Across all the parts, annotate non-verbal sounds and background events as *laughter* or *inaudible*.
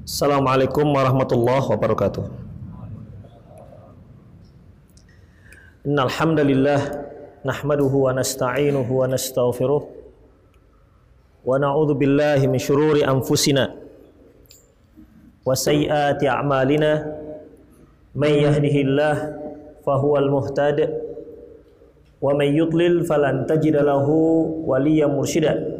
Assalamualaikum warahmatullahi wabarakatuh. Innal hamdalillah nahmaduhu wa nasta'inuhu wa nastaghfiruh wa na'udzu billahi min shururi anfusina wa sayyiati a'malina. May yahdihillah fahuwal muhtad wa may yudlil falan tajida lahu waliyyan mursyida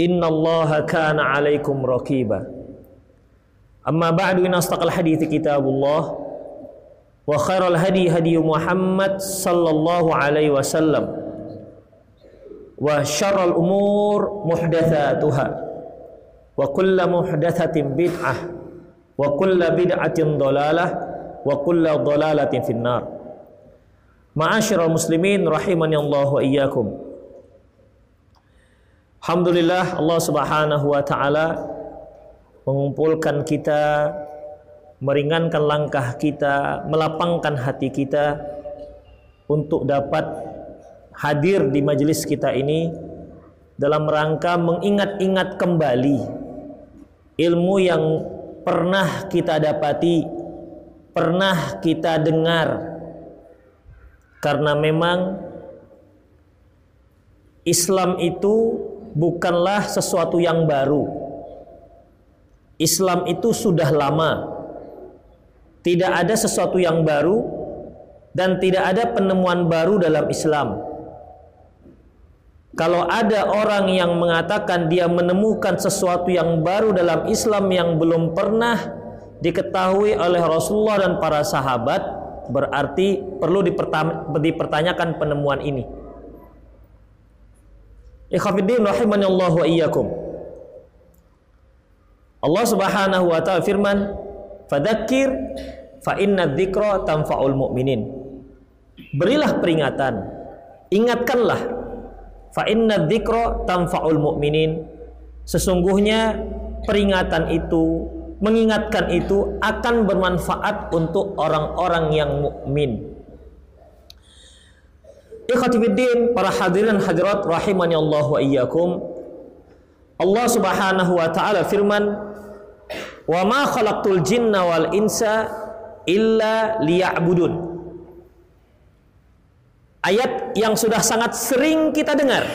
innallaha kana 'alaikum raqiba. Amma ba'du in astaqal hadits kitabullah. Wa khairal hadi hadi Muhammad sallallahu alaihi wasallam. Wa syarrul umur muhdatsatuha. Wa kullu muhdatsatin bid'ah. Wa kullu bid'atin dhalalah wa kullu dhalalatin finnar. Ma'asyiral muslimin rahimani Allah wa Alhamdulillah Allah Subhanahu wa taala mengumpulkan kita meringankan langkah kita, melapangkan hati kita untuk dapat hadir di majelis kita ini dalam rangka mengingat-ingat kembali ilmu yang pernah kita dapati, pernah kita dengar. Karena memang Islam itu bukanlah sesuatu yang baru. Islam itu sudah lama. Tidak ada sesuatu yang baru dan tidak ada penemuan baru dalam Islam. Kalau ada orang yang mengatakan dia menemukan sesuatu yang baru dalam Islam yang belum pernah diketahui oleh Rasulullah dan para sahabat, berarti perlu dipertanyakan penemuan ini. Ikhwafiddin rahimani wa iyyakum. Allah Subhanahu wa taala firman, "Fadzakir fa inna dzikra tanfa'ul mu'minin." Berilah peringatan, ingatkanlah fa inna dzikra tanfa'ul mu'minin. Sesungguhnya peringatan itu, mengingatkan itu akan bermanfaat untuk orang-orang yang mukmin. Ikhwatifiddin, para hadirin hadirat rahimani Allah wa iyyakum. Allah Subhanahu wa taala firman, "Wa ma khalaqtul jinna wal insa illa liya'budun." Ayat yang sudah sangat sering kita dengar.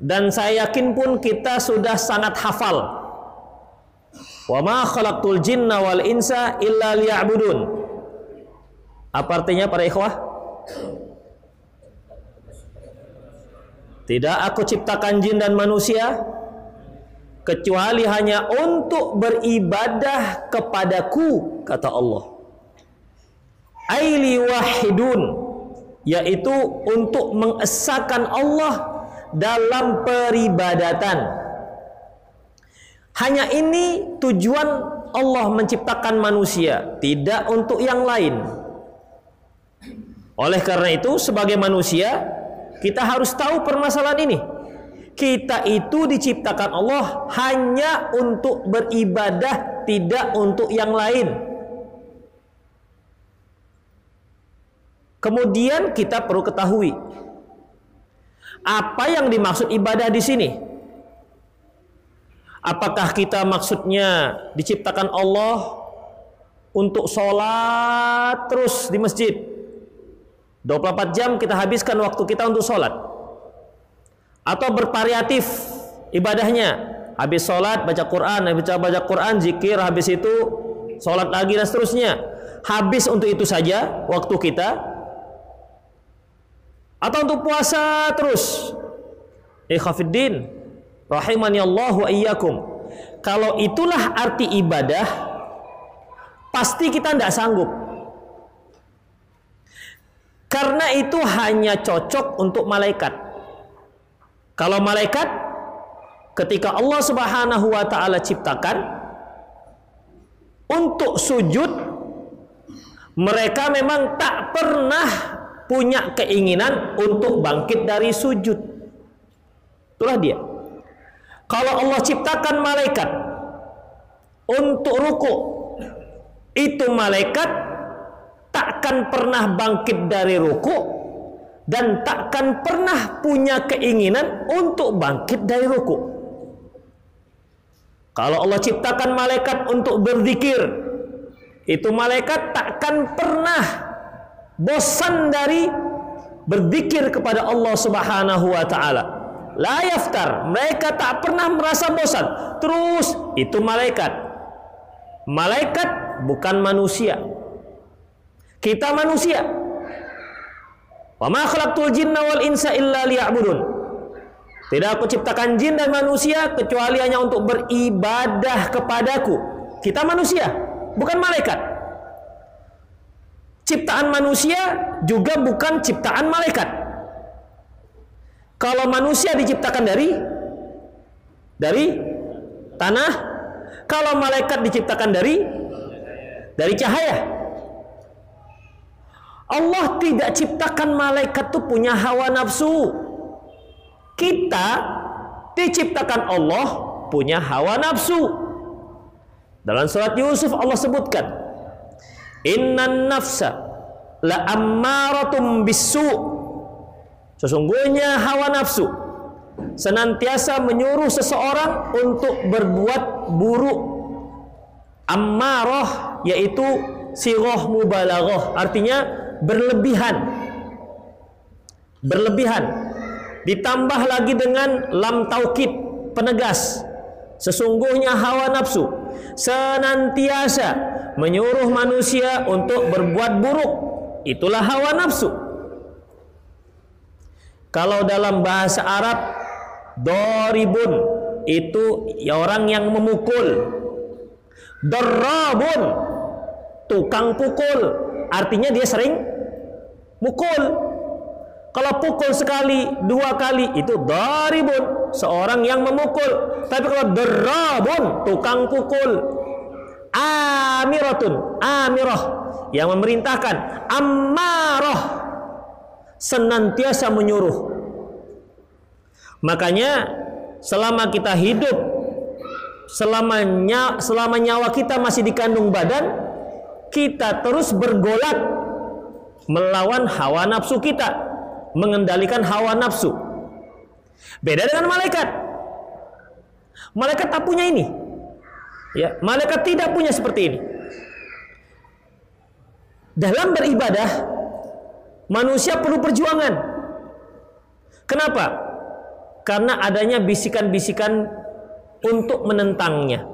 Dan saya yakin pun kita sudah sangat hafal. Wa ma khalaqtul jinna wal insa illa liya'budun. Apa artinya para ikhwah? Tidak aku ciptakan jin dan manusia kecuali hanya untuk beribadah kepadaku kata Allah. Aili wahidun yaitu untuk mengesahkan Allah dalam peribadatan. Hanya ini tujuan Allah menciptakan manusia, tidak untuk yang lain. Oleh karena itu sebagai manusia kita harus tahu permasalahan ini. Kita itu diciptakan Allah hanya untuk beribadah, tidak untuk yang lain. Kemudian kita perlu ketahui apa yang dimaksud ibadah di sini. Apakah kita maksudnya diciptakan Allah untuk sholat terus di masjid 24 jam kita habiskan waktu kita untuk sholat atau bervariatif ibadahnya Habis sholat baca Quran, habis baca, Quran, zikir, habis itu sholat lagi dan seterusnya. Habis untuk itu saja waktu kita atau untuk puasa terus. Ikhafiddin rahimani Allah wa iyyakum. Kalau itulah arti ibadah, pasti kita tidak sanggup. Karena itu hanya cocok untuk malaikat. Kalau malaikat ketika Allah Subhanahu wa taala ciptakan untuk sujud mereka memang tak pernah punya keinginan untuk bangkit dari sujud. Itulah dia. Kalau Allah ciptakan malaikat untuk ruku, itu malaikat takkan pernah bangkit dari ruku dan takkan pernah punya keinginan untuk bangkit dari ruku. Kalau Allah ciptakan malaikat untuk berzikir, itu malaikat takkan pernah bosan dari berzikir kepada Allah Subhanahu wa taala. La yaftar, mereka tak pernah merasa bosan. Terus itu malaikat. Malaikat bukan manusia. Kita manusia. Wa ma khalaqtul jinna wal insa illa liya'budun. Tidak aku ciptakan jin dan manusia kecuali hanya untuk beribadah kepadaku. Kita manusia, bukan malaikat. Ciptaan manusia juga bukan ciptaan malaikat. Kalau manusia diciptakan dari dari tanah, kalau malaikat diciptakan dari dari cahaya. Allah tidak ciptakan malaikat itu punya hawa nafsu. Kita diciptakan Allah punya hawa nafsu. Dalam surat Yusuf Allah sebutkan, Innan nafsa la ammaratum bisu. Sesungguhnya hawa nafsu senantiasa menyuruh seseorang untuk berbuat buruk. Ammarah yaitu siroh mubalaghah, artinya berlebihan. Berlebihan. Ditambah lagi dengan lam taukid penegas. Sesungguhnya hawa nafsu senantiasa menyuruh manusia untuk berbuat buruk. Itulah hawa nafsu. Kalau dalam bahasa Arab doribun itu ya orang yang memukul. Darabun tukang pukul. Artinya dia sering mukul. Kalau pukul sekali, dua kali itu daribun, seorang yang memukul. Tapi kalau derabun, tukang pukul. Amiratun, amirah yang memerintahkan, ammarah senantiasa menyuruh. Makanya selama kita hidup selama selama nyawa kita masih dikandung badan kita terus bergolak melawan hawa nafsu kita, mengendalikan hawa nafsu. Beda dengan malaikat. Malaikat tak punya ini. Ya, malaikat tidak punya seperti ini. Dalam beribadah, manusia perlu perjuangan. Kenapa? Karena adanya bisikan-bisikan untuk menentangnya.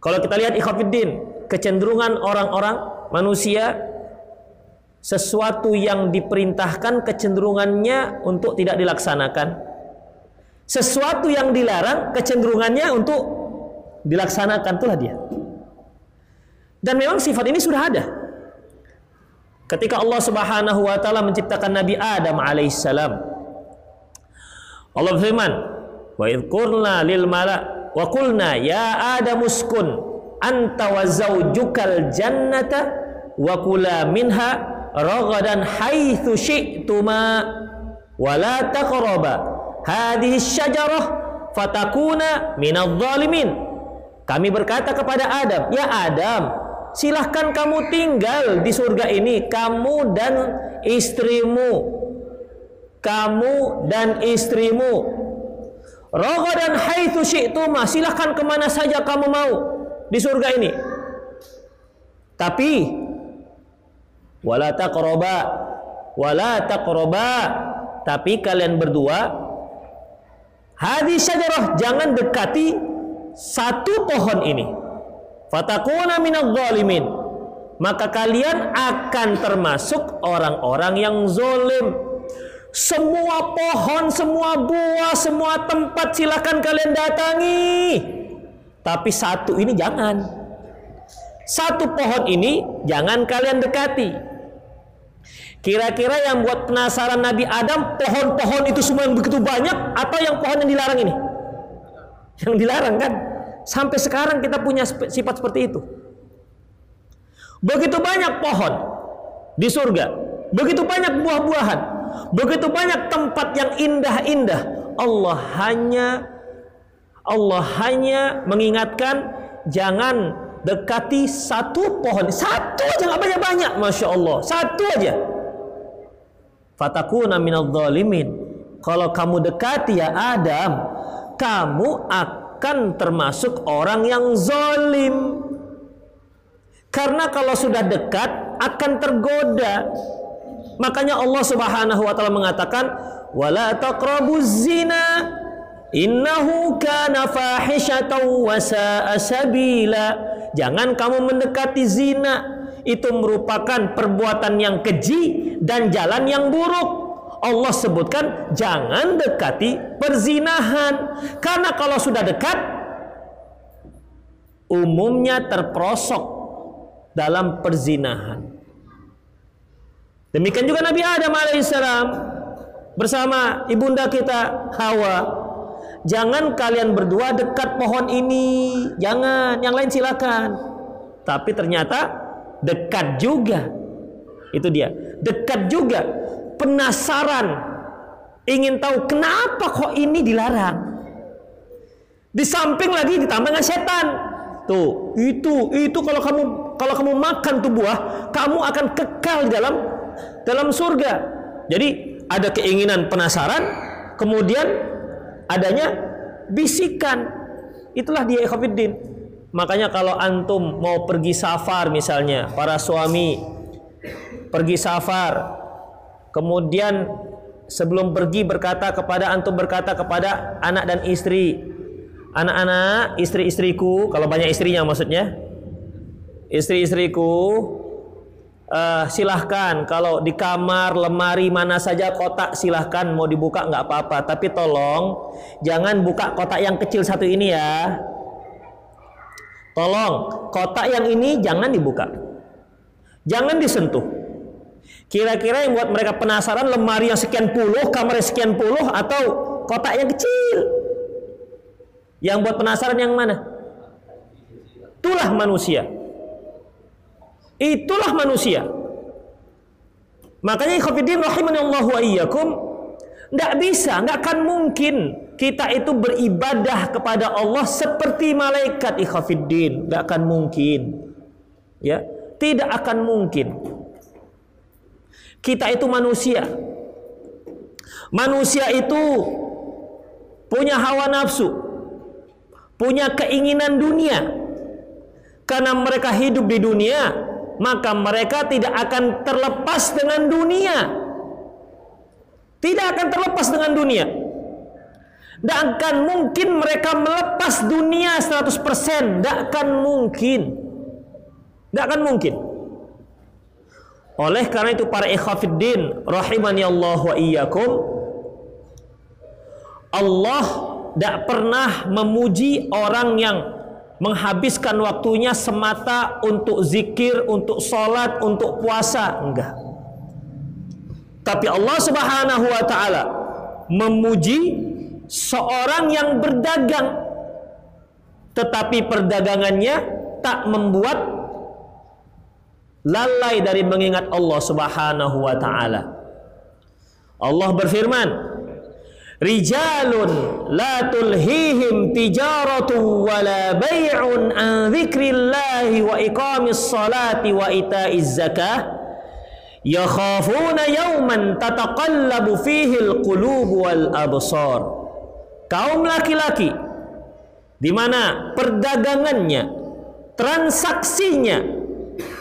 Kalau kita lihat ikhwafiddin, kecenderungan orang-orang manusia sesuatu yang diperintahkan kecenderungannya untuk tidak dilaksanakan. Sesuatu yang dilarang kecenderungannya untuk dilaksanakan itulah dia. Dan memang sifat ini sudah ada. Ketika Allah Subhanahu wa taala menciptakan Nabi Adam alaihissalam. Allah berfirman, "Wa idh lil mala wa qulna ya Adam uskun anta wa zaujukal jannata wa kula minha ragadan haitsu syi'tuma wa la taqraba. Hadhihi syajarah fatakuna minadh dhalimin kami berkata kepada Adam ya Adam silahkan kamu tinggal di surga ini kamu dan istrimu. Kamu dan istrimu. Ragadan haitsu syi'tuma silahkan ke mana saja kamu mau di surga ini. Tapi wala taqraba wala taqraba tapi kalian berdua Hadi syajarah jangan dekati satu pohon ini. Fatakuna minadh zalimin. Maka kalian akan termasuk orang-orang yang zolim. Semua pohon, semua buah, semua tempat silakan kalian datangi. Tapi satu ini jangan. Satu pohon ini jangan kalian dekati. Kira-kira yang buat penasaran Nabi Adam pohon-pohon itu semua yang begitu banyak atau yang pohon yang dilarang ini? Yang dilarang kan? Sampai sekarang kita punya sifat seperti itu. Begitu banyak pohon di surga, begitu banyak buah-buahan, begitu banyak tempat yang indah-indah. Allah hanya Allah hanya mengingatkan jangan dekati satu pohon, satu aja nggak banyak-banyak, masya Allah, satu aja. Fatakuna minal zalimin. Kalau kamu dekati ya Adam, kamu akan termasuk orang yang zalim. Karena kalau sudah dekat akan tergoda. Makanya Allah Subhanahu wa taala mengatakan, "Wala taqrabuz zina innahu kana fahishatan wa sabila." Jangan kamu mendekati zina. Itu merupakan perbuatan yang keji dan jalan yang buruk. Allah sebutkan jangan dekati perzinahan. Karena kalau sudah dekat umumnya terperosok dalam perzinahan. Demikian juga Nabi Adam alaihissalam bersama ibunda kita Hawa. Jangan kalian berdua dekat pohon ini, jangan. Yang lain silakan. Tapi ternyata dekat juga. Itu dia. Dekat juga. Penasaran. Ingin tahu kenapa kok ini dilarang. Di samping lagi ditambah dengan setan. Tuh, itu itu kalau kamu kalau kamu makan tuh buah, kamu akan kekal di dalam dalam surga. Jadi ada keinginan penasaran, kemudian adanya bisikan. Itulah dia ikhwatiddin. Makanya kalau antum mau pergi safar misalnya, para suami pergi safar, kemudian sebelum pergi berkata kepada antum berkata kepada anak dan istri, anak-anak, istri-istriku, kalau banyak istrinya maksudnya, istri-istriku uh, silahkan kalau di kamar lemari mana saja kotak silahkan mau dibuka nggak apa-apa. Tapi tolong jangan buka kotak yang kecil satu ini ya tolong kotak yang ini jangan dibuka. Jangan disentuh. Kira-kira yang buat mereka penasaran lemari yang sekian puluh kamar yang sekian puluh atau kotak yang kecil? Yang buat penasaran yang mana? Itulah manusia. Itulah manusia. Makanya ikhwatiddin rahimani Allah wa iyyakum tidak bisa, nggak akan mungkin kita itu beribadah kepada Allah seperti malaikat ikhwatiddin, nggak akan mungkin. Ya, tidak akan mungkin. Kita itu manusia. Manusia itu punya hawa nafsu, punya keinginan dunia. Karena mereka hidup di dunia, maka mereka tidak akan terlepas dengan dunia. Tidak akan terlepas dengan dunia. Tidak akan mungkin mereka melepas dunia 100%. Tidak akan mungkin. Tidak akan mungkin. Oleh karena itu para ikhafiddin rahimani Allah wa iyyakum Allah tidak pernah memuji orang yang menghabiskan waktunya semata untuk zikir, untuk sholat, untuk puasa. Enggak. Tapi Allah subhanahu wa ta'ala memuji seorang yang berdagang. Tetapi perdagangannya tak membuat lalai dari mengingat Allah subhanahu wa ta'ala. Allah berfirman, rijalun la tulhihim tijaratu wala bay'un an dzikrillahi wa iqamis salati wa itaiz zakah yakhafuna yawman tataqallabu fihi alqulub wal absar kaum laki-laki di mana perdagangannya transaksinya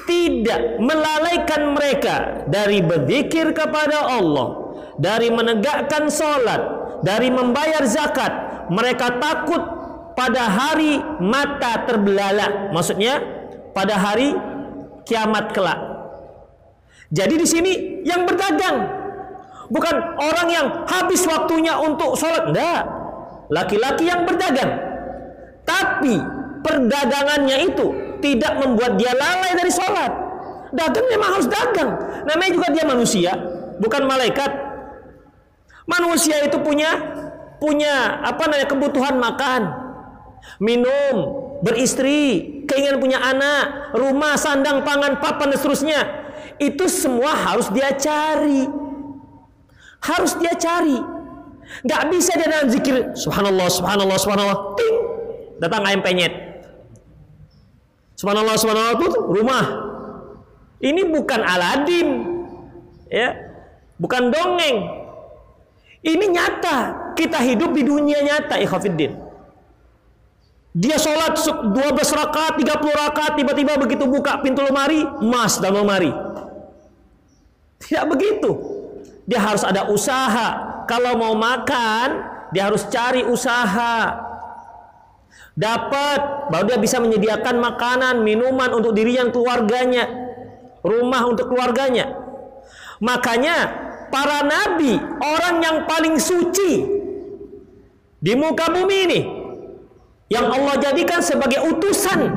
tidak melalaikan mereka dari berzikir kepada Allah dari menegakkan salat dari membayar zakat. Mereka takut pada hari mata terbelalak. Maksudnya pada hari kiamat kelak. Jadi di sini yang berdagang bukan orang yang habis waktunya untuk sholat, enggak. Laki-laki yang berdagang. Tapi perdagangannya itu tidak membuat dia lalai dari sholat. Dagang memang harus dagang. Namanya juga dia manusia, bukan malaikat. Manusia itu punya punya apa namanya kebutuhan makan, minum, beristri, keinginan punya anak, rumah, sandang, pangan, papan dan seterusnya. Itu semua harus dia cari. Harus dia cari. Gak bisa dia dalam zikir subhanallah, subhanallah, subhanallah. Ting. Datang ayam penyet. Subhanallah, subhanallah itu rumah. Ini bukan Aladin. Ya. Bukan dongeng. Ini nyata. Kita hidup di dunia nyata, ikhafidin. Dia sholat 12 rakaat, 30 rakaat, tiba-tiba begitu buka pintu lemari, emas dalam lemari. Tidak begitu. Dia harus ada usaha. Kalau mau makan, dia harus cari usaha. Dapat, baru dia bisa menyediakan makanan, minuman untuk diri yang keluarganya. Rumah untuk keluarganya. Makanya para nabi, orang yang paling suci di muka bumi ini, yang Allah jadikan sebagai utusan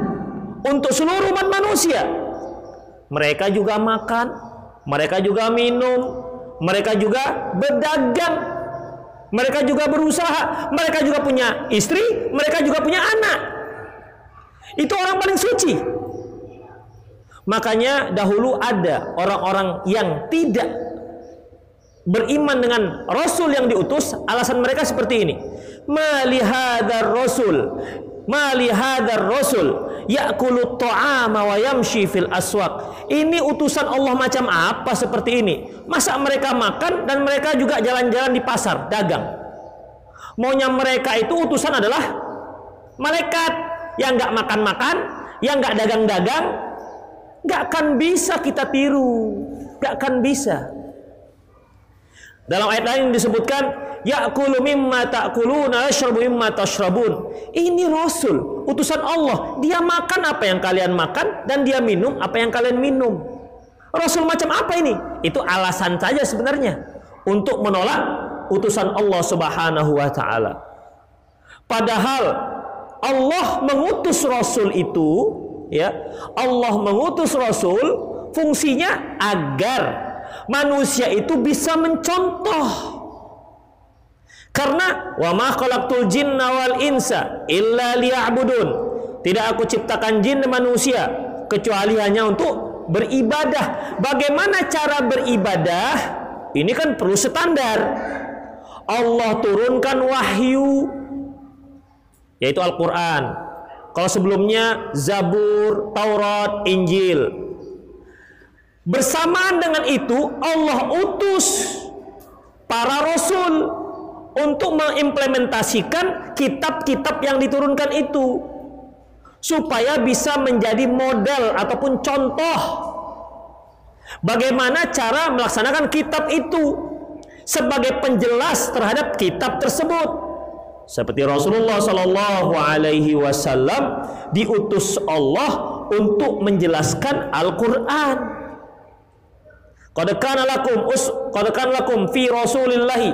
untuk seluruh umat manusia. Mereka juga makan, mereka juga minum, mereka juga berdagang, mereka juga berusaha, mereka juga punya istri, mereka juga punya anak. Itu orang paling suci. Makanya dahulu ada orang-orang yang tidak beriman dengan Rasul yang diutus, alasan mereka seperti ini. Malihadar rasul malihadar rasul yakulu ta'ama wa yamshi fil aswaq. Ini utusan Allah macam apa seperti ini? Masa mereka makan dan mereka juga jalan-jalan di pasar dagang. Maunya mereka itu utusan adalah malaikat yang nggak makan-makan yang nggak dagang-dagang. Nggak akan bisa kita tiru. Nggak akan bisa dalam ayat lain disebutkan ya'kulu mimma ta'kuluna yashrabu mimma tashrabun. Ini rasul, utusan Allah. Dia makan apa yang kalian makan dan dia minum apa yang kalian minum. Rasul macam apa ini? Itu alasan saja sebenarnya untuk menolak utusan Allah Subhanahu wa taala. Padahal Allah mengutus rasul itu ya, Allah mengutus rasul fungsinya agar manusia itu bisa mencontoh. Karena wa ma khalaqtul jinna wal insa illa liya'budun. Tidak aku ciptakan jin dan manusia kecuali hanya untuk beribadah. Bagaimana cara beribadah? Ini kan perlu standar. Allah turunkan wahyu yaitu Al-Qur'an. Kalau sebelumnya Zabur, Taurat, Injil. Bersamaan dengan itu Allah utus para rasul untuk mengimplementasikan kitab-kitab yang diturunkan itu supaya bisa menjadi model ataupun contoh bagaimana cara melaksanakan kitab itu sebagai penjelas terhadap kitab tersebut. Seperti Rasulullah Shallallahu Alaihi Wasallam diutus Allah untuk menjelaskan Al-Quran Qad kana lakum us qad lakum fi Rasulillahi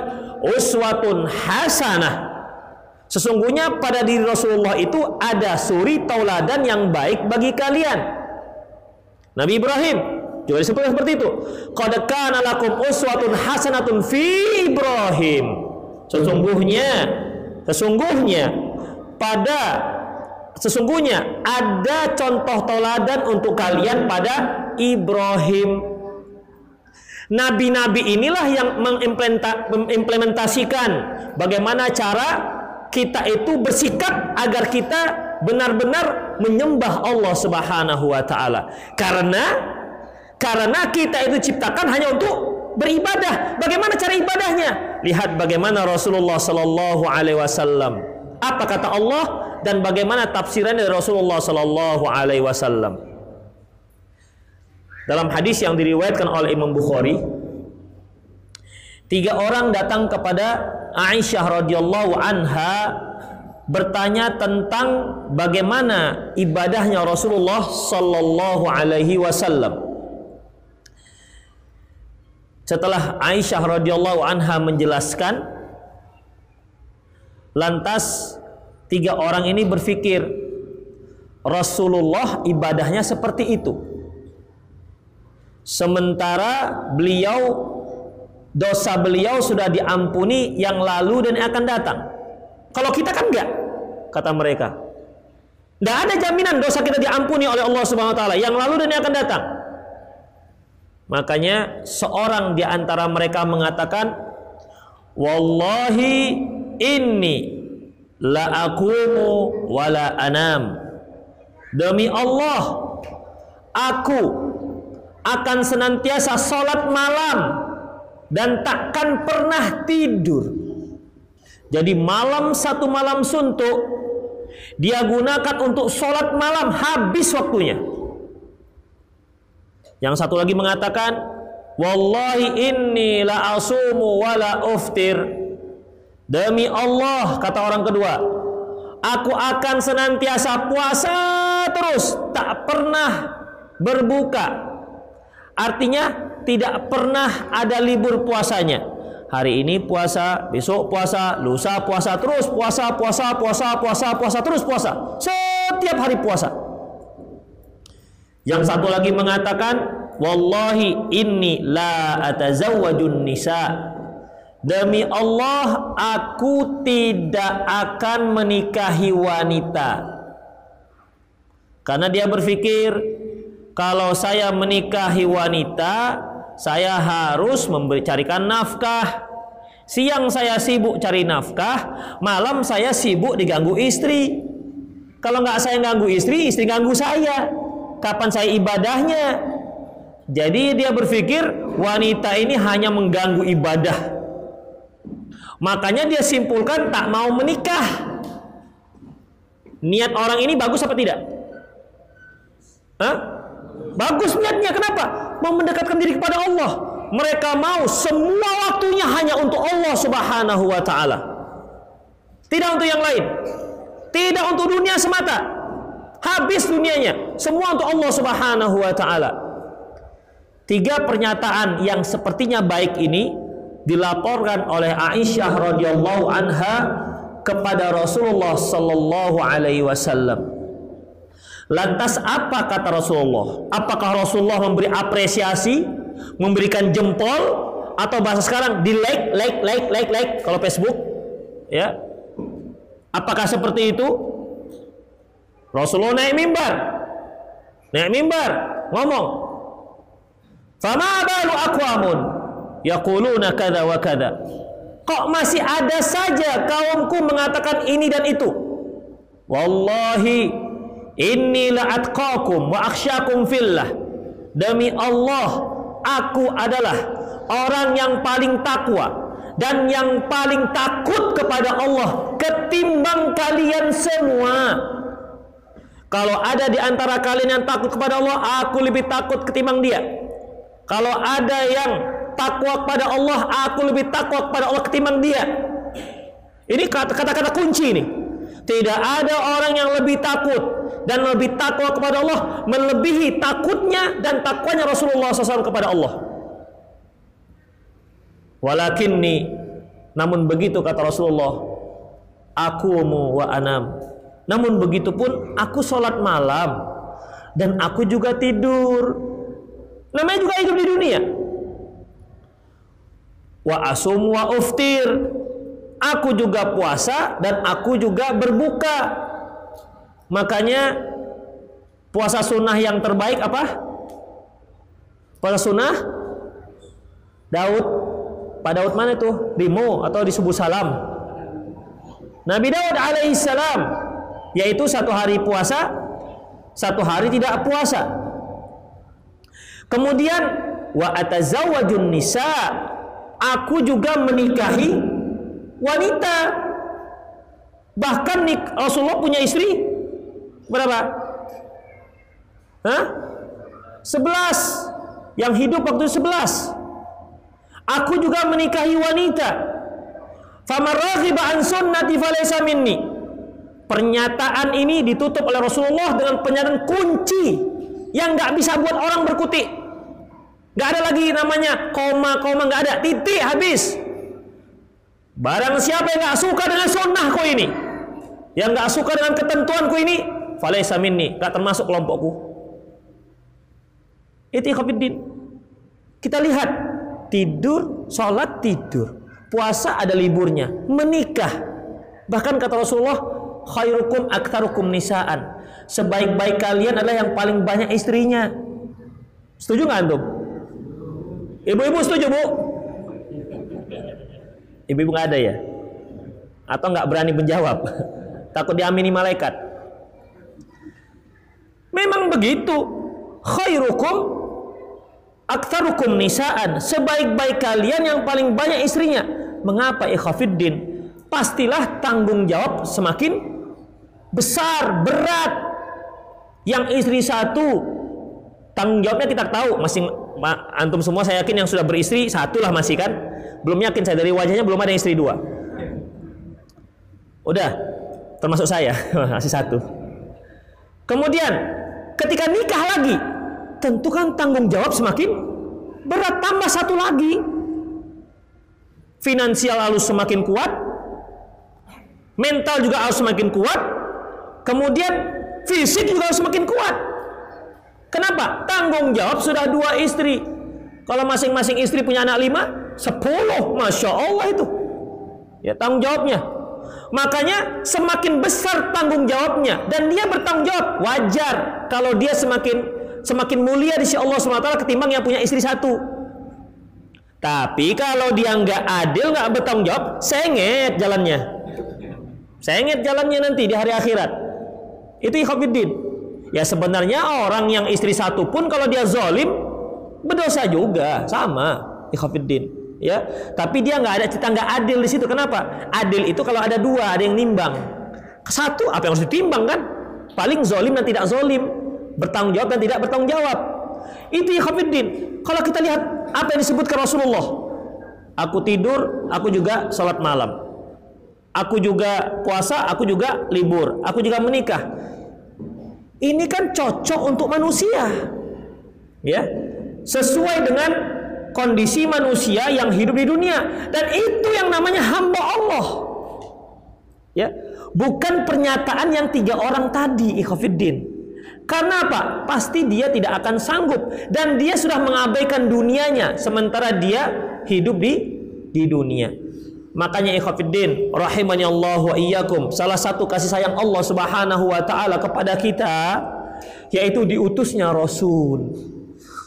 uswatun hasanah. Sesungguhnya pada diri Rasulullah itu ada suri tauladan yang baik bagi kalian. Nabi Ibrahim juga disebut seperti itu. Qad kana lakum uswatun hasanatun fi Ibrahim. Sesungguhnya sesungguhnya pada sesungguhnya ada contoh tauladan untuk kalian pada Ibrahim Nabi-nabi inilah yang mengimplementasikan bagaimana cara kita itu bersikap agar kita benar-benar menyembah Allah Subhanahu wa taala. Karena karena kita itu ciptakan hanya untuk beribadah. Bagaimana cara ibadahnya? Lihat bagaimana Rasulullah sallallahu alaihi wasallam. Apa kata Allah dan bagaimana tafsiran dari Rasulullah sallallahu alaihi wasallam. Dalam hadis yang diriwayatkan oleh Imam Bukhari, tiga orang datang kepada Aisyah radhiyallahu anha bertanya tentang bagaimana ibadahnya Rasulullah sallallahu alaihi wasallam. Setelah Aisyah radhiyallahu anha menjelaskan, lantas tiga orang ini berpikir Rasulullah ibadahnya seperti itu. Sementara beliau dosa beliau sudah diampuni yang lalu dan yang akan datang. Kalau kita kan enggak, kata mereka. Tidak ada jaminan dosa kita diampuni oleh Allah Subhanahu wa taala yang lalu dan yang akan datang. Makanya seorang di antara mereka mengatakan, "Wallahi inni la aqumu wa la anam." Demi Allah, aku akan senantiasa salat malam dan takkan pernah tidur. Jadi malam satu malam suntuk dia gunakan untuk sholat malam habis waktunya. Yang satu lagi mengatakan, Wallahi inni la asumu wa la uftir. Demi Allah, kata orang kedua, aku akan senantiasa puasa terus, tak pernah berbuka. Artinya tidak pernah ada libur puasanya hari ini puasa, besok puasa, lusa puasa, terus puasa, puasa, puasa, puasa, puasa, terus puasa. Setiap hari puasa. Yang satu lagi mengatakan, Wallahi inni la atazawwajun nisa. Demi Allah, aku tidak akan menikahi wanita. Karena dia berpikir, kalau saya menikahi wanita, saya harus memberi carikan nafkah. Siang saya sibuk cari nafkah, malam saya sibuk diganggu istri. Kalau nggak saya ganggu istri, istri ganggu saya. Kapan saya ibadahnya? Jadi dia berpikir wanita ini hanya mengganggu ibadah. Makanya dia simpulkan tak mau menikah. Niat orang ini bagus apa tidak? Hah? Bagus niatnya kenapa? mau mendekatkan diri kepada Allah. Mereka mau semua waktunya hanya untuk Allah Subhanahu wa taala. Tidak untuk yang lain. Tidak untuk dunia semata. Habis dunianya, semua untuk Allah Subhanahu wa taala. Tiga pernyataan yang sepertinya baik ini dilaporkan oleh Aisyah radhiyallahu anha kepada Rasulullah sallallahu alaihi wasallam. Lantas apa kata Rasulullah? Apakah Rasulullah memberi apresiasi, memberikan jempol atau bahasa sekarang di like, like, like, like, like kalau Facebook? Ya. Apakah seperti itu? Rasulullah naik mimbar. Naik mimbar, ngomong. Fama balu aqwamun yaquluna kada wa kada. Kok masih ada saja kaumku mengatakan ini dan itu? Wallahi Inilah atqakum wa akhsyakum fillah. Demi Allah, aku adalah orang yang paling takwa dan yang paling takut kepada Allah ketimbang kalian semua. Kalau ada di antara kalian yang takut kepada Allah, aku lebih takut ketimbang dia. Kalau ada yang takwa kepada Allah, aku lebih takwa kepada Allah ketimbang dia. Ini kata-kata kunci ini. Tidak ada orang yang lebih takut dan lebih takwa kepada Allah melebihi takutnya dan takwanya Rasulullah SAW kepada Allah. Walakinni namun begitu kata Rasulullah aku mu wa anam. Namun begitu pun aku sholat malam dan aku juga tidur. Namanya juga hidup di dunia. Wa asum wa uftir. Aku juga puasa dan aku juga berbuka. Makanya puasa sunnah yang terbaik apa? Puasa sunnah Daud. Pak Daud mana itu? Di Mo atau di Subuh Salam? Nabi Daud alaihissalam yaitu satu hari puasa, satu hari tidak puasa. Kemudian wa atazawwajun nisa, aku juga menikahi wanita. Bahkan Rasulullah punya istri Berapa? Hah? Sebelas. Yang hidup waktu sebelas. Aku juga menikahi wanita. Famaraghiba an sunnati falaysa minni. Pernyataan ini ditutup oleh Rasulullah dengan pernyataan kunci yang nggak bisa buat orang berkutik. Nggak ada lagi namanya koma koma nggak ada titik habis. Barang siapa yang nggak suka dengan sunnahku ini, yang nggak suka dengan ketentuanku ini, falaysa minni, nggak termasuk kelompokku. Itu ikhwatiddin. Kita lihat tidur, sholat tidur Puasa ada liburnya. Menikah. Bahkan kata Rasulullah, khairukum aktsarukum nisaan. Sebaik-baik kalian adalah yang paling banyak istrinya. Setuju nggak antum? Ibu-ibu setuju, Bu? Ibu-ibu nggak ada ya? Atau nggak berani menjawab? *laughs* Takut diamini malaikat. Memang begitu. Khairukum Aktsarukum nisaan, sebaik-baik kalian yang paling banyak istrinya. Mengapa ikhafiddin? Pastilah tanggung jawab semakin besar, berat. Yang istri satu tanggung jawabnya kita tahu masing antum semua saya yakin yang sudah beristri satu lah masih kan? Belum yakin saya dari wajahnya belum ada istri dua. Udah termasuk saya *laughs* masih satu. Kemudian ketika nikah lagi tentu kan tanggung jawab semakin berat tambah satu lagi. Finansial harus semakin kuat mental juga harus semakin kuat kemudian fisik juga harus semakin kuat kenapa? tanggung jawab sudah dua istri kalau masing-masing istri punya anak lima sepuluh Masya Allah itu ya tanggung jawabnya makanya semakin besar tanggung jawabnya dan dia bertanggung jawab wajar kalau dia semakin semakin mulia di sisi Allah SWT ketimbang yang punya istri satu. Tapi kalau dia nggak adil, nggak bertanggung jawab, sengit jalannya. Sengit jalannya nanti di hari akhirat. Itu ikhwafiddin. Ya sebenarnya orang yang istri satu pun kalau dia zolim, berdosa juga. Sama ikhwafiddin. Ya, tapi dia nggak ada cita nggak adil di situ. Kenapa? Adil itu kalau ada dua, ada yang nimbang. Satu apa yang harus ditimbang kan? Paling zolim dan tidak zolim bertanggung jawab dan tidak bertanggung jawab. Itu ikhwatiddin. Kalau kita lihat apa yang disebutkan Rasulullah. Aku tidur, aku juga sholat malam. Aku juga puasa, aku juga libur. Aku juga menikah. Ini kan cocok untuk manusia. Ya. Sesuai dengan kondisi manusia yang hidup di dunia dan itu yang namanya hamba Allah. Ya. Bukan pernyataan yang tiga orang tadi, ikhwatiddin. Karena apa? Pasti dia tidak akan sanggup dan dia sudah mengabaikan dunianya sementara dia hidup di di dunia. Makanya ikhwatiddin rahimani Allah wa iyyakum. Salah satu kasih sayang Allah Subhanahu wa taala kepada kita yaitu diutusnya rasul.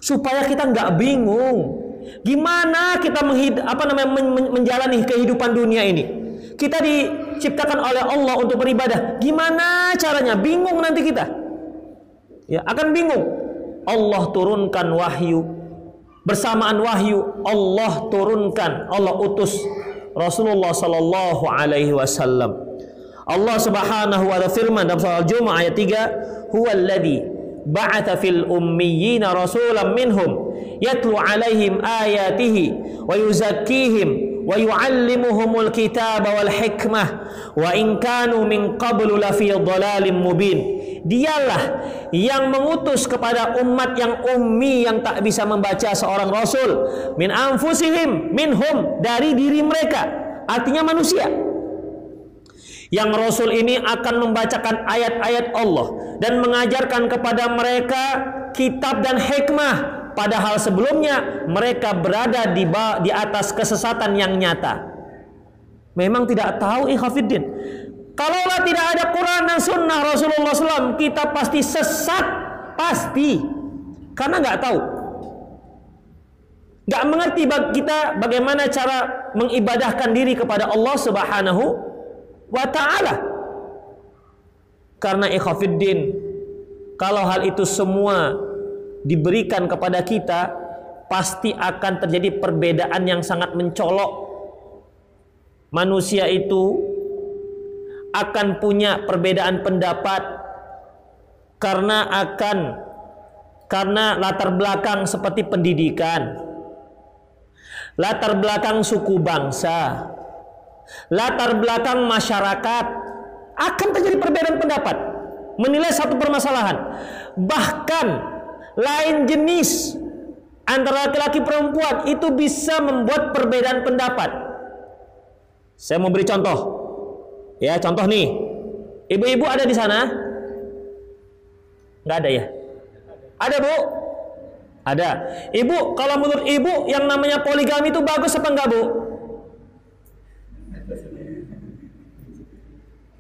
Supaya kita nggak bingung gimana kita menghid apa namanya men men menjalani kehidupan dunia ini. Kita diciptakan oleh Allah untuk beribadah. Gimana caranya? Bingung nanti kita ya akan bingung. Allah turunkan wahyu bersamaan wahyu Allah turunkan Allah utus Rasulullah sallallahu alaihi wasallam. Allah Subhanahu wa taala firman dalam surah Al-Jumu'ah ayat 3, "Huwallazi ba'atha fil ummiyina rasulan minhum yatlu alaihim ayatihi wa yuzakkihim wa yu'allimuhumul kitaba wal hikmah. Wa in kanu min mubin. Dialah yang mengutus kepada umat yang ummi yang tak bisa membaca seorang rasul. Min anfusihim minhum dari diri mereka. Artinya manusia. Yang Rasul ini akan membacakan ayat-ayat Allah dan mengajarkan kepada mereka kitab dan hikmah padahal sebelumnya mereka berada di di atas kesesatan yang nyata. Memang tidak tahu ikhafidin. Kalaulah tidak ada Quran dan Sunnah Rasulullah SAW, kita pasti sesat, pasti, karena nggak tahu, nggak mengerti kita bagaimana cara mengibadahkan diri kepada Allah Subhanahu wa Ta'ala. Karena ikhafidin, kalau hal itu semua diberikan kepada kita pasti akan terjadi perbedaan yang sangat mencolok. Manusia itu akan punya perbedaan pendapat karena akan karena latar belakang seperti pendidikan, latar belakang suku bangsa, latar belakang masyarakat akan terjadi perbedaan pendapat menilai satu permasalahan. Bahkan lain jenis antara laki-laki perempuan itu bisa membuat perbedaan pendapat. Saya mau beri contoh. Ya, contoh nih. Ibu-ibu ada di sana? Nggak ada ya? Ada, Bu? Ada. Ibu, kalau menurut Ibu yang namanya poligami itu bagus apa enggak, Bu?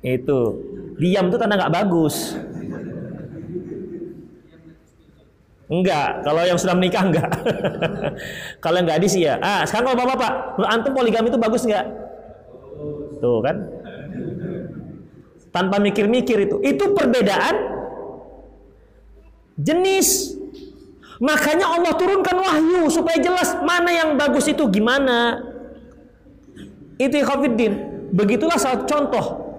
Itu. Diam itu tanda nggak bagus. Enggak, kalau yang sudah menikah enggak. *laughs* kalau yang gadis iya. Ah, sekarang kalau Bapak-bapak, menurut antum poligami itu bagus enggak? Tuh kan? Tanpa mikir-mikir itu. Itu perbedaan jenis. Makanya Allah turunkan wahyu supaya jelas mana yang bagus itu gimana. Itu ikhwafiddin. Begitulah salah contoh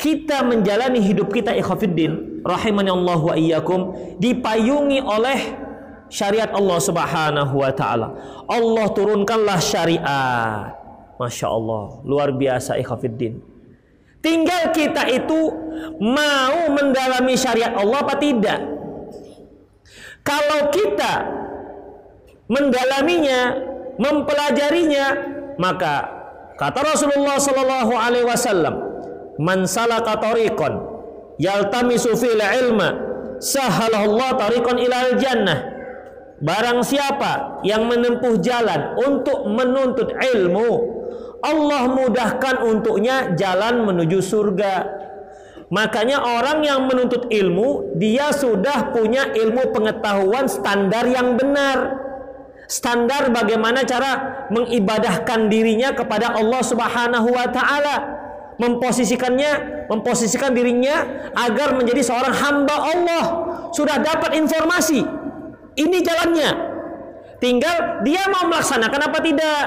kita menjalani hidup kita ikhwafiddin rahimani Allah wa iyyakum dipayungi oleh syariat Allah Subhanahu wa taala. Allah turunkanlah syariat. Masya Allah, luar biasa ikhwafiddin. Tinggal kita itu mau mendalami syariat Allah apa tidak. Kalau kita mendalaminya, mempelajarinya, maka kata Rasulullah Sallallahu Alaihi Wasallam, man salaka tariqan yaltamisu fil ilma sahalallahu tariqan ilal jannah. Barang siapa yang menempuh jalan untuk menuntut ilmu Allah mudahkan untuknya jalan menuju surga. Makanya orang yang menuntut ilmu dia sudah punya ilmu pengetahuan standar yang benar. Standar bagaimana cara mengibadahkan dirinya kepada Allah Subhanahu wa taala memposisikannya, memposisikan dirinya agar menjadi seorang hamba Allah. Sudah dapat informasi. Ini jalannya. Tinggal dia mau melaksanakan apa tidak.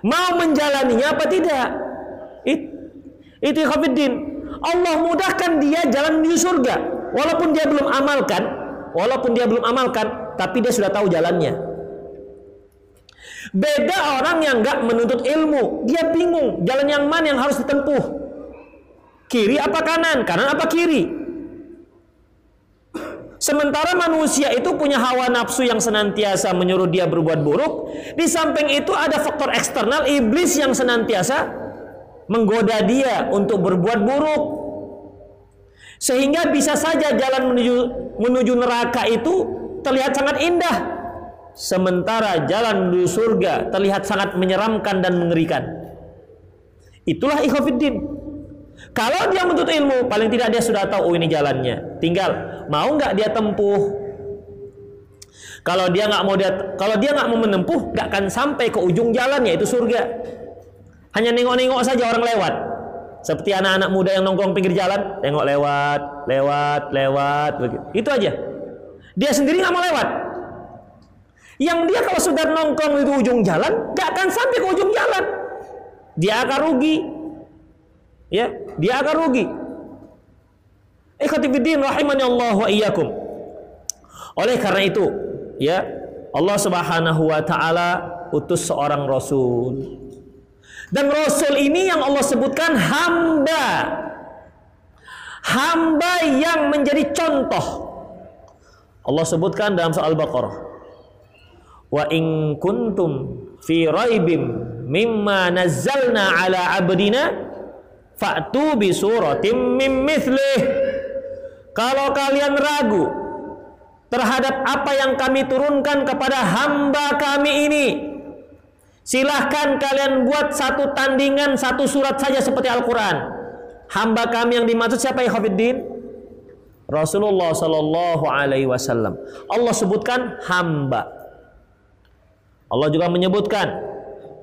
Mau menjalaninya apa tidak. It, itu Khafiddin. Allah mudahkan dia jalan menuju surga. Walaupun dia belum amalkan, walaupun dia belum amalkan, tapi dia sudah tahu jalannya. Beda orang yang nggak menuntut ilmu, dia bingung jalan yang mana yang harus ditempuh. Kiri apa kanan? Kanan apa kiri? Sementara manusia itu punya hawa nafsu yang senantiasa menyuruh dia berbuat buruk. Di samping itu ada faktor eksternal iblis yang senantiasa menggoda dia untuk berbuat buruk. Sehingga bisa saja jalan menuju menuju neraka itu terlihat sangat indah sementara jalan menuju surga terlihat sangat menyeramkan dan mengerikan. Itulah ikhwafiddin. Kalau dia menuntut ilmu, paling tidak dia sudah tahu oh ini jalannya. Tinggal mau nggak dia tempuh. Kalau dia nggak mau dia, kalau dia nggak mau menempuh, nggak akan sampai ke ujung jalan yaitu surga. Hanya nengok-nengok saja orang lewat. Seperti anak-anak muda yang nongkrong pinggir jalan, tengok lewat, lewat, lewat, begitu. Itu aja. Dia sendiri nggak mau lewat, yang dia kalau sudah nongkrong di ujung jalan, gak akan sampai ke ujung jalan. Dia akan rugi. Ya, dia akan rugi. Ikhwatifiddin rahimani Allah wa iyyakum. Oleh karena itu, ya, Allah Subhanahu wa taala utus seorang rasul. Dan rasul ini yang Allah sebutkan hamba. Hamba yang menjadi contoh. Allah sebutkan dalam surah Al-Baqarah wa in kuntum fi raibim mimma nazzalna ala abdina fa'tu bi suratim mim mithlih. Kalau kalian ragu terhadap apa yang kami turunkan kepada hamba kami ini silahkan kalian buat satu tandingan satu surat saja seperti Al-Quran. Hamba kami yang dimaksud siapa ya Khafiddin Rasulullah Sallallahu Alaihi Wasallam. Allah sebutkan hamba Allah juga menyebutkan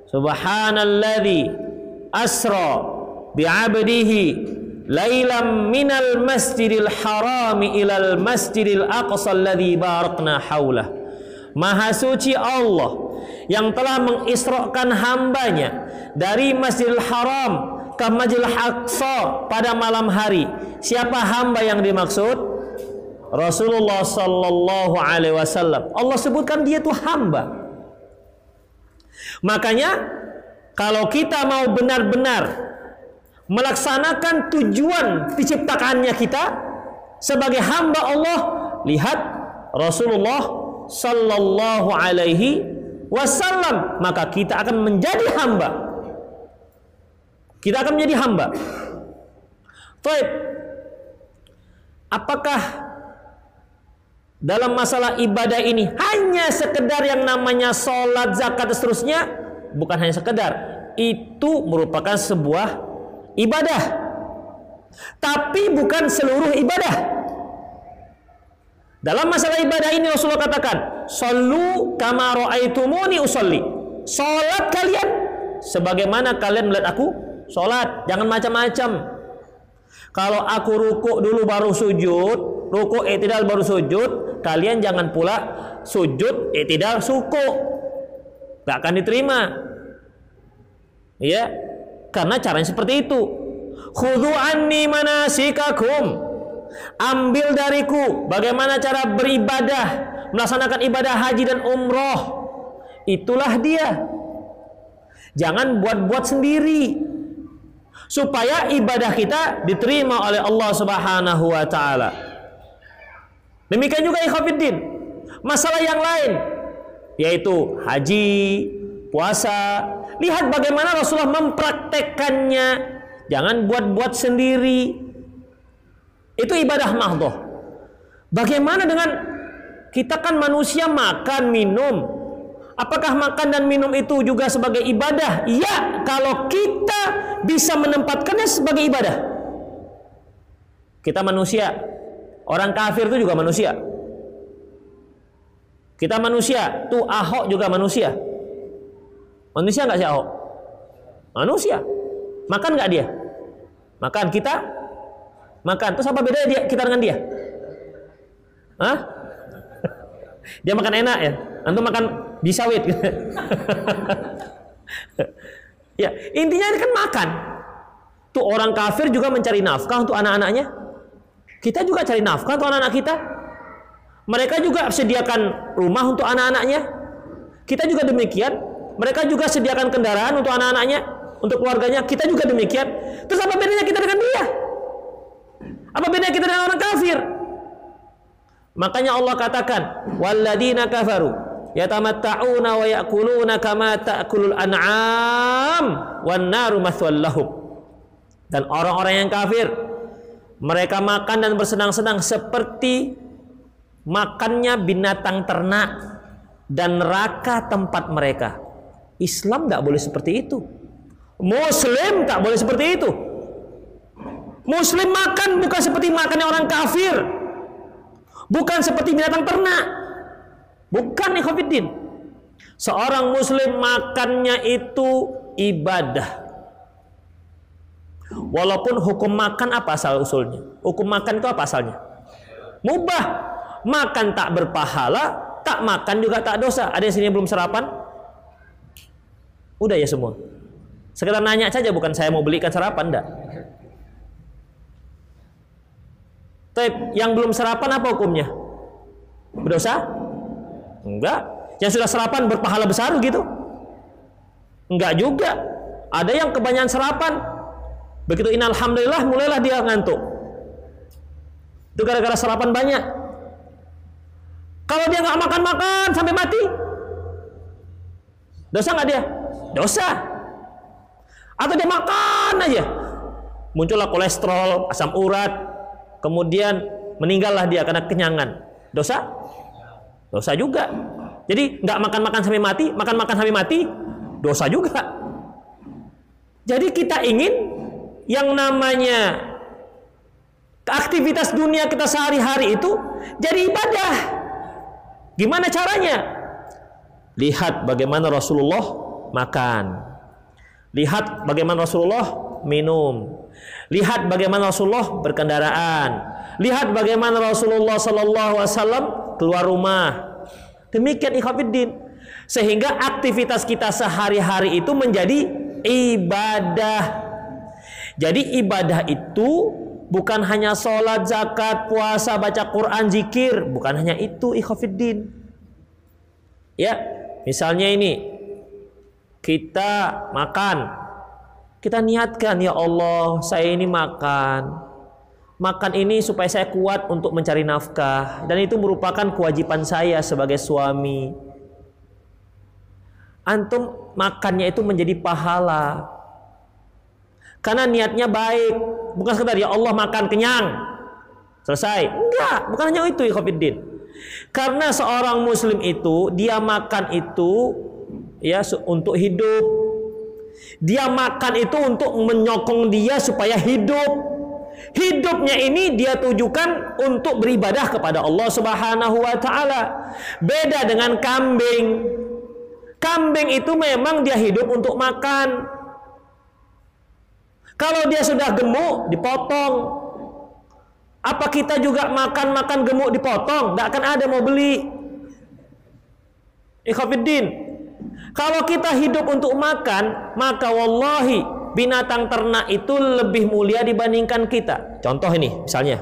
Subhanalladzi asra bi'abdihi lailam minal masjidil harami ilal masjidil aqsa alladzi barakna haulah Maha suci Allah yang telah mengisrakan hambanya dari Masjidil Haram ke Masjidil Aqsa pada malam hari. Siapa hamba yang dimaksud? Rasulullah sallallahu alaihi wasallam. Allah sebutkan dia itu hamba. Makanya Kalau kita mau benar-benar melaksanakan tujuan diciptakannya kita sebagai hamba Allah, lihat Rasulullah sallallahu alaihi wasallam, maka kita akan menjadi hamba. Kita akan menjadi hamba. Baik. Apakah dalam masalah ibadah ini hanya sekedar yang namanya sholat, zakat, dan seterusnya? Bukan hanya sekedar. Itu merupakan sebuah ibadah. Tapi bukan seluruh ibadah. Dalam masalah ibadah ini Rasulullah katakan, "Sallu kama ra'aitumuni usolli." Salat kalian sebagaimana kalian melihat aku salat, jangan macam-macam. Kalau aku ruku dulu baru sujud, ruku i'tidal baru sujud, kalian jangan pula sujud i'tidal suku. Gak akan diterima. Ya, karena caranya seperti itu. Khudhu anni manasikakum. Ambil dariku bagaimana cara beribadah, melaksanakan ibadah haji dan umroh. Itulah dia. Jangan buat-buat sendiri. Supaya ibadah kita diterima oleh Allah Subhanahu wa taala. Demikian juga ikhwatiddin. Masalah yang lain yaitu haji, puasa. Lihat bagaimana Rasulullah mempraktekkannya. Jangan buat-buat sendiri. Itu ibadah mahdoh. Bagaimana dengan kita kan manusia makan, minum. Apakah makan dan minum itu juga sebagai ibadah? Ya, kalau kita bisa menempatkannya sebagai ibadah. Kita manusia. Orang kafir itu juga manusia. Kita manusia. Tuh Ahok juga manusia. Manusia nggak sih Ahok? Manusia. Makan nggak dia? Makan kita? Makan. Terus apa bedanya dia kita dengan dia? Hah? *laughs* Dia makan enak ya. Antum makan bisawit. *laughs* ya, intinya kan makan. Tuh orang kafir juga mencari nafkah untuk anak-anaknya. Kita juga cari nafkah untuk anak-anak kita. Mereka juga sediakan rumah untuk anak-anaknya. Kita juga demikian. Mereka juga sediakan kendaraan untuk anak-anaknya, untuk keluarganya. Kita juga demikian. Terus apa bedanya kita dengan dia? Apa bedanya kita dengan orang kafir? Makanya Allah katakan, "Walladzina kafaru yatamatta'una wa ya'kuluna kama ta'kulul an'am wan naru lahum." Dan orang-orang yang kafir mereka makan dan bersenang-senang seperti makannya binatang ternak dan neraka tempat mereka. Islam tidak boleh seperti itu. Muslim tak boleh seperti itu. Muslim makan bukan seperti makannya orang kafir. Bukan seperti binatang ternak. Bukan ikhwatiddin. Seorang muslim makannya itu ibadah. Walaupun hukum makan apa asal usulnya? Hukum makan itu apa asalnya? Mubah. Makan tak berpahala, tak makan juga tak dosa. Ada yang sini belum sarapan? Udah ya semua. Sekedar nanya saja bukan saya mau belikan sarapan enggak. Tapi yang belum sarapan apa hukumnya? Berdosa? Enggak. Yang sudah sarapan berpahala besar gitu? Enggak juga. Ada yang kebanyakan sarapan. Begitu ini alhamdulillah mulailah dia ngantuk. Itu gara-gara sarapan banyak. Kalau dia nggak makan-makan sampai mati, dosa nggak dia? Dosa. Atau dia makan aja, muncullah kolesterol, asam urat, kemudian meninggallah dia karena kenyangan. Dosa? Dosa juga. Jadi nggak makan-makan sampai mati, makan-makan sampai mati, dosa juga. Jadi kita ingin yang namanya aktivitas dunia kita sehari-hari itu jadi ibadah. Gimana caranya? Lihat bagaimana Rasulullah makan. Lihat bagaimana Rasulullah minum. Lihat bagaimana Rasulullah berkendaraan. Lihat bagaimana Rasulullah Sallallahu Alaihi Wasallam keluar rumah. Demikian ikhwatiddin. Sehingga aktivitas kita sehari-hari itu menjadi ibadah. Jadi ibadah itu bukan hanya sholat, zakat, puasa, baca Quran, zikir. Bukan hanya itu ikhwatiddin. Ya, misalnya ini kita makan. Kita niatkan ya Allah, saya ini makan. Makan ini supaya saya kuat untuk mencari nafkah dan itu merupakan kewajiban saya sebagai suami. Antum makannya itu menjadi pahala. Karena niatnya baik, bukan sekedar ya Allah makan kenyang. Selesai. Enggak, bukan hanya itu ya Karena seorang muslim itu dia makan itu ya untuk hidup. Dia makan itu untuk menyokong dia supaya hidup. Hidupnya ini dia tujukan untuk beribadah kepada Allah Subhanahu wa taala. Beda dengan kambing. Kambing itu memang dia hidup untuk makan. Kalau dia sudah gemuk, dipotong. Apa kita juga makan-makan gemuk dipotong? Tidak akan ada mau beli. Ikhafiddin, kalau kita hidup untuk makan, maka wallahi binatang ternak itu lebih mulia dibandingkan kita. Contoh ini, misalnya.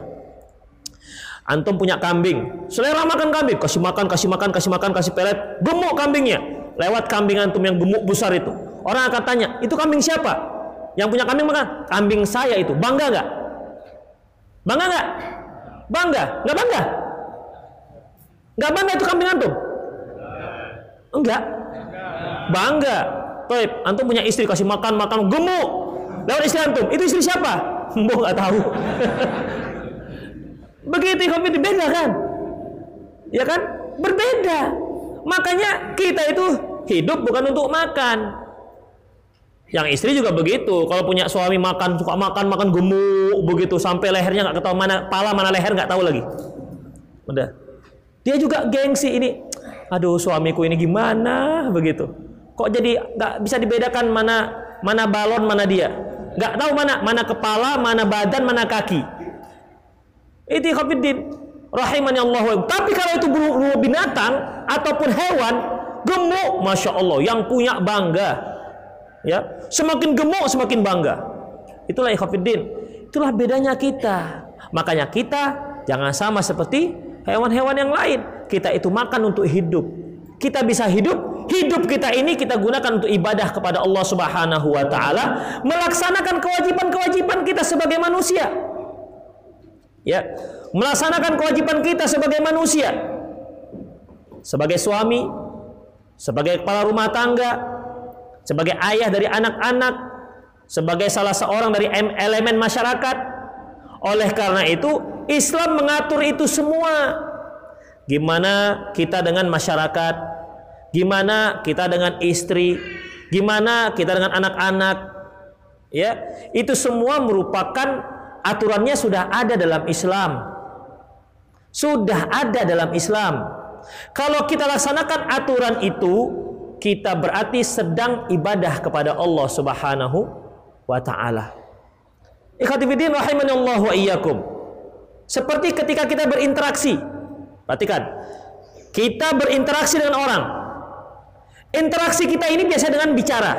Antum punya kambing, selera makan kambing, kasih makan, kasih makan, kasih makan, kasih pelet, gemuk kambingnya. Lewat kambing antum yang gemuk besar itu. Orang akan tanya, itu kambing siapa? Yang punya kambing makan? Kambing saya itu. Bangga nggak? Bangga nggak? Bangga? Nggak bangga? Nggak bangga itu kambing antum? Enggak bangga. Toib, antum punya istri kasih makan makan gemuk. Lewat istri antum, itu istri siapa? *laughs* Mbok nggak tahu. *laughs* Begitu itu beda kan? Ya kan? Berbeda. Makanya kita itu hidup bukan untuk makan. Yang istri juga begitu. Kalau punya suami makan suka makan makan gemuk begitu sampai lehernya nggak ketahui mana pala mana leher nggak tahu lagi. Udah. Dia juga gengsi ini. Aduh suamiku ini gimana begitu. Kok jadi nggak bisa dibedakan mana mana balon mana dia? Nggak tahu mana mana kepala, mana badan, mana kaki. Itu khafiddin rahimani Allah. Tapi kalau itu binatang ataupun hewan, gemuk, masya Allah, yang punya bangga. Ya, semakin gemuk semakin bangga. Itulah ikhafidin. Itulah bedanya kita. Makanya kita jangan sama seperti hewan-hewan yang lain. Kita itu makan untuk hidup. Kita bisa hidup hidup kita ini kita gunakan untuk ibadah kepada Allah Subhanahu wa taala, melaksanakan kewajiban-kewajiban kita sebagai manusia. Ya, melaksanakan kewajiban kita sebagai manusia. Sebagai suami, sebagai kepala rumah tangga, sebagai ayah dari anak-anak, sebagai salah seorang dari elemen masyarakat. Oleh karena itu, Islam mengatur itu semua. Gimana kita dengan masyarakat, gimana kita dengan istri, gimana kita dengan anak-anak. Ya, itu semua merupakan aturannya sudah ada dalam Islam. Sudah ada dalam Islam. Kalau kita laksanakan aturan itu, kita berarti sedang ibadah kepada Allah Subhanahu wa taala. Wa iyyakum. Seperti ketika kita berinteraksi. Perhatikan. Kita berinteraksi dengan orang. Interaksi kita ini biasa dengan bicara.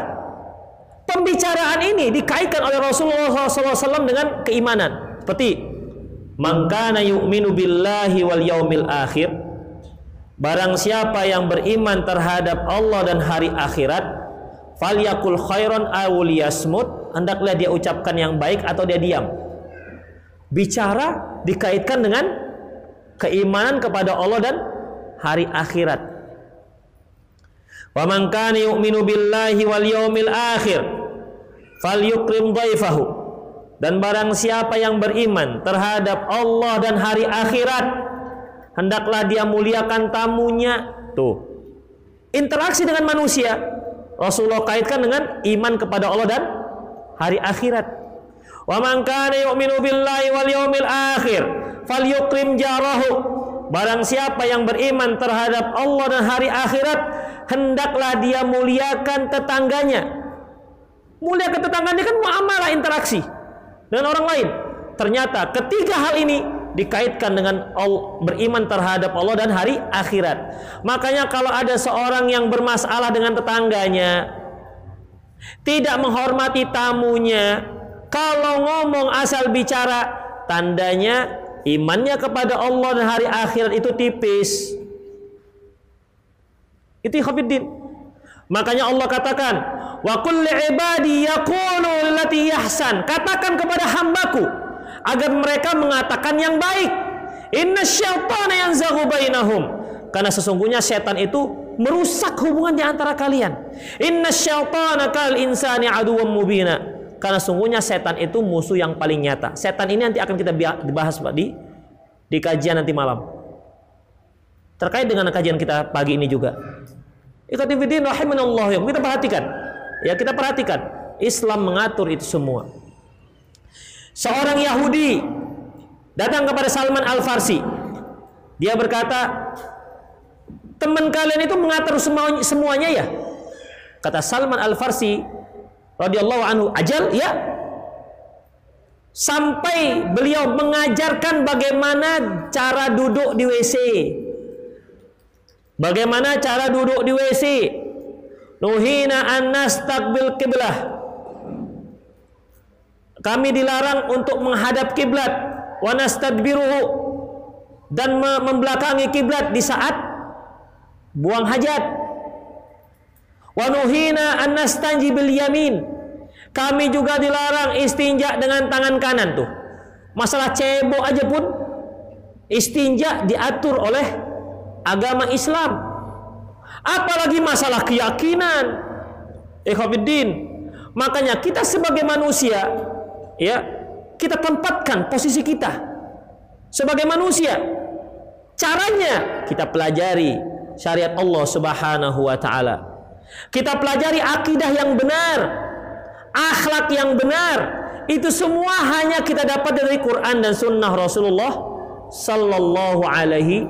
Pembicaraan ini dikaitkan oleh Rasulullah SAW dengan keimanan. Seperti Mangkana yu'minu billahi wal yaumil akhir Barang siapa yang beriman terhadap Allah dan hari akhirat Falyakul khairon awul yasmut Hendaklah dia ucapkan yang baik atau dia diam Bicara dikaitkan dengan Keimanan kepada Allah dan hari akhirat Wa man kana yu'minu billahi wal yawmil akhir falyukrim dhaifahu. Dan barang siapa yang beriman terhadap Allah dan hari akhirat, hendaklah dia muliakan tamunya. Tuh. Interaksi dengan manusia Rasulullah kaitkan dengan iman kepada Allah dan hari akhirat. Wa man kana yu'minu wal yawmil akhir falyukrim jarahu. Barang siapa yang beriman terhadap Allah dan hari akhirat, hendaklah dia muliakan tetangganya. Muliakan tetangganya kan muamalah interaksi dengan orang lain. Ternyata ketiga hal ini dikaitkan dengan beriman terhadap Allah dan hari akhirat. Makanya kalau ada seorang yang bermasalah dengan tetangganya, tidak menghormati tamunya, kalau ngomong asal bicara, tandanya imannya kepada Allah dan hari akhirat itu tipis. Itu khafiddin. Makanya Allah katakan, Wa qul ibadi yaqulu. Katakan kepada hambaku agar mereka mengatakan yang baik. Inna syaitana yanzaghu bainahum. Karena sesungguhnya setan itu merusak hubungan di antara kalian. Inna syaitana kal insani aduwwam mubina. Karena sungguhnya setan itu musuh yang paling nyata. Setan ini nanti akan kita bahas Pak di di kajian nanti malam. Terkait dengan kajian kita pagi ini juga. Ikhwatifidin rahimanallah. Kita perhatikan. Ya kita perhatikan, Islam mengatur itu semua. Seorang Yahudi datang kepada Salman Al Farsi. Dia berkata, teman kalian itu mengatur semuanya, semuanya ya? Kata Salman Al Farsi radhiyallahu anhu, ajal ya. Sampai beliau mengajarkan bagaimana cara duduk di WC. Bagaimana cara duduk di WC? Nuhina an nastaqbil kiblah. Kami dilarang untuk menghadap kiblat wa dan membelakangi kiblat di saat buang hajat. Wa nuhina an yamin. Kami juga dilarang istinja dengan tangan kanan tuh. Masalah cebok aja pun istinja diatur oleh agama Islam. Apalagi masalah keyakinan. Ikhwafiddin. Makanya kita sebagai manusia ya, kita tempatkan posisi kita sebagai manusia. Caranya kita pelajari syariat Allah Subhanahu wa taala. Kita pelajari akidah yang benar, akhlak yang benar. Itu semua hanya kita dapat dari Quran dan sunnah Rasulullah sallallahu alaihi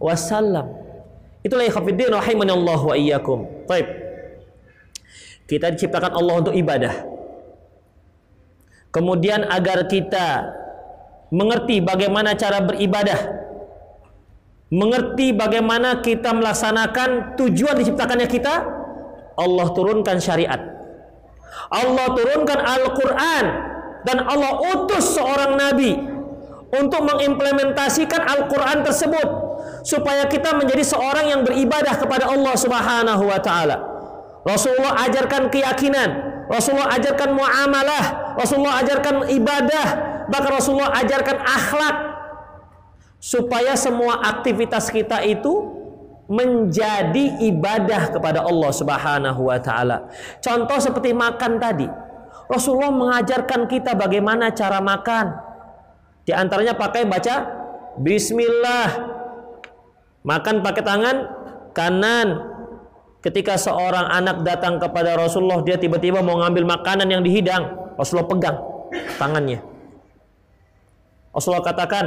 wasallam. Itulah ikhwatiddin rahimani Allah wa iyyakum. Baik. Kita diciptakan Allah untuk ibadah. Kemudian agar kita mengerti bagaimana cara beribadah. Mengerti bagaimana kita melaksanakan tujuan diciptakannya kita, Allah turunkan syariat. Allah turunkan Al-Qur'an dan Allah utus seorang nabi untuk mengimplementasikan Al-Qur'an tersebut supaya kita menjadi seorang yang beribadah kepada Allah Subhanahu wa taala. Rasulullah ajarkan keyakinan, Rasulullah ajarkan muamalah, Rasulullah ajarkan ibadah, bahkan Rasulullah ajarkan akhlak supaya semua aktivitas kita itu menjadi ibadah kepada Allah Subhanahu wa taala. Contoh seperti makan tadi. Rasulullah mengajarkan kita bagaimana cara makan. Di antaranya pakai baca bismillah Makan pakai tangan kanan. Ketika seorang anak datang kepada Rasulullah, dia tiba-tiba mau ngambil makanan yang dihidang. Rasulullah pegang tangannya. Rasulullah katakan,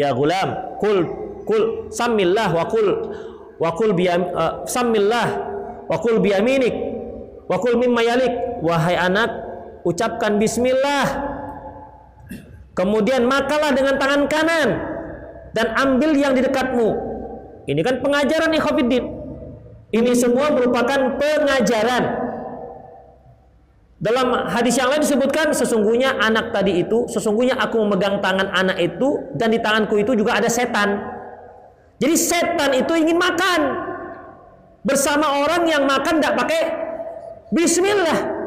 "Ya gulam, kul kul samillah wa kul wa kul biyam uh, samillah wa kul biyaminik wa kul mimma yalik." Wahai anak, ucapkan bismillah. Kemudian makalah dengan tangan kanan dan ambil yang di dekatmu. Ini kan pengajaran ikhwatiddin. Ini semua merupakan pengajaran. Dalam hadis yang lain disebutkan sesungguhnya anak tadi itu, sesungguhnya aku memegang tangan anak itu dan di tanganku itu juga ada setan. Jadi setan itu ingin makan bersama orang yang makan tidak pakai bismillah.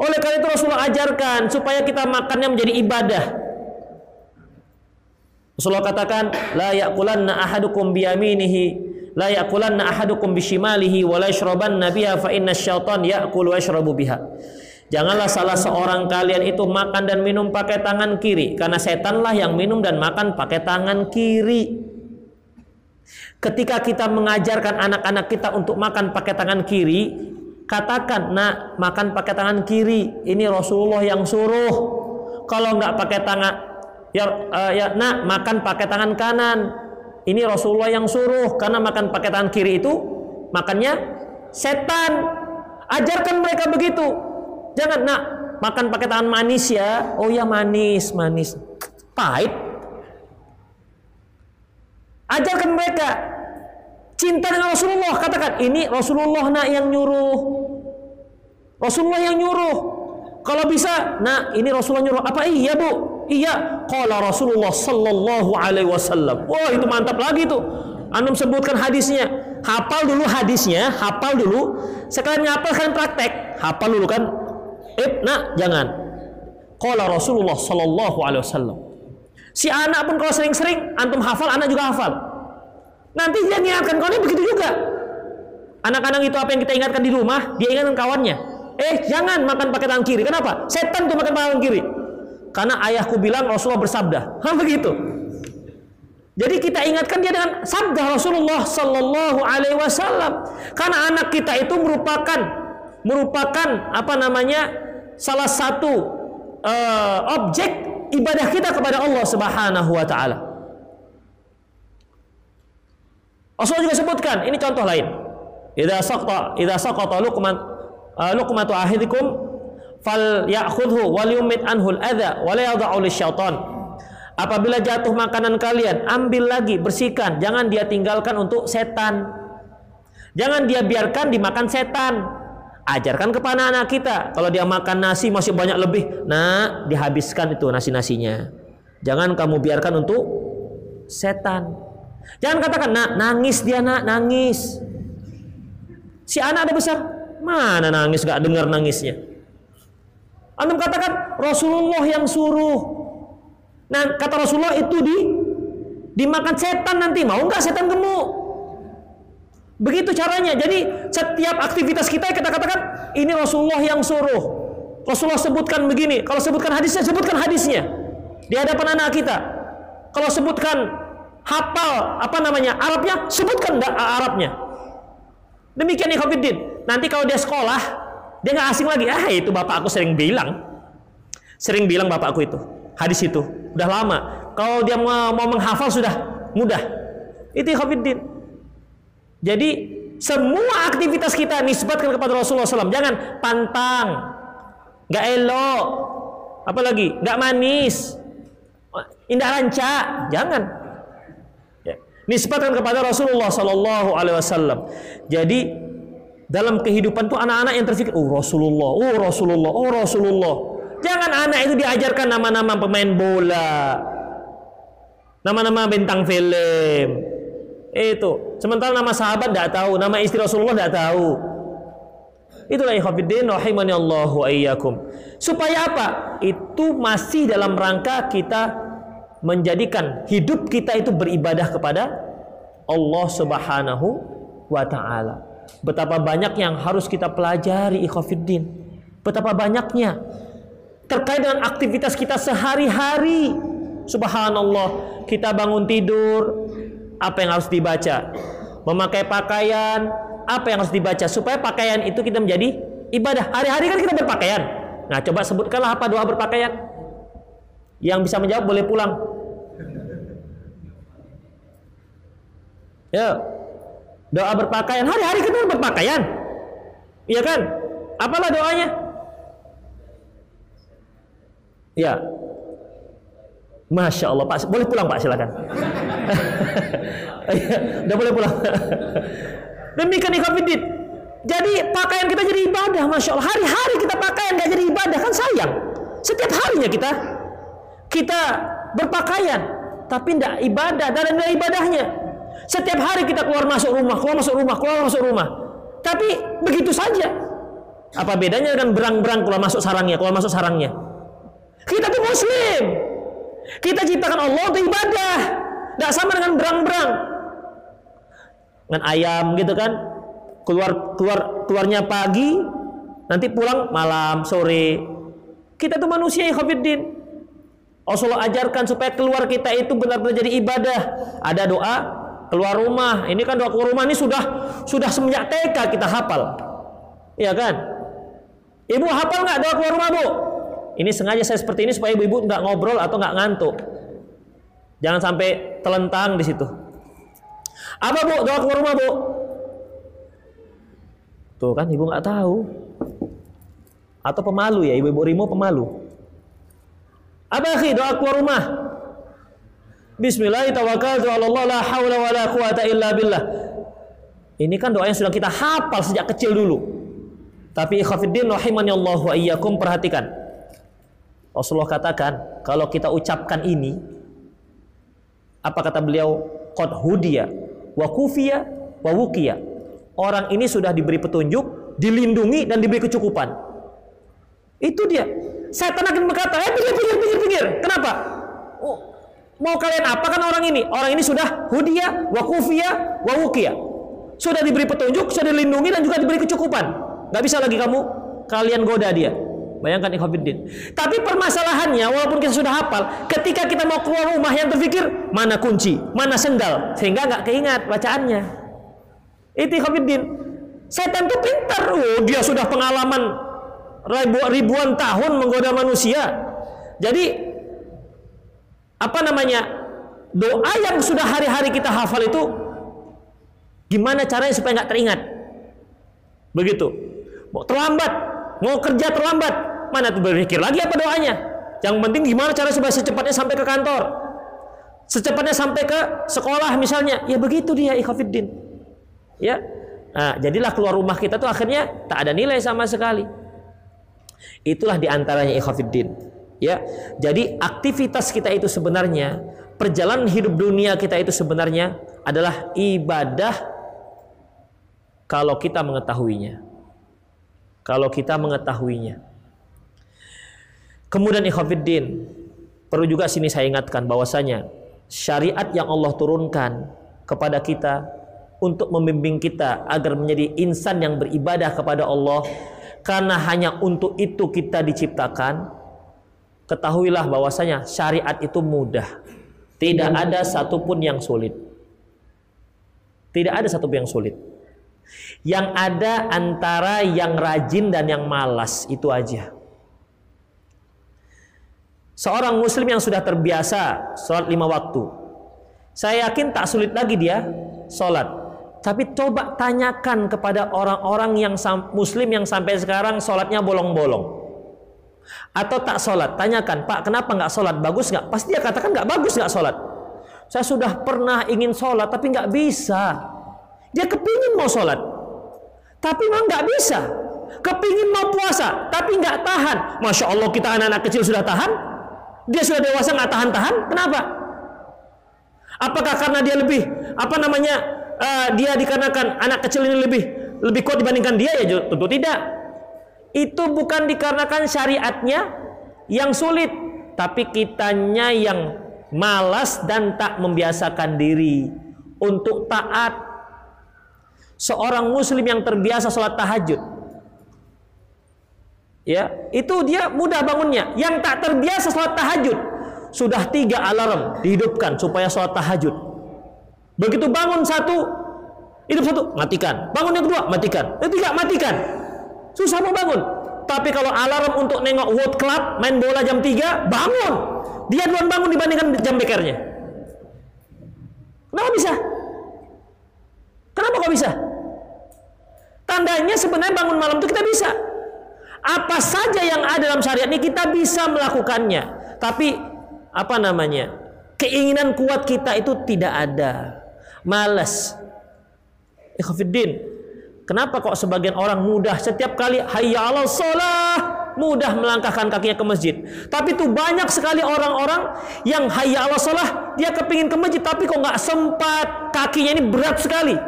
Oleh karena itu Rasulullah ajarkan supaya kita makannya menjadi ibadah. Rasulullah katakan la yaqulanna ahadukum biyaminihi la yaqulanna ahadukum bishimalihi wa la yashrabanna biha fa inna syaitan ya'kul wa yashrabu biha. Janganlah salah seorang kalian itu makan dan minum pakai tangan kiri karena setanlah yang minum dan makan pakai tangan kiri. Ketika kita mengajarkan anak-anak kita untuk makan pakai tangan kiri, katakan, "Nak, makan pakai tangan kiri. Ini Rasulullah yang suruh." Kalau nggak pakai tangan ya uh, ya nak makan pakai tangan kanan ini Rasulullah yang suruh karena makan pakai tangan kiri itu makannya setan. Ajarkan mereka begitu. Jangan nak makan pakai tangan manis ya. Oh ya manis manis. Pahit. Ajarkan mereka. Cinta dengan Rasulullah. Katakan ini Rasulullah nak yang nyuruh. Rasulullah yang nyuruh. Kalau bisa nak ini Rasulullah nyuruh. Apa? Iya bu Iya, qala Rasulullah sallallahu alaihi wasallam. Wah, itu mantap lagi tuh. Anum sebutkan hadisnya. hafal dulu hadisnya, hafal dulu. Sekalian ngapal kalian praktek, hafal dulu kan. Eh, nah, jangan. Qala Rasulullah sallallahu alaihi wasallam. Si anak pun kalau sering-sering antum hafal, anak juga hafal. Nanti dia ingatkan kau ini begitu juga. Anak-anak itu apa yang kita ingatkan di rumah, dia ingatkan kawannya. Eh, jangan makan pakai tangan kiri. Kenapa? Setan tuh makan pakai tangan kiri. Karena ayahku bilang Rasulullah bersabda. *laughs* Hah begitu. Jadi kita ingatkan dia dengan sabda Rasulullah Sallallahu Alaihi Wasallam. Karena anak kita itu merupakan merupakan apa namanya salah satu uh, objek ibadah kita kepada Allah Subhanahu Wa Taala. Rasulullah juga sebutkan ini contoh lain. Idza saqta idza saqata luqman uh, luqmatu ahidikum fal ya'khudhu wal yumit anhu al-adha wa la yadh'u lisyaitan Apabila jatuh makanan kalian, ambil lagi, bersihkan. Jangan dia tinggalkan untuk setan. Jangan dia biarkan dimakan setan. Ajarkan kepada anak kita. Kalau dia makan nasi masih banyak lebih, nah dihabiskan itu nasi-nasinya. Jangan kamu biarkan untuk setan. Jangan katakan, nak nangis dia nak nangis. Si anak ada besar, mana nangis gak dengar nangisnya. Antum katakan Rasulullah yang suruh Nah kata Rasulullah itu di dimakan setan nanti mau nggak setan gemuk? Begitu caranya. Jadi setiap aktivitas kita kita katakan ini Rasulullah yang suruh. Rasulullah sebutkan begini. Kalau sebutkan hadisnya sebutkan hadisnya di hadapan anak kita. Kalau sebutkan hafal apa namanya Arabnya sebutkan Arabnya. Demikian ikhwatiddin. Nanti kalau dia sekolah dia nggak asing lagi. Ah itu bapak aku sering bilang, sering bilang bapakku itu. Hadis itu. Udah lama. Kalau dia mau, menghafal sudah. Mudah. Itu khafiddin jadi semua aktivitas kita nisbatkan kepada Rasulullah SAW jangan pantang. Nggak elok. Apalagi? Nggak manis. Indah ranca. Jangan. Ya. nisbatkan kepada Rasulullah Wasallam. Jadi dalam kehidupan tuh anak-anak yang terfikir oh Rasulullah oh Rasulullah oh Rasulullah Jangan anak itu diajarkan nama-nama pemain bola. Nama-nama bintang film. Itu. Sementara nama sahabat tidak tahu, nama istri Rasulullah tidak tahu. Itulah ikhwatiddin rahimani Allah wa iyyakum. Supaya apa? Itu masih dalam rangka kita menjadikan hidup kita itu beribadah kepada Allah Subhanahu wa taala. Betapa banyak yang harus kita pelajari ikhwatiddin. Betapa banyaknya terkait dengan aktivitas kita sehari-hari. Subhanallah, kita bangun tidur, apa yang harus dibaca? Memakai pakaian, apa yang harus dibaca supaya pakaian itu kita menjadi ibadah. Hari-hari kan kita berpakaian. Nah, coba sebutkanlah apa doa berpakaian. Yang bisa menjawab boleh pulang. Ya. Doa berpakaian. Hari-hari kita berpakaian. Iya kan? Apalah doanya? Ya. Masya Allah Pak, boleh pulang Pak silakan. *laughs* Udah boleh pulang. *laughs* Demikian ikhafidin. Jadi pakaian kita jadi ibadah, masya Allah. Hari-hari kita pakaian nggak jadi ibadah kan sayang. Setiap harinya kita kita berpakaian, tapi tidak ibadah dan ada ibadahnya. Setiap hari kita keluar masuk rumah, keluar masuk rumah, keluar masuk rumah. Tapi begitu saja. Apa bedanya dengan berang-berang keluar masuk sarangnya, keluar masuk sarangnya? Kita tuh muslim. Kita ciptakan Allah untuk ibadah. Tidak sama dengan berang-berang. Dengan ayam gitu kan. Keluar keluar keluarnya pagi, nanti pulang malam, sore. Kita tuh manusia ya Khafiddin. Rasulullah ajarkan supaya keluar kita itu benar-benar jadi ibadah. Ada doa keluar rumah. Ini kan doa keluar rumah ini sudah sudah semenjak TK kita hafal. Iya kan? Ibu hafal nggak doa keluar rumah, Bu? Ini sengaja saya seperti ini supaya ibu-ibu nggak ngobrol atau nggak ngantuk. Jangan sampai telentang di situ. Apa bu? Doa keluar rumah bu? Tuh kan ibu nggak tahu. Atau pemalu ya ibu-ibu Rimo pemalu. Apa sih doa keluar rumah? Bismillahirrahmanirrahim. Ini kan doa yang sudah kita hafal sejak kecil dulu. Tapi ikhafidin rahimani Allah wa iyyakum perhatikan. Rasulullah katakan, kalau kita ucapkan ini, apa kata beliau? Qad hudiya wa kufiya wa wuqiya. Orang ini sudah diberi petunjuk, dilindungi dan diberi kecukupan. Itu dia. Setan akan berkata, "Eh, pinggir, pinggir, pinggir, pinggir." Kenapa? Oh, mau kalian apa kan orang ini? Orang ini sudah hudia, wa kufiya, wa. Sudah diberi petunjuk, sudah dilindungi dan juga diberi kecukupan. Gak bisa lagi kamu kalian goda dia. Bayangkan ikhwafiddin. Tapi permasalahannya walaupun kita sudah hafal, ketika kita mau keluar rumah yang terpikir mana kunci, mana sendal, sehingga nggak keingat bacaannya. Itu ikhwafiddin. Setan itu pintar. Oh, dia sudah pengalaman ribuan tahun menggoda manusia. Jadi apa namanya? Doa yang sudah hari-hari kita hafal itu gimana caranya supaya nggak teringat? Begitu. Mau terlambat, mau kerja terlambat, mana tuh berpikir lagi apa doanya? Yang penting gimana cara supaya secepatnya sampai ke kantor, secepatnya sampai ke sekolah misalnya. Ya begitu dia ikhafidin. Ya, nah, jadilah keluar rumah kita tuh akhirnya tak ada nilai sama sekali. Itulah di antaranya ikhafidin. Ya, jadi aktivitas kita itu sebenarnya perjalanan hidup dunia kita itu sebenarnya adalah ibadah kalau kita mengetahuinya. Kalau kita mengetahuinya. Kemudian ikhwafiddin, perlu juga sini saya ingatkan bahwasanya syariat yang Allah turunkan kepada kita untuk membimbing kita agar menjadi insan yang beribadah kepada Allah karena hanya untuk itu kita diciptakan ketahuilah bahwasanya syariat itu mudah tidak ada satupun yang sulit tidak ada satupun yang sulit yang ada antara yang rajin dan yang malas itu aja Seorang muslim yang sudah terbiasa sholat lima waktu. Saya yakin tak sulit lagi dia sholat. Tapi coba tanyakan kepada orang-orang yang muslim yang sampai sekarang sholatnya bolong-bolong. Atau tak sholat. Tanyakan, Pak kenapa nggak sholat? Bagus nggak? Pasti dia katakan nggak bagus nggak sholat. Saya sudah pernah ingin sholat tapi nggak bisa. Dia kepingin mau sholat. Tapi memang nggak bisa. Kepingin mau puasa tapi nggak tahan. Masya Allah kita anak-anak kecil sudah tahan. Dia sudah dewasa nggak tahan-tahan, kenapa? Apakah karena dia lebih apa namanya uh, dia dikarenakan anak kecil ini lebih lebih kuat dibandingkan dia ya tentu tidak. Itu bukan dikarenakan syariatnya yang sulit, tapi kitanya yang malas dan tak membiasakan diri untuk taat. Seorang muslim yang terbiasa sholat tahajud ya itu dia mudah bangunnya. Yang tak terbiasa sholat tahajud sudah tiga alarm dihidupkan supaya sholat tahajud. Begitu bangun satu hidup satu matikan. Bangun yang kedua matikan. Yang ketiga matikan susah mau bangun tapi kalau alarm untuk nengok World Club main bola jam 3 bangun dia duluan bangun dibandingkan jam bekernya kenapa bisa kenapa kok bisa tandanya sebenarnya bangun malam itu kita bisa apa saja yang ada dalam syariat ini kita bisa melakukannya. Tapi apa namanya? Keinginan kuat kita itu tidak ada. Malas. Ikhfiddin. Kenapa kok sebagian orang mudah setiap kali hayya 'alal shalah mudah melangkahkan kakinya ke masjid. Tapi tuh banyak sekali orang-orang yang hayya 'alal shalah dia kepingin ke masjid tapi kok nggak sempat kakinya ini berat sekali.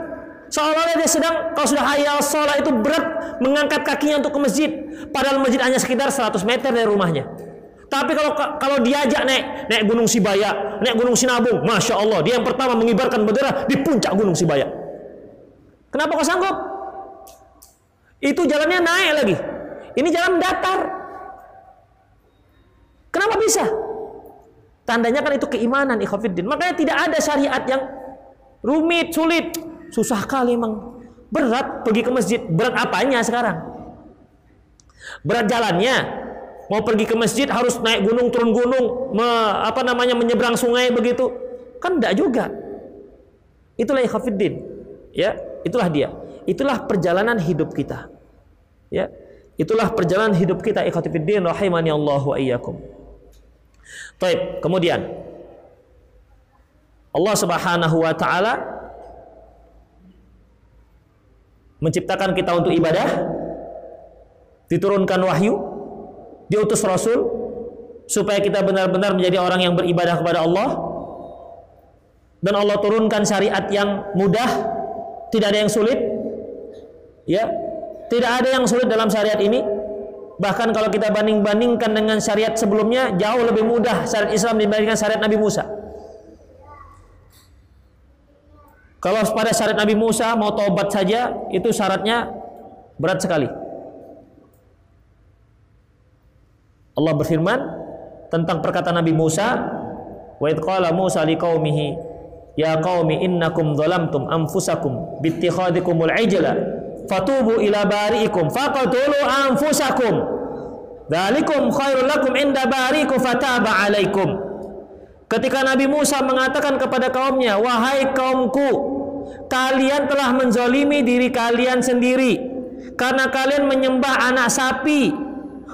Seolah-olah dia sedang kalau sudah hayal sholat itu berat mengangkat kakinya untuk ke masjid. Padahal masjid hanya sekitar 100 meter dari rumahnya. Tapi kalau kalau diajak naik naik Gunung Sibaya, naik Gunung Sinabung, masya Allah dia yang pertama mengibarkan bendera di puncak Gunung Sibaya. Kenapa kau sanggup? Itu jalannya naik lagi. Ini jalan datar. Kenapa bisa? Tandanya kan itu keimanan ikhwafiddin. Makanya tidak ada syariat yang rumit, sulit. Susah kali emang. Berat pergi ke masjid. Berat apanya sekarang? Berat jalannya. Mau pergi ke masjid harus naik gunung turun gunung, me, apa namanya menyeberang sungai begitu. Kan enggak juga. Itulah ikhafiddin. Ya, itulah dia. Itulah perjalanan hidup kita. Ya. Itulah perjalanan hidup kita ikhwatifiddin rahimani Allah wa iyyakum. Baik, kemudian Allah Subhanahu wa taala menciptakan kita untuk ibadah, diturunkan wahyu, diutus rasul supaya kita benar-benar menjadi orang yang beribadah kepada Allah dan Allah turunkan syariat yang mudah Tidak ada yang sulit. Ya. Tidak ada yang sulit dalam syariat ini. Bahkan kalau kita banding-bandingkan dengan syariat sebelumnya, jauh lebih mudah syariat Islam dibandingkan syariat Nabi Musa. Kalau pada syariat Nabi Musa mau tobat saja, itu syaratnya berat sekali. Allah berfirman tentang perkataan Nabi Musa, "Wa idh qala Musa liqaumihi, ya qaumi innakum dhalamtum anfusakum bittikhadikumul ijla fatubu ila bari'ikum faqatulu anfusakum. Dzalikum khairul lakum inda bari'ikum fataba alaikum. Ketika Nabi Musa mengatakan kepada kaumnya wahai kaumku kalian telah menzolimi diri kalian sendiri karena kalian menyembah anak sapi.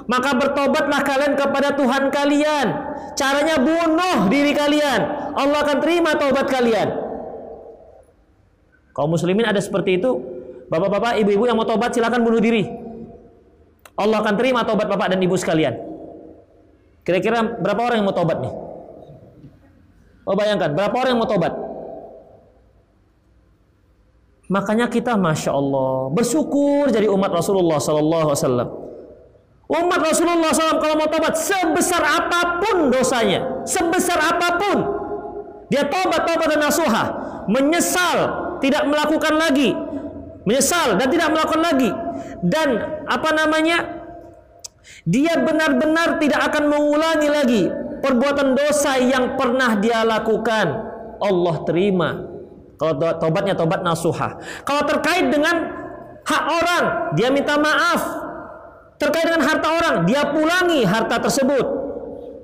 Maka bertobatlah kalian kepada Tuhan kalian. Caranya bunuh diri kalian. Allah akan terima taubat kalian. Kaum muslimin ada seperti itu Bapak-bapak, ibu-ibu yang mau tobat silakan bunuh diri. Allah akan terima tobat bapak dan ibu sekalian. Kira-kira berapa orang yang mau tobat nih? Oh bayangkan, berapa orang yang mau tobat? Makanya kita masya Allah bersyukur jadi umat Rasulullah Sallallahu Alaihi Wasallam. Umat Rasulullah SAW kalau mau tobat sebesar apa pun dosanya, sebesar apa pun dia tobat tobat dan nasuha, menyesal, tidak melakukan lagi, menyesal dan tidak melakukan lagi. Dan apa namanya? Dia benar-benar tidak akan mengulangi lagi perbuatan dosa yang pernah dia lakukan. Allah terima. Kalau tobatnya tobat nasuha kalau terkait dengan hak orang dia minta maaf. Terkait dengan harta orang dia pulangi harta tersebut.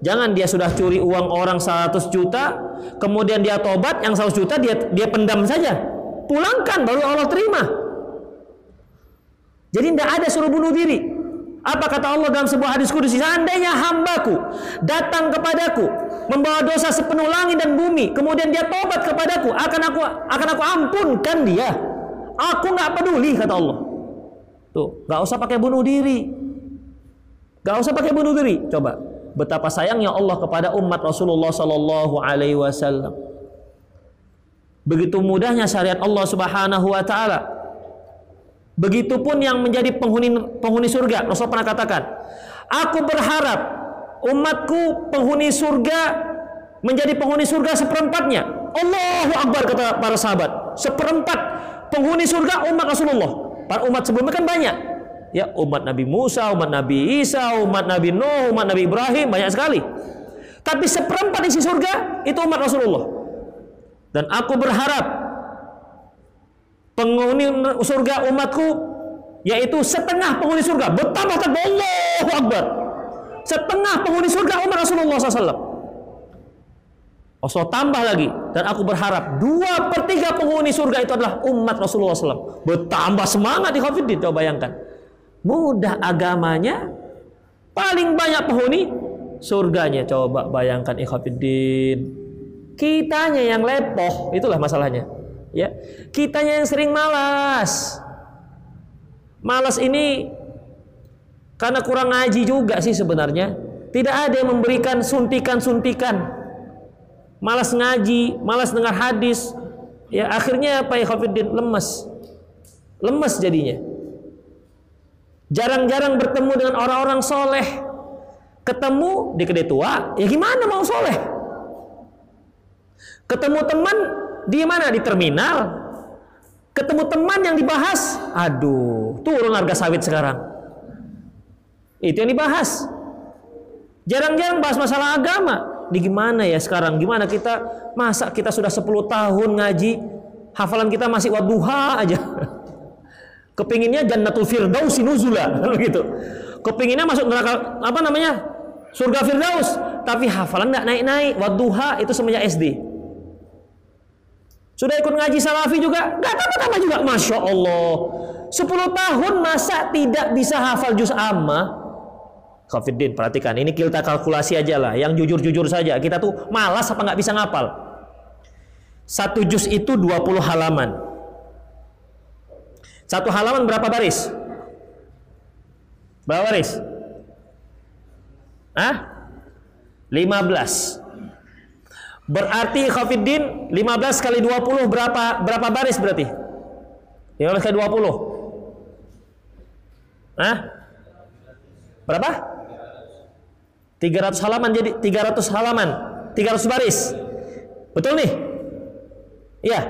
Jangan dia sudah curi uang orang 100 juta kemudian dia tobat yang 100 juta dia dia pendam saja. Pulangkan baru Allah terima jadi tidak ada suruh bunuh diri. Apa kata Allah dalam sebuah hadis kudus? Seandainya hambaku datang kepadaku membawa dosa sepenuh langit dan bumi, kemudian dia tobat kepadaku, akan aku akan aku ampunkan dia. Aku nggak peduli kata Allah. Tuh, nggak usah pakai bunuh diri. Nggak usah pakai bunuh diri. Coba betapa sayangnya Allah kepada umat Rasulullah Sallallahu Alaihi Wasallam. Begitu mudahnya syariat Allah Subhanahu Wa Taala Begitupun yang menjadi penghuni penghuni surga. Rasul pernah katakan, "Aku berharap umatku penghuni surga menjadi penghuni surga seperempatnya." Allahu Akbar kata para sahabat. Seperempat penghuni surga umat Rasulullah. Para umat sebelumnya kan banyak. Ya, umat Nabi Musa, umat Nabi Isa, umat Nabi Nuh, umat Nabi Ibrahim banyak sekali. Tapi seperempat isi surga itu umat Rasulullah. Dan aku berharap penghuni surga umatku yaitu setengah penghuni surga. Betapa takbir Allahu Akbar. Setengah penghuni surga umat Rasulullah SAW Allah tambah lagi. Dan aku berharap dua per tiga penghuni surga itu adalah umat Rasulullah SAW bertambah semangat di Khafidin coba bayangkan. Mudah agamanya paling banyak penghuni surganya. Coba bayangkan ikhafidin kitanya yang lepoh. Itulah masalahnya ya. Kitanya yang sering malas. Malas ini karena kurang ngaji juga sih sebenarnya. Tidak ada yang memberikan suntikan-suntikan. Malas ngaji malas dengar hadis. Ya akhirnya apa ya lemes. Lemes jadinya. Jarang-jarang bertemu dengan orang-orang soleh. Ketemu di kedai tua ya gimana mau soleh? Ketemu teman di mana? Di terminal. Ketemu teman yang dibahas. Aduh, turun harga sawit sekarang. Itu yang dibahas. Jarang-jarang bahas masalah agama. Di gimana ya sekarang? Gimana kita masa kita sudah 10 tahun ngaji, hafalan kita masih waduha aja. *laughs* Kepinginnya jannatul firdausi nuzula *laughs* gitu. Kepinginnya masuk neraka apa namanya? Surga firdaus, tapi hafalan nggak naik-naik. Waduha itu semenjak SD. Sudah ikut ngaji salafi juga? Gak tambah-tambah juga. Masya Allah. 10 tahun masa tidak bisa hafal juz amma? Khafiddin, perhatikan. Ini kita kalkulasi aja lah. Yang jujur-jujur saja. Kita tuh malas apa nggak bisa ngapal? Satu juz itu 20 halaman. Satu halaman berapa baris? Berapa baris? Hah? 15. Berarti Khafiddin 15 kali 20 berapa berapa baris berarti? 15 kali 20. Hah? Berapa? 300 halaman jadi 300 halaman. 300 baris. Betul nih? Iya.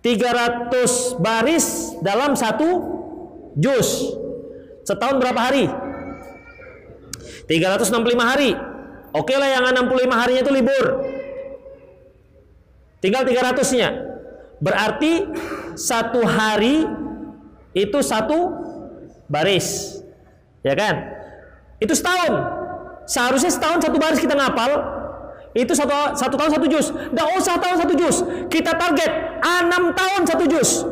300 baris dalam satu juz. Setahun berapa hari? 365 hari. Oke lah yang 65 harinya itu libur. Tinggal 300-nya. Berarti satu hari itu satu baris. Ya kan? Itu setahun. Seharusnya setahun satu baris kita ngapal. Itu satu, satu tahun satu juz. Tidak usah tahun satu juz. Kita target enam tahun satu juz.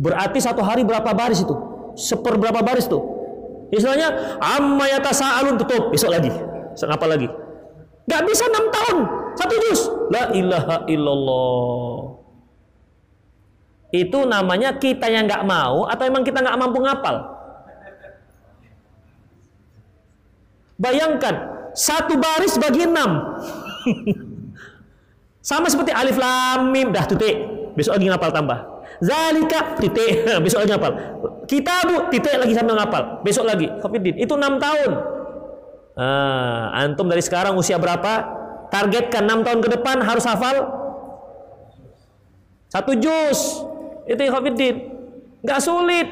Berarti satu hari berapa baris itu? Seper berapa baris tuh? Istilahnya amma yatasaalun tutup besok lagi. Ngapal lagi? Gak bisa enam tahun satu juz. La ilaha illallah. Itu namanya kita yang nggak mau atau emang kita nggak mampu ngapal? Bayangkan satu baris bagi enam. *laughs* Sama seperti alif lam mim dah titik. Besok lagi ngapal tambah. Zalika titik. *laughs* Besok lagi ngapal. bu titik lagi sambil ngapal. Besok lagi. Khafidin. Itu enam tahun. Ah, antum dari sekarang usia berapa? Targetkan 6 tahun ke depan harus hafal satu juz. Itu Ikhwafiddin. Gak sulit.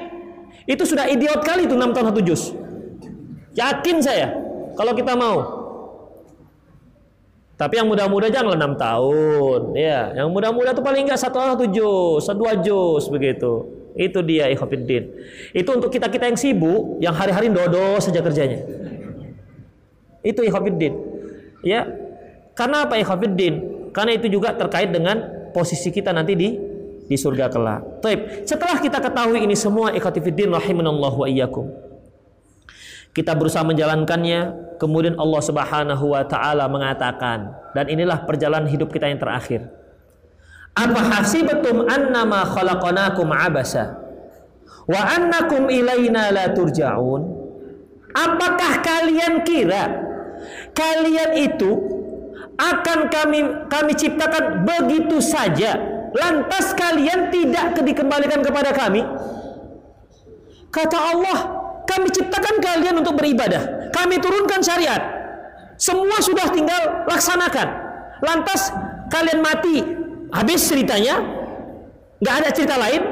Itu sudah idiot kali itu 6 tahun satu juz. Yakin saya kalau kita mau. Tapi yang muda-muda jangan 6 tahun, ya. Yang muda-muda itu paling enggak satu satu juz, dua juz begitu. Itu dia ikhwatiddin. Itu untuk kita-kita yang sibuk, yang hari-hari dodo saja kerjanya. Itu ikhwatiddin. Ya, karena apa ya Khafiddin? Karena itu juga terkait dengan posisi kita nanti di di surga kelak. Taib. Setelah kita ketahui ini semua ikhwatifiddin rahimanallahu wa iyyakum. Kita berusaha menjalankannya, kemudian Allah Subhanahu wa taala mengatakan, dan inilah perjalanan hidup kita yang terakhir. Apa hasibatum annama khalaqnakum abasa wa annakum ilaina la turja'un? Apakah kalian kira kalian itu akan kami kami ciptakan begitu saja. Lantas kalian tidak dikembalikan kepada kami? Kata Allah kami ciptakan kalian untuk beribadah. Kami turunkan syariat. Semua sudah tinggal laksanakan. Lantas kalian mati. Habis ceritanya? Nggak ada cerita lain?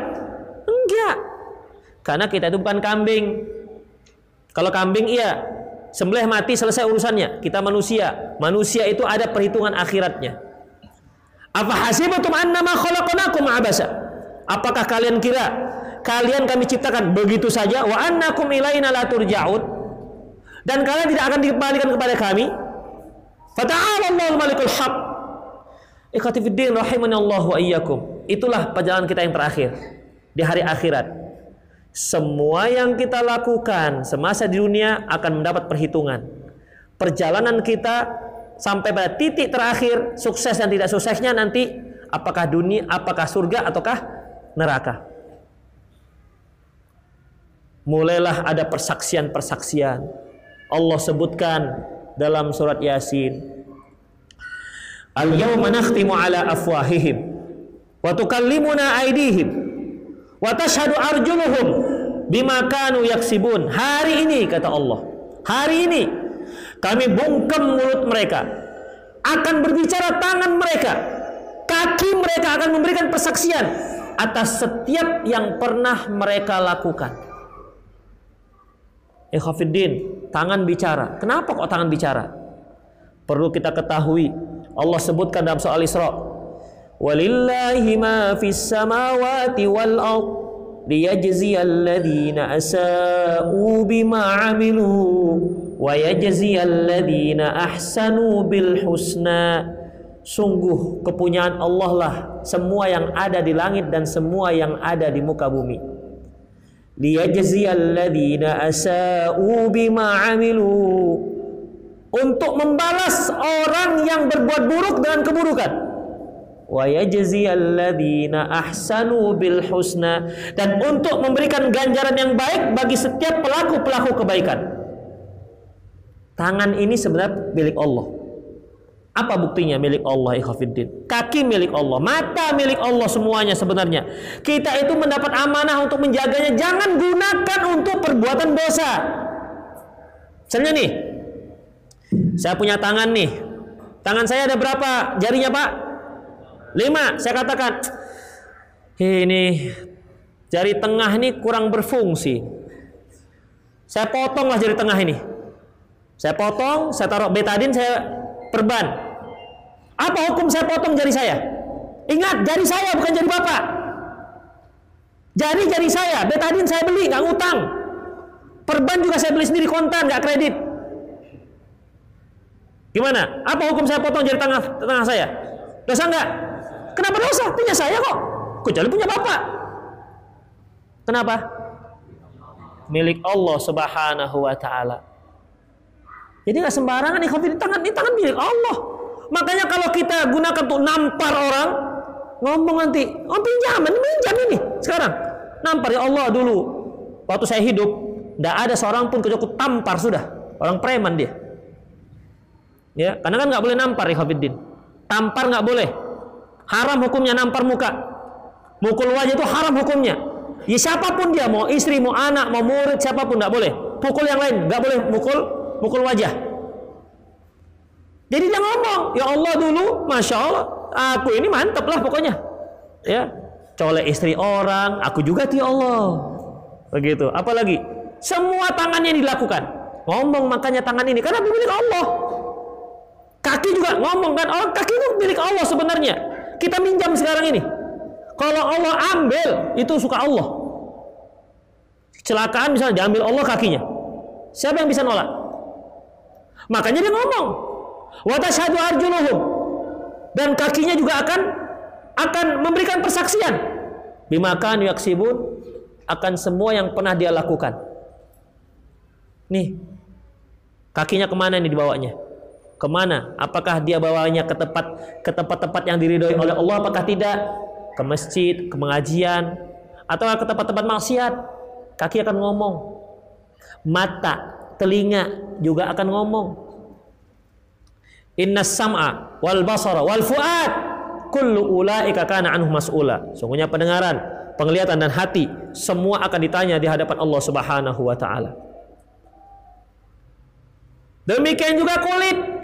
Enggak karena kita itu bukan kambing. Kalau kambing iya Sembelih mati selesai urusannya. Kita manusia. Manusia itu ada perhitungan akhiratnya. Apa hasibatum annama khalaqnakum abasa? Apakah kalian kira kalian kami ciptakan begitu saja wa annakum ilaina la turja'un? Dan kalian tidak akan dikembalikan kepada kami? Fata'ala Allahul Malikul Haq. Ikhwatifiddin rahimani Allah wa iyyakum. Itulah perjalanan kita yang terakhir di hari akhirat. Semua yang kita lakukan semasa di dunia akan mendapat perhitungan. Perjalanan kita sampai pada titik terakhir sukses dan tidak suksesnya nanti apakah dunia, apakah surga ataukah neraka. Mulailah ada persaksian-persaksian. Allah sebutkan dalam surat Yasin. Al-yawma nakhtimu ala afwahihim wa tukallimuna aydihim Wa tashhadu arjuluhum bima kanu yaksibun. Hari ini kata Allah. Hari ini kami bungkam mulut mereka. Akan berbicara tangan mereka. Kaki mereka akan memberikan persaksian atas setiap yang pernah mereka lakukan. Ikhafiddin, tangan bicara. Kenapa kok tangan bicara? Perlu kita ketahui. Allah sebutkan dalam soal Isra ولله ما في السماوات والأرض ليجزي الذين أساءوا بما عملوا ويجزي الذين أحسنوا بالحسنى sungguh kepunyaan Allah lah semua yang ada di langit dan semua yang ada di muka bumi. Liyajziyal ladzina asa'u bima 'amilu untuk membalas orang yang berbuat buruk dengan keburukan wa ahsanu bil dan untuk memberikan ganjaran yang baik bagi setiap pelaku-pelaku kebaikan. Tangan ini sebenarnya milik Allah. Apa buktinya milik Allah ikhafiddin? Kaki milik Allah, mata milik Allah semuanya sebenarnya. Kita itu mendapat amanah untuk menjaganya. Jangan gunakan untuk perbuatan dosa. Misalnya nih, saya punya tangan nih. Tangan saya ada berapa jarinya pak? Lima. Saya katakan, ini jari tengah ini kurang berfungsi. Saya potonglah jari tengah ini. Saya potong, saya taruh betadin, saya perban. Apa hukum saya potong jari saya? Ingat, jari saya bukan jari bapak. Jari-jari saya, betadin saya beli, nggak ngutang. Perban juga saya beli sendiri kontan, nggak kredit. Gimana? Apa hukum saya potong jari tengah tengah saya? Dosa nggak? Kenapa dosa? Punya saya kok. Kecuali punya bapak. Kenapa? Milik Allah Subhanahu wa taala. Jadi nggak sembarangan nih di tangan ini tangan milik Allah. Makanya kalau kita gunakan untuk nampar orang, ngomong nanti, oh pinjaman, pinjam ini sekarang. Nampar ya Allah dulu. Waktu saya hidup, tidak ada seorang pun kecuali tampar sudah. Orang preman dia. Ya, karena kan nggak boleh nampar ya. Tampar nggak boleh. Haram hukumnya nampar muka. Mukul wajah itu haram hukumnya. Ya siapa pun dia, mau istri, mau anak, mau murid, siapa pun nggak boleh. Pukul yang lain, nggak boleh mukul mukul wajah. Jadi dia ngomong, ya Allah dulu, masya Allah, aku ini mantap lah pokoknya. Ya, colek istri orang, aku juga ti Allah. Begitu. Apalagi semua tangannya dilakukan. Ngomong makanya tangan ini karena milik Allah. Kaki juga ngomong kan, oh kaki itu milik Allah sebenarnya. Kita minjam sekarang ini. Kalau Allah ambil, itu suka Allah. Kecelakaan misalnya diambil Allah kakinya. Siapa yang bisa nolak? Makanya dia ngomong, "Wa tashhadu arjuluhum." Dan kakinya juga akan akan memberikan persaksian bimakan yaksibun akan semua yang pernah dia lakukan. Nih, kakinya ke mana nih dibawanya? Ke mana? Apakah dia bawanya ke tempat ke tempat-tempat yang diridhoi oleh Allah? Apakah tidak? Ke masjid, ke pengajian, atau ke tempat-tempat maksiat? Kaki akan ngomong. Mata telinga juga akan ngomong. Inna sam'a wal basara wal fuad kullu ulaika kana anhu mas'ula. Sungguhnya pendengaran, penglihatan dan hati semua akan ditanya di hadapan Allah Subhanahu wa taala. Demikian juga kulit.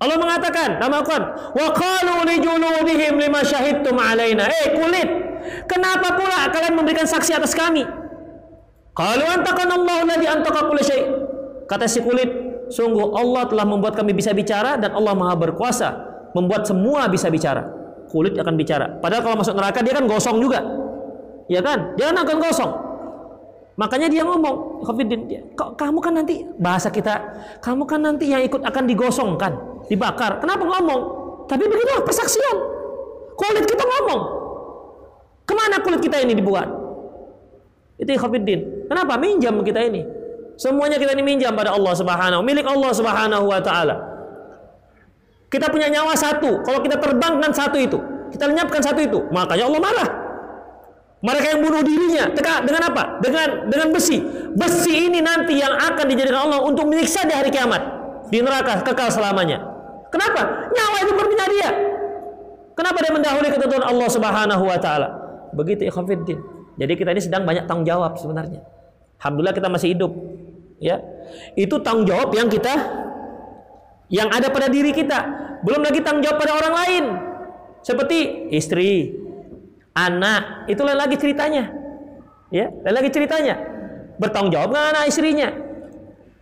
Allah mengatakan, nama Quran, wa qalu li juludihim lima syahidtum alaina. Eh kulit, kenapa pula kalian memberikan saksi atas kami? Kalau antakan Allah alladhi antaka kulli syai. Kata si kulit, sungguh Allah telah membuat kami bisa bicara dan Allah Maha berkuasa membuat semua bisa bicara. Kulit akan bicara. Padahal kalau masuk neraka dia kan gosong juga. Ya kan? Dia kan akan gosong. Makanya dia ngomong, Khafidin, kamu kan nanti bahasa kita, kamu kan nanti yang ikut akan digosongkan, dibakar. Kenapa ngomong? Tapi begitu persaksian. Kulit kita ngomong. Ke mana kulit kita ini dibuat? Itu Khafidin. Kenapa? Minjam kita ini. Semuanya kita ini minjam pada Allah Subhanahu, milik Allah Subhanahu wa taala. Kita punya nyawa satu, kalau kita terbangkan satu itu, kita lenyapkan satu itu, makanya Allah marah. Mereka yang bunuh dirinya, teka dengan apa? Dengan dengan besi. Besi ini nanti yang akan dijadikan Allah untuk menyiksa di hari kiamat di neraka kekal selamanya. Kenapa? Nyawa itu berpindah dia. Kenapa dia mendahului ketentuan Allah Subhanahu wa taala? Begitu ikhwan jadi kita ini sedang banyak tanggung jawab sebenarnya. Alhamdulillah kita masih hidup. Ya. Itu tanggung jawab yang kita yang ada pada diri kita. Belum lagi tanggung jawab pada orang lain. Seperti istri, anak, itu lain lagi ceritanya. Ya, lain lagi ceritanya. Bertanggung jawab dengan anak istrinya.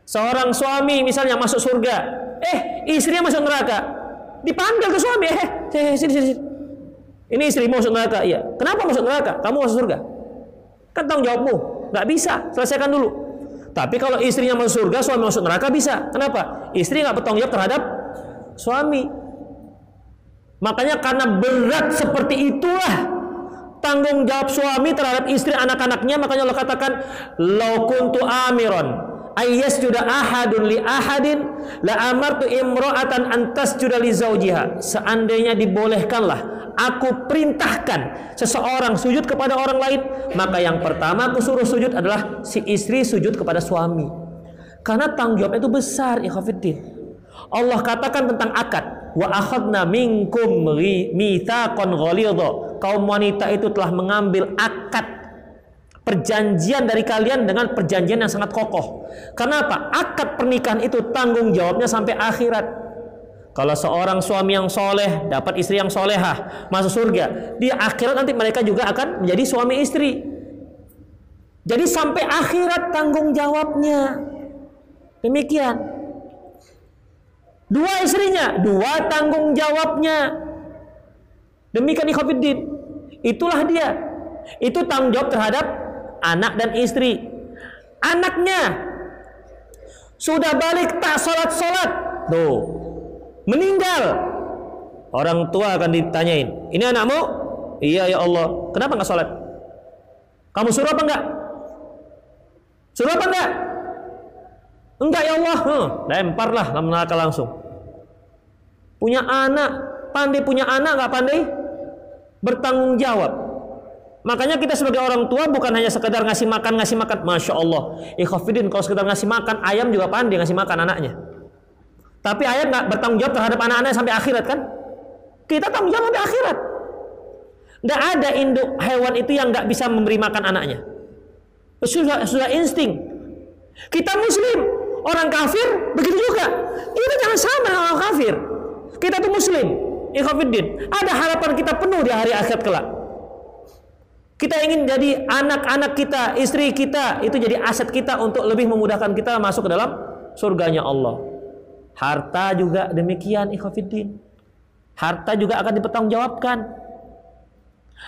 Seorang suami misalnya masuk surga, eh istrinya masuk neraka. Dipanggil ke suami, eh sini sini sini. Ini istri masuk neraka, iya. Kenapa masuk neraka? Kamu masuk surga. Kan tanggung jawabmu. Nggak bisa, selesaikan dulu. Tapi kalau istrinya masuk surga, suami masuk neraka bisa. Kenapa? Istri nggak bertanggung jawab terhadap suami. Makanya karena berat seperti itulah tanggung jawab suami terhadap istri anak-anaknya makanya Allah katakan lau kuntu amiron ayas juda ahadun li ahadin la amartu imra'atan antas juda li zaujiha seandainya dibolehkanlah aku perintahkan seseorang sujud kepada orang lain, maka yang pertama aku suruh sujud adalah si istri sujud kepada suami. Karena tanggung jawab itu besar, ikhafidin. Allah katakan tentang akad. Wa akhadna minkum mitsaqan ghalidha. Kaum wanita itu telah mengambil akad perjanjian dari kalian dengan perjanjian yang sangat kokoh. Kenapa? Akad pernikahan itu tanggung jawabnya sampai akhirat. Kalau seorang suami yang soleh dapat istri yang solehah masuk surga, di akhirat nanti mereka juga akan menjadi suami istri. Jadi sampai akhirat tanggung jawabnya. Demikian. Dua istrinya, dua tanggung jawabnya. Demikian ikhwafiddin. Itulah dia. Itu tanggung jawab terhadap anak dan istri. Anaknya sudah balik tak sholat-sholat. Tuh. Meninggal. Orang tua akan ditanyain. Ini anakmu? Iya ya Allah. Kenapa nggak sholat? Kamu suruh apa enggak? Suruh apa enggak? Enggak ya Allah. Huh, lemparlah neraka langsung. Punya anak, pandai punya anak nggak pandai bertanggung jawab. Makanya kita sebagai orang tua bukan hanya sekedar ngasih makan ngasih makan, masya Allah. Ikhafidin kalau sekedar ngasih makan ayam juga pandai ngasih makan anaknya. Tapi ayam nggak bertanggung jawab terhadap anak-anaknya sampai akhirat kan? Kita tanggung jawab sampai akhirat. Tidak ada induk hewan itu yang nggak bisa memberi makan anaknya. Sudah, sudah insting. Kita muslim, orang kafir begitu juga. Kita jangan sama orang kafir. Kita tuh muslim. Ikhwafiddin. Ada harapan kita penuh di hari akhirat kelak. Kita ingin jadi anak-anak kita, istri kita, itu jadi aset kita untuk lebih memudahkan kita masuk ke dalam surganya Allah. Harta juga demikian, ikhwafiddin. Harta juga akan dipertanggungjawabkan.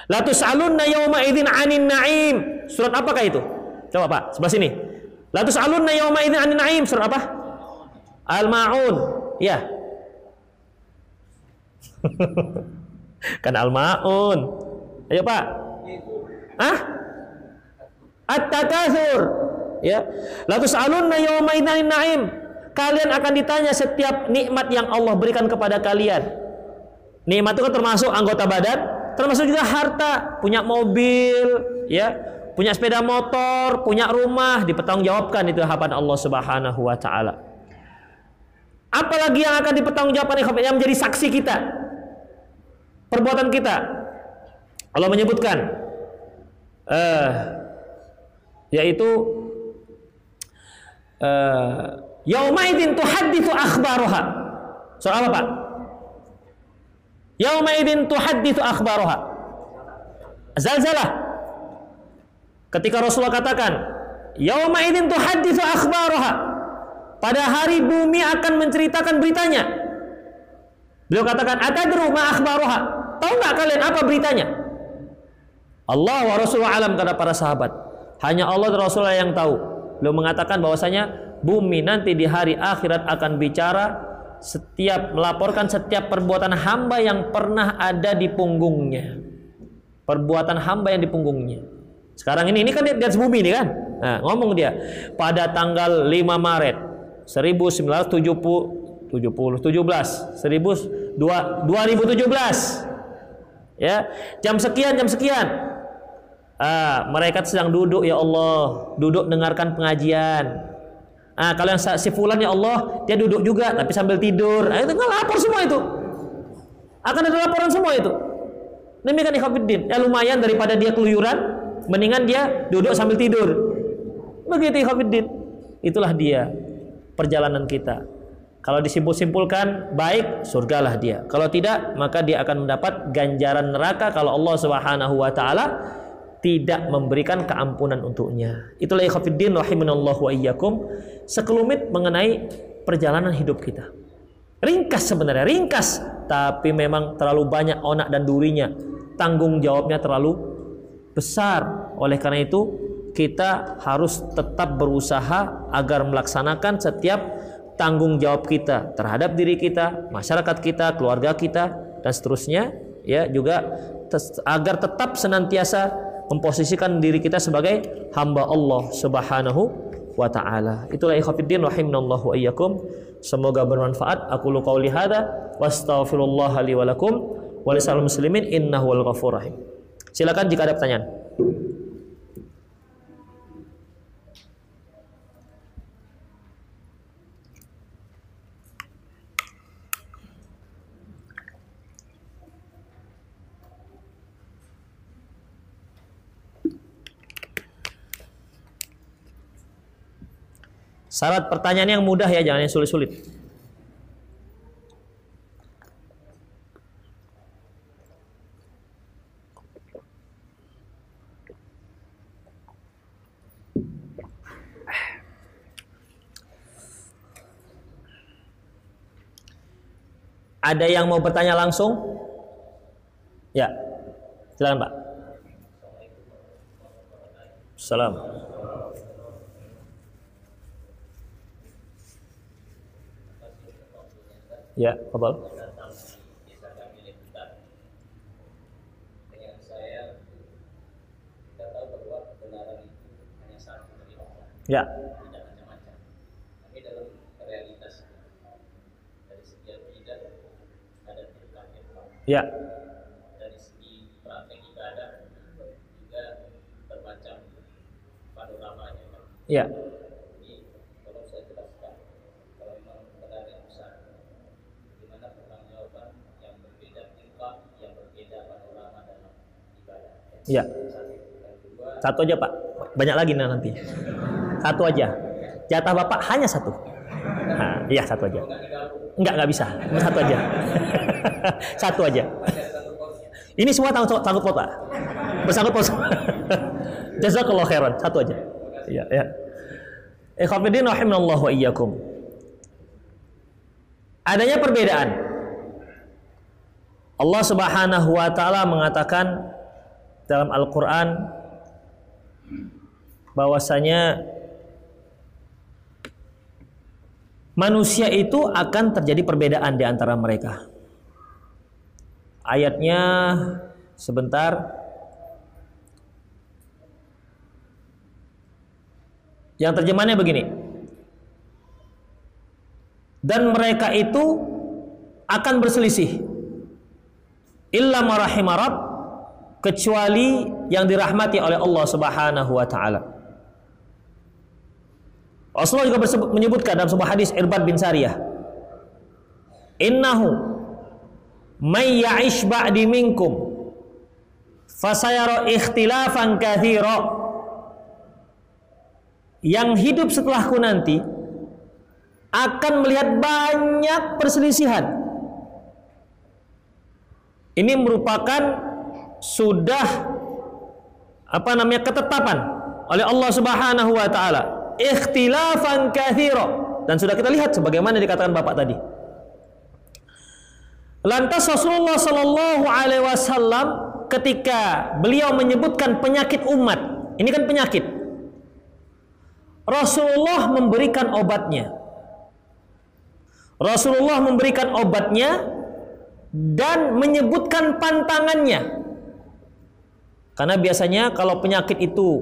La tus'alunna yawma idzin 'anin na'im. Surat apakah itu? Coba Pak, sebelah sini. La tus'alunna yawma idzin 'anin na'im. Surah apa? Al-Maun. Ya. *laughs* kan Al-Maun. Ayo Pak. Hah? At-takatsur. Ya. La tus'alunna yawma na'im. Kalian akan ditanya setiap nikmat yang Allah berikan kepada kalian. Nikmat itu kan termasuk anggota badan, termasuk juga harta, punya mobil, ya, punya sepeda motor, punya rumah, dipertanggungjawabkan itu harapan Allah Subhanahu wa taala. Apalagi yang akan dipertanggungjawabkan yang menjadi saksi kita. Perbuatan kita. Allah menyebutkan uh, yaitu uh, Yaumaidin tuhadditsu akhbaroha. Soal apa, Pak? Yaumaidin tuhadditsu akhbaroha. Zalzalah. Ketika Rasulullah katakan, Yauma idin tuhaditsu akhbaraha. Pada hari bumi akan menceritakan beritanya. Beliau katakan, "Atadru ma akhbaraha?" Tahu nggak kalian apa beritanya? Allah wa Rasulullah alam kata para sahabat. Hanya Allah dan Rasulullah yang tahu. Beliau mengatakan bahwasanya bumi nanti di hari akhirat akan bicara setiap melaporkan setiap perbuatan hamba yang pernah ada di punggungnya. Perbuatan hamba yang di punggungnya. Sekarang ini ini kan di atas bumi ini kan. Nah, ngomong dia pada tanggal 5 Maret 1970 70 17 1000 2017 ya jam sekian jam sekian ah, mereka sedang duduk ya Allah duduk dengarkan pengajian ah, kalau yang si fulan ya Allah dia duduk juga tapi sambil tidur ah, itu lapor semua itu akan ada laporan semua itu demikian ikhwafiddin ya lumayan daripada dia keluyuran mendingan dia duduk sambil tidur. Begitu Ikhwanuddin. Itulah dia perjalanan kita. Kalau disimpul-simpulkan baik, surgalah dia. Kalau tidak, maka dia akan mendapat ganjaran neraka kalau Allah Subhanahu wa taala tidak memberikan keampunan untuknya. Itulah ikhwatiddin rahimanallahu wa iyyakum sekelumit mengenai perjalanan hidup kita. Ringkas sebenarnya, ringkas, tapi memang terlalu banyak onak dan durinya. Tanggung jawabnya terlalu besar. Oleh karena itu, kita harus tetap berusaha agar melaksanakan setiap tanggung jawab kita terhadap diri kita, masyarakat kita, keluarga kita dan seterusnya ya juga agar tetap senantiasa memposisikan diri kita sebagai hamba Allah Subhanahu wa taala. Itulah ikhwatiddin rahimanallahu wa iyyakum. Semoga bermanfaat. Aku lu qauli hadza wastaghfirullah li wa lakum wa muslimin innahu wal ghafur rahim. Silakan jika ada pertanyaan. Syarat pertanyaan yang mudah ya, jangan yang sulit-sulit. Ada yang mau bertanya langsung? Ya, silakan Pak. Salam. Ya, Fadal. Ya. Ya. Ya. Jadi kalau saya jelaskan, kalau memang benar yang besar, gimana pertanggungjawaban yang berbeda tingkah, yang berbeda panorama dalam ibadah. Ya. Satu aja Pak. Banyak lagi nanti. Satu aja. Jatah Bapak hanya satu. Nah, iya satu aja. Enggak, enggak bisa. Satu aja. *laughs* satu aja. Ini semua tanggung tanggung Pak. Bersangkut pot. *laughs* Jazakallah khairan. Satu aja. Iya, ya. Ikhwatiddin rahimanallahu wa iyyakum. Adanya perbedaan. Allah Subhanahu wa taala mengatakan dalam Al-Qur'an bahwasanya manusia itu akan terjadi perbedaan di antara mereka. Ayatnya sebentar. Yang terjemahannya begini. Dan mereka itu akan berselisih. Illa marahimarab kecuali yang dirahmati oleh Allah Subhanahu wa taala. Rasulullah juga menyebutkan dalam sebuah hadis Irbad bin Sariyah. Innahu may ya'ish ba'di minkum fasayara ikhtilafan kathira yang hidup setelahku nanti akan melihat banyak perselisihan. Ini merupakan sudah apa namanya ketetapan oleh Allah Subhanahu wa taala ikhtilafan kathira dan sudah kita lihat sebagaimana dikatakan Bapak tadi. Lantas Rasulullah Shallallahu Alaihi Wasallam ketika beliau menyebutkan penyakit umat, ini kan penyakit. Rasulullah memberikan obatnya. Rasulullah memberikan obatnya dan menyebutkan pantangannya. Karena biasanya kalau penyakit itu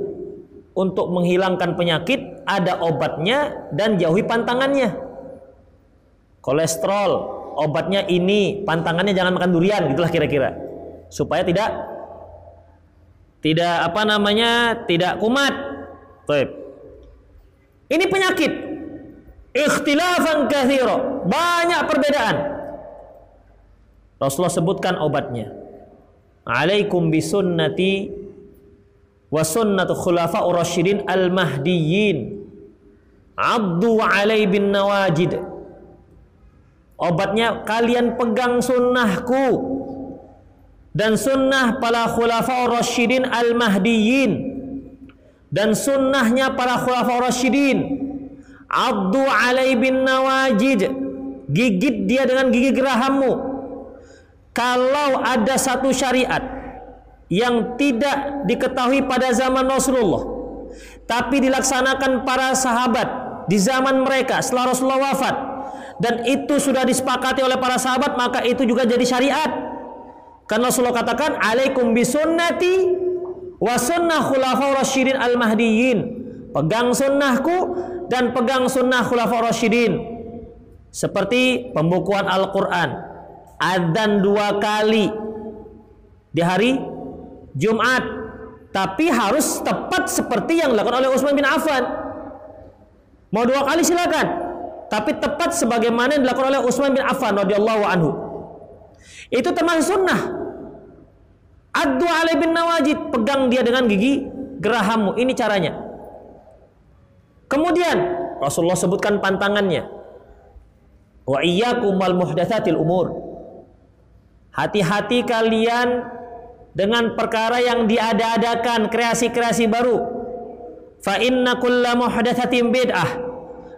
untuk menghilangkan penyakit ada obatnya dan jauhi pantangannya. Kolesterol, obatnya ini, pantangannya jangan makan durian gitulah kira-kira. Supaya tidak tidak apa namanya? tidak kumat. Baik. Ini penyakit. Ikhtilafan kathiro. Banyak perbedaan. Rasulullah sebutkan obatnya. Alaikum bisunnati wa sunnatu khulafa'ur rasyidin al-mahdiyyin. Abdu alai bin nawajid. Obatnya kalian pegang sunnahku. Dan sunnah para khulafa'ur rasyidin al-mahdiyyin. Dan sunnahnya para khulafa'ur rasyidin abdu alai bin nawajid. Gigit dia dengan gigi gerahammu kalau ada satu syariat yang tidak diketahui pada zaman Rasulullah tapi dilaksanakan para sahabat di zaman mereka setelah Rasulullah wafat dan itu sudah disepakati oleh para sahabat maka itu juga jadi syariat. Karena Rasulullah katakan alaikum bisunnati wa sunnah khulafaur rasyidin al mahdiyyin pegang sunnahku dan pegang sunnah khulafaur rasyidin. Seperti pembukuan Al-Quran adzan dua kali di hari Jumat. Tapi harus tepat seperti yang dilakukan oleh Utsman bin Affan. Mau dua kali silakan. Tapi tepat sebagaimana yang dilakukan oleh Utsman bin Affan radhiyallahu anhu. Itu termasuk sunnah. Adu alai bin nawajid pegang dia dengan gigi gerahammu. Ini caranya. Kemudian Rasulullah sebutkan pantangannya. Wa iyyakum wal muhdatsatil umur. Hati-hati kalian dengan perkara yang diada-adakan, kreasi-kreasi baru. Fa inna kulla muhdatsatin bid'ah.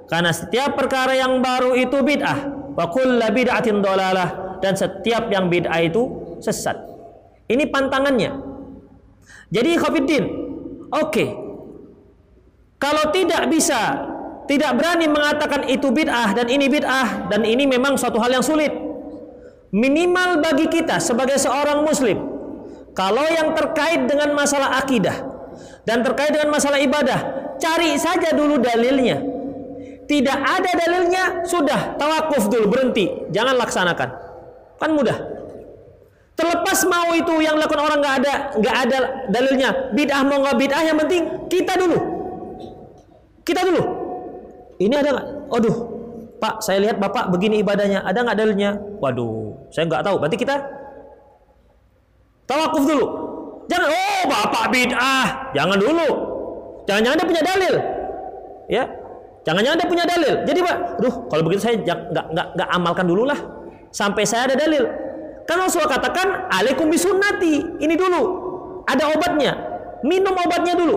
Karena setiap perkara yang baru itu bid'ah. Wa kulla bid'atin dolalah dan setiap yang bid'ah itu sesat. Ini pantangannya. Jadi Khofiddin, oke. Okay. Kalau tidak bisa, tidak berani mengatakan itu bid'ah dan ini bid'ah dan ini memang suatu hal yang sulit. Minimal bagi kita sebagai seorang muslim, kalau yang terkait dengan masalah akidah dan terkait dengan masalah ibadah, cari saja dulu dalilnya. Tidak ada dalilnya, sudah tawakuf dulu, berhenti, jangan laksanakan. Kan mudah. Terlepas mau itu yang lakukan orang nggak ada nggak ada dalilnya, bid'ah mau nggak bid'ah yang penting kita dulu. Kita dulu. Ini ada nggak? Aduh, Pak, saya lihat Bapak begini ibadahnya, ada nggak dalilnya? Waduh, saya nggak tahu. Berarti kita tawakuf dulu. Jangan, oh Bapak bid'ah, jangan dulu. Jangan-jangan dia punya dalil. Ya, Jangan-jangan dia punya dalil. Jadi pak, duh kalau begitu saya nggak nggak nggak amalkan dulu lah sampai saya ada dalil. Karena Rasulullah katakan alaikum bisunnati. Ini dulu. Ada obatnya. Minum obatnya dulu.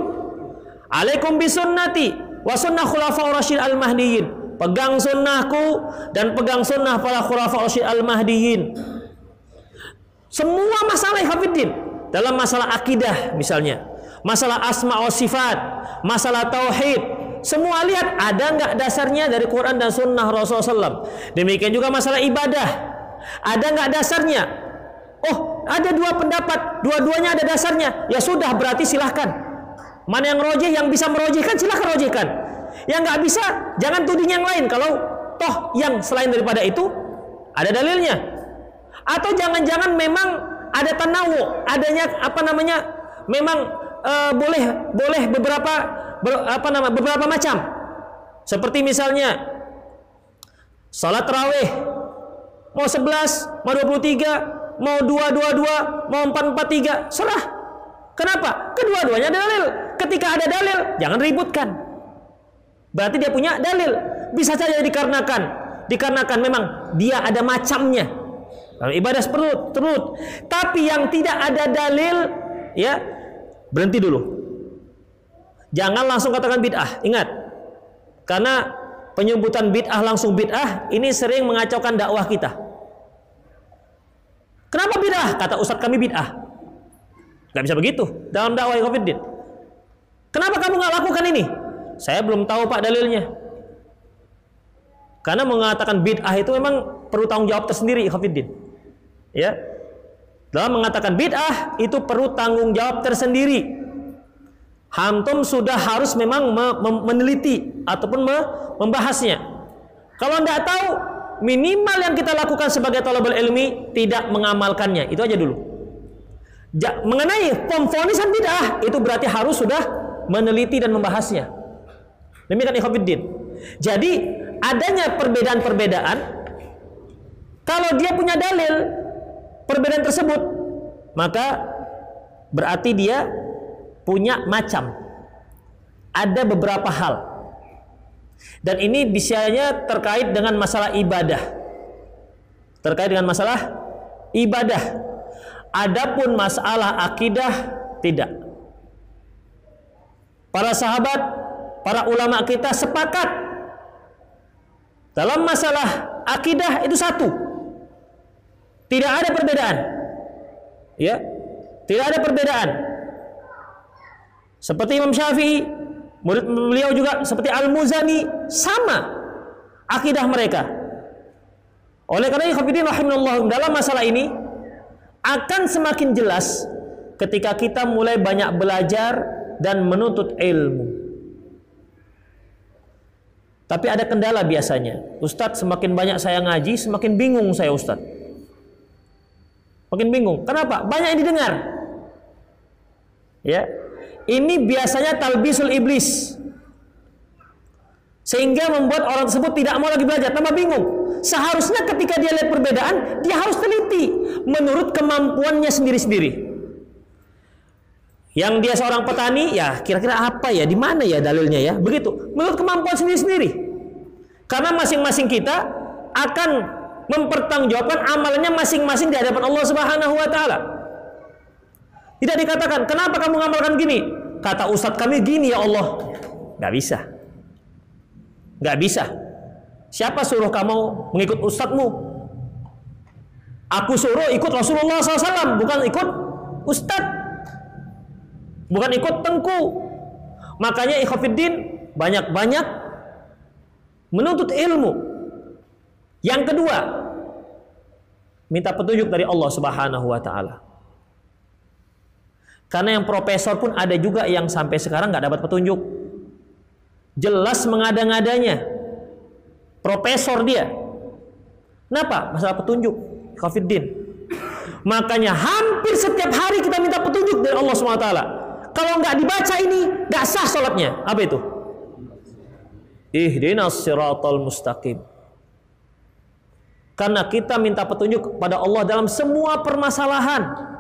Alaikum bisunnati wa sunnah khulafa al-mahdiyin. Pegang sunnahku dan pegang sunnah para khulafa rasyid al-mahdiyin. Semua masalah Hafiddin dalam masalah akidah misalnya, masalah asma wa sifat, masalah tauhid, semua lihat ada nggak dasarnya dari Quran dan Sunnah Rasulullah SAW. Demikian juga masalah ibadah. Ada nggak dasarnya? Oh, ada dua pendapat, dua-duanya ada dasarnya. Ya sudah, berarti silahkan. Mana yang rojih, yang bisa merojihkan, silahkan rojihkan. Yang nggak bisa, jangan tuding yang lain. Kalau toh yang selain daripada itu ada dalilnya. Atau jangan-jangan memang ada tanawu, adanya apa namanya? Memang uh, boleh boleh beberapa ber, apa nama beberapa macam. Seperti misalnya salat raweh mau 11, mau 23, mau 222, mau 443, serah. Kenapa? Kedua-duanya dalil. Ketika ada dalil, jangan ributkan. Berarti dia punya dalil. Bisa saja dikarenakan dikarenakan memang dia ada macamnya. ibadah perut, perut. Tapi yang tidak ada dalil, ya berhenti dulu. Jangan langsung katakan bid'ah. Ingat. Karena penyebutan bid'ah langsung bid'ah ini sering mengacaukan dakwah kita. Kenapa bid'ah? Kata ustadz kami bid'ah. Gak bisa begitu dalam dakwah Covid. Kenapa kamu nggak lakukan ini? Saya belum tahu pak dalilnya. Karena mengatakan bid'ah itu memang perlu tanggung jawab tersendiri Khofiddin. Ya. Dalam mengatakan bid'ah itu perlu tanggung jawab tersendiri. Hantum sudah harus memang meneliti ataupun membahasnya. Kalau tidak tahu, minimal yang kita lakukan sebagai talabul ilmi tidak mengamalkannya. Itu aja dulu. Ja, mengenai pemfonisan bid'ah itu berarti harus sudah meneliti dan membahasnya. Demikian ikhwatiddin. Jadi adanya perbedaan-perbedaan kalau dia punya dalil perbedaan tersebut maka berarti dia punya macam. Ada beberapa hal. Dan ini biasanya terkait dengan masalah ibadah. Terkait dengan masalah ibadah. Adapun masalah akidah tidak. Para sahabat, para ulama kita sepakat dalam masalah akidah itu satu. Tidak ada perbedaan. Ya. Tidak ada perbedaan seperti Imam Syafi'i, murid beliau juga seperti Al-Muzani sama akidah mereka. Oleh karena itu rahimahullah dalam masalah ini akan semakin jelas ketika kita mulai banyak belajar dan menuntut ilmu. Tapi ada kendala biasanya. Ustadz semakin banyak saya ngaji, semakin bingung saya Ustadz. Makin bingung. Kenapa? Banyak yang didengar. Ya, ini biasanya talbisul iblis. Sehingga membuat orang tersebut tidak mau lagi belajar, tambah bingung. Seharusnya ketika dia lihat perbedaan, dia harus teliti menurut kemampuannya sendiri-sendiri. Yang dia seorang petani, ya kira-kira apa ya? Di mana ya dalilnya ya? Begitu. Menurut kemampuan sendiri-sendiri. Karena masing-masing kita akan mempertanggungjawabkan amalannya masing-masing di hadapan Allah Subhanahu wa taala. Tidak dikatakan, "Kenapa kamu mengamalkan gini?" Kata ustadz kami gini ya Allah. Gak bisa. Gak bisa. Siapa suruh kamu mengikut ustadzmu? Aku suruh ikut Rasulullah SAW, bukan ikut ustadz bukan ikut tengku. Makanya ikhafidin banyak-banyak menuntut ilmu. Yang kedua, minta petunjuk dari Allah Subhanahu wa taala. Karena yang profesor pun ada juga yang sampai sekarang nggak dapat petunjuk. Jelas mengada-ngadanya. Profesor dia. Kenapa? Masalah petunjuk. Kafiddin. Makanya hampir setiap hari kita minta petunjuk dari Allah SWT. Kalau nggak dibaca ini, nggak sah sholatnya. Apa itu? Ihdinas siratal mustaqim. Karena kita minta petunjuk kepada Allah dalam semua permasalahan.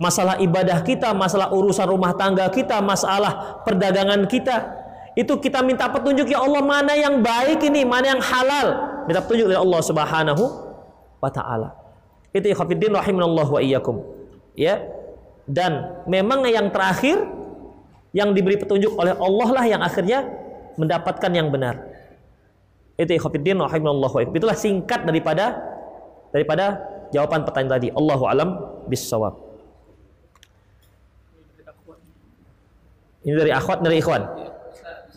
Masalah ibadah kita, masalah urusan rumah tangga kita, masalah perdagangan kita. Itu kita minta petunjuk ya Allah mana yang baik ini, mana yang halal. Minta petunjuk dari Allah Subhanahu wa taala. Itu ikhwatiddin rahimanallah wa iyyakum. Ya, dan memang yang terakhir yang diberi petunjuk oleh Allah lah yang akhirnya mendapatkan yang benar. Itu ikhwatiddin rahimallahu Itulah singkat daripada daripada jawaban pertanyaan tadi. Allahu alam bisawab. Ini dari akhwat dari ikhwan.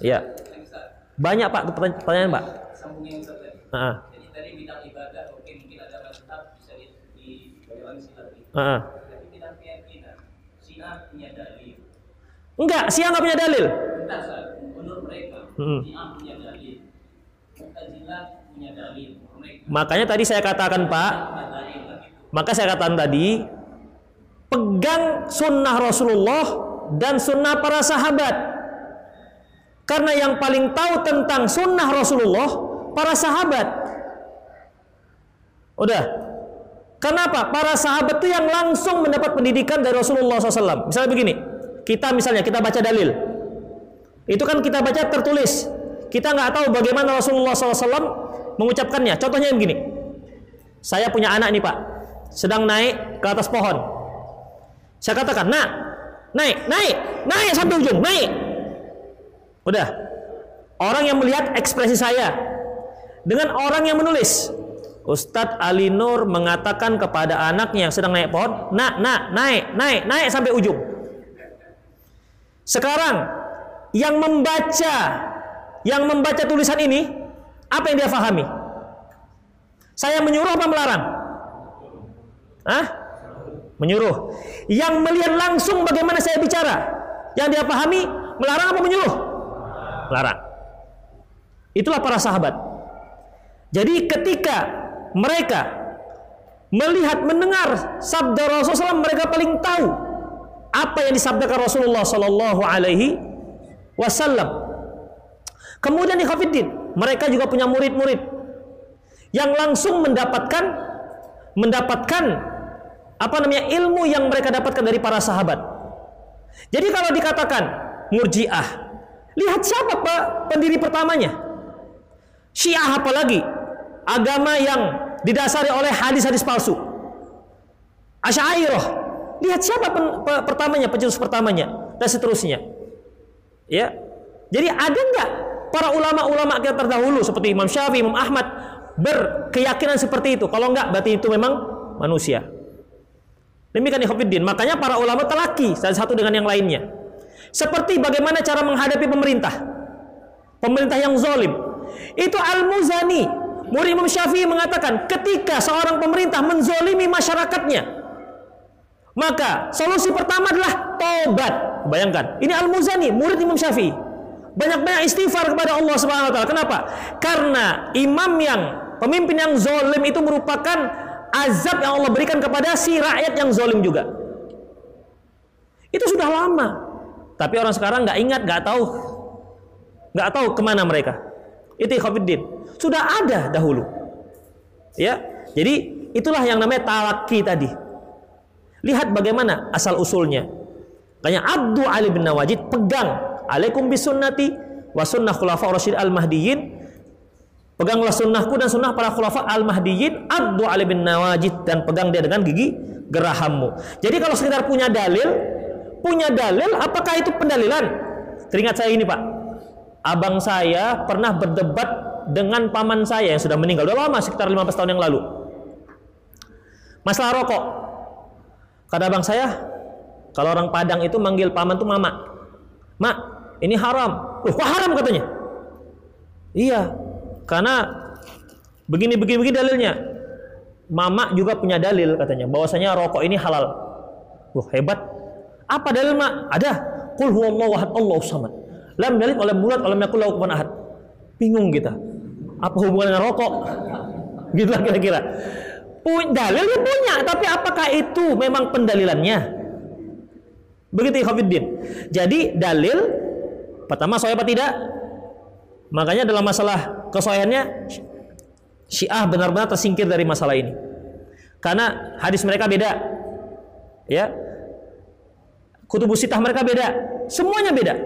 Iya. Banyak Pak pertanyaan Pak. Sambungnya Ustaz tadi. Jadi tadi bidang ibadah oke mungkin ada mazhab bisa di di Heeh. Enggak, enggak punya dalil. Menurut mereka, hmm. punya dalil. punya dalil. Makanya tadi saya katakan Pak, maka saya katakan tadi, pegang sunnah Rasulullah dan sunnah para sahabat. Karena yang paling tahu tentang sunnah Rasulullah, para sahabat. Udah. Kenapa? Para sahabat itu yang langsung mendapat pendidikan dari Rasulullah SAW. Misalnya begini, kita misalnya kita baca dalil, itu kan kita baca tertulis. Kita nggak tahu bagaimana Rasulullah SAW mengucapkannya. Contohnya begini. Saya punya anak nih Pak, sedang naik ke atas pohon. Saya katakan, nak, naik, naik, naik sampai ujung, naik. Udah. Orang yang melihat ekspresi saya dengan orang yang menulis. Ustadz Ali Nur mengatakan kepada anaknya yang sedang naik pohon, nak, nak, naik, naik, naik sampai ujung. Sekarang yang membaca yang membaca tulisan ini apa yang dia fahami? Saya menyuruh apa melarang? Hah? Menyuruh. Yang melihat langsung bagaimana saya bicara, yang dia pahami melarang apa menyuruh? Melarang. Itulah para sahabat. Jadi ketika mereka melihat mendengar sabda Rasulullah mereka paling tahu apa yang disabdakan Rasulullah Sallallahu Alaihi Wasallam. Kemudian di Khafiddin, mereka juga punya murid-murid yang langsung mendapatkan mendapatkan apa namanya ilmu yang mereka dapatkan dari para sahabat. Jadi kalau dikatakan murjiah, lihat siapa pak pendiri pertamanya? Syiah apalagi agama yang didasari oleh hadis-hadis palsu. Asy'ariyah Lihat siapa pen, pe, pertamanya, pencetus pertamanya dan seterusnya. Ya. Jadi ada nggak para ulama-ulama kita terdahulu seperti Imam Syafi'i, Imam Ahmad berkeyakinan seperti itu? Kalau nggak berarti itu memang manusia. Demikian ikhwatiddin. Makanya para ulama telaki satu dengan yang lainnya. Seperti bagaimana cara menghadapi pemerintah. Pemerintah yang zalim. Itu Al-Muzani, murid Imam Syafi'i mengatakan ketika seorang pemerintah menzolimi masyarakatnya, maka solusi pertama adalah tobat. Bayangkan, ini Al-Muzani, murid Imam Syafi'i. Banyak-banyak istighfar kepada Allah Subhanahu wa taala. Kenapa? Karena imam yang pemimpin yang zolim itu merupakan azab yang Allah berikan kepada si rakyat yang zolim juga. Itu sudah lama. Tapi orang sekarang nggak ingat, nggak tahu, nggak tahu ke mana mereka. Itu Khofiddin. Sudah ada dahulu. Ya, jadi itulah yang namanya talaki tadi. Lihat bagaimana asal usulnya. Makanya Abdu Ali bin Nawajid pegang alaikum bisunnati wa sunnah khulafa rasyid al-mahdiyyin Peganglah sunnahku dan sunnah para khulafa al-mahdiyyin Abdu Ali bin Nawajid dan pegang dia dengan gigi gerahammu. Jadi kalau sekedar punya dalil, punya dalil apakah itu pendalilan? Teringat saya ini Pak. Abang saya pernah berdebat dengan paman saya yang sudah meninggal. Udah lama sekitar 15 tahun yang lalu. Masalah rokok. Kata abang saya, kalau orang Padang itu manggil paman itu mama. Mak, ini haram. Loh, kok haram katanya? Iya, karena begini begini dalilnya. Mama juga punya dalil katanya bahwasanya rokok ini halal. Wah, hebat. Apa dalil, Mak? Ada. Qul huwallahu ahad, Allahu samad. Lam dalil oleh bulat oleh yakul lahu kufuwan ahad. Bingung kita. Apa hubungannya rokok? *laughs* Gitu kira-kira. Dalilnya punya, tapi apakah itu memang pendalilannya? Begitu Ikhwanuddin. Jadi dalil pertama saya apa tidak? Makanya dalam masalah kesoyannya Syiah benar-benar tersingkir dari masalah ini. Karena hadis mereka beda. Ya. Kutubus sitah mereka beda. Semuanya beda.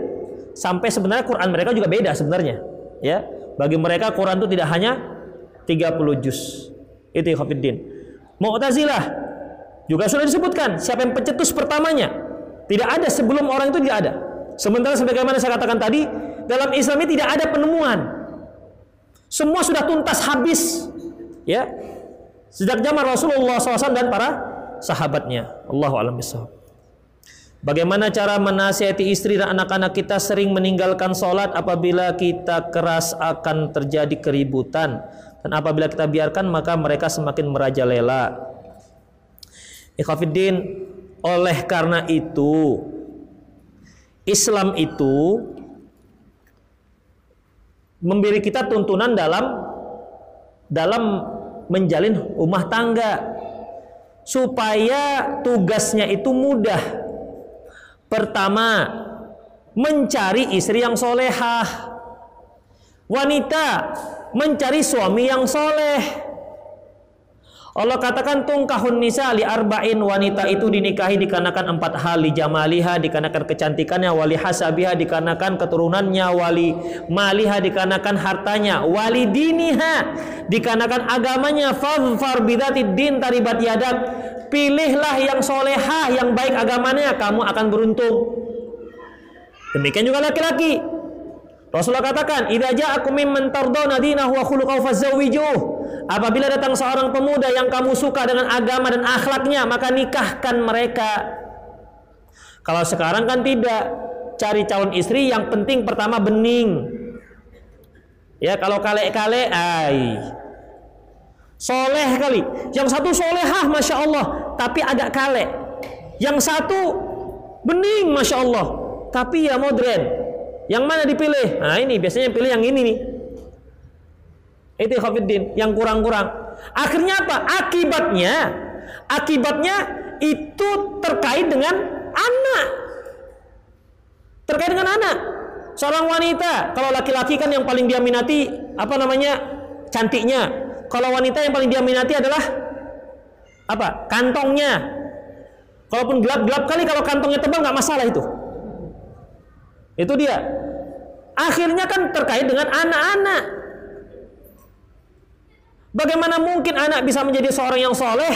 Sampai sebenarnya Quran mereka juga beda sebenarnya. Ya. Bagi mereka Quran itu tidak hanya 30 juz. Itu Khafiddin. Mu'tazilah juga sudah disebutkan siapa yang pencetus pertamanya. Tidak ada sebelum orang itu tidak ada. Sementara sebagaimana saya katakan tadi, dalam Islam ini tidak ada penemuan. Semua sudah tuntas habis. Ya. Sejak zaman Rasulullah SAW dan para sahabatnya. Allahu a'lam bishawab. Bagaimana cara menasihati istri dan anak-anak kita sering meninggalkan sholat apabila kita keras akan terjadi keributan dan apabila kita biarkan maka mereka semakin merajalela. Ikhwafiddin, oleh karena itu Islam itu memberi kita tuntunan dalam dalam menjalin rumah tangga supaya tugasnya itu mudah. Pertama, mencari istri yang solehah. Wanita mencari suami yang soleh. Allah katakan tungkahun nisa li arba'in. Wanita itu dinikahi dikarenakan empat hal li jamaliha dikarenakan kecantikannya wali hasabiha dikarenakan keturunannya wali maliha dikarenakan hartanya wali diniha dikarenakan agamanya. Fadfar bidati din taribat yadak pilihlah yang soleha yang baik agamanya kamu akan beruntung. Demikian juga laki-laki Rasulullah katakan idza ja'akum mimman tardawna dinahu wa khuluquhu fazawwijuh Apabila datang seorang pemuda yang kamu suka dengan agama dan akhlaknya, maka nikahkan mereka. Kalau sekarang kan tidak, cari calon istri yang penting pertama bening. Ya, kalau kale-kale, ay. Soleh kali. Yang satu solehah, masya Allah, tapi agak kale. Yang satu bening, masya Allah, tapi ya modern. Yang mana dipilih? Nah ini biasanya pilih yang ini nih. Itu Khafiddin yang kurang-kurang. Akhirnya apa? Akibatnya akibatnya itu terkait dengan anak. Terkait dengan anak. Seorang wanita, kalau laki-laki kan yang paling dia minati apa namanya? cantiknya. Kalau wanita yang paling dia minati adalah apa? kantongnya. Kalaupun gelap-gelap kali kalau kantongnya tebal nggak masalah itu. Itu dia. Akhirnya kan terkait dengan anak-anak. Bagaimana mungkin anak bisa menjadi seorang yang soleh?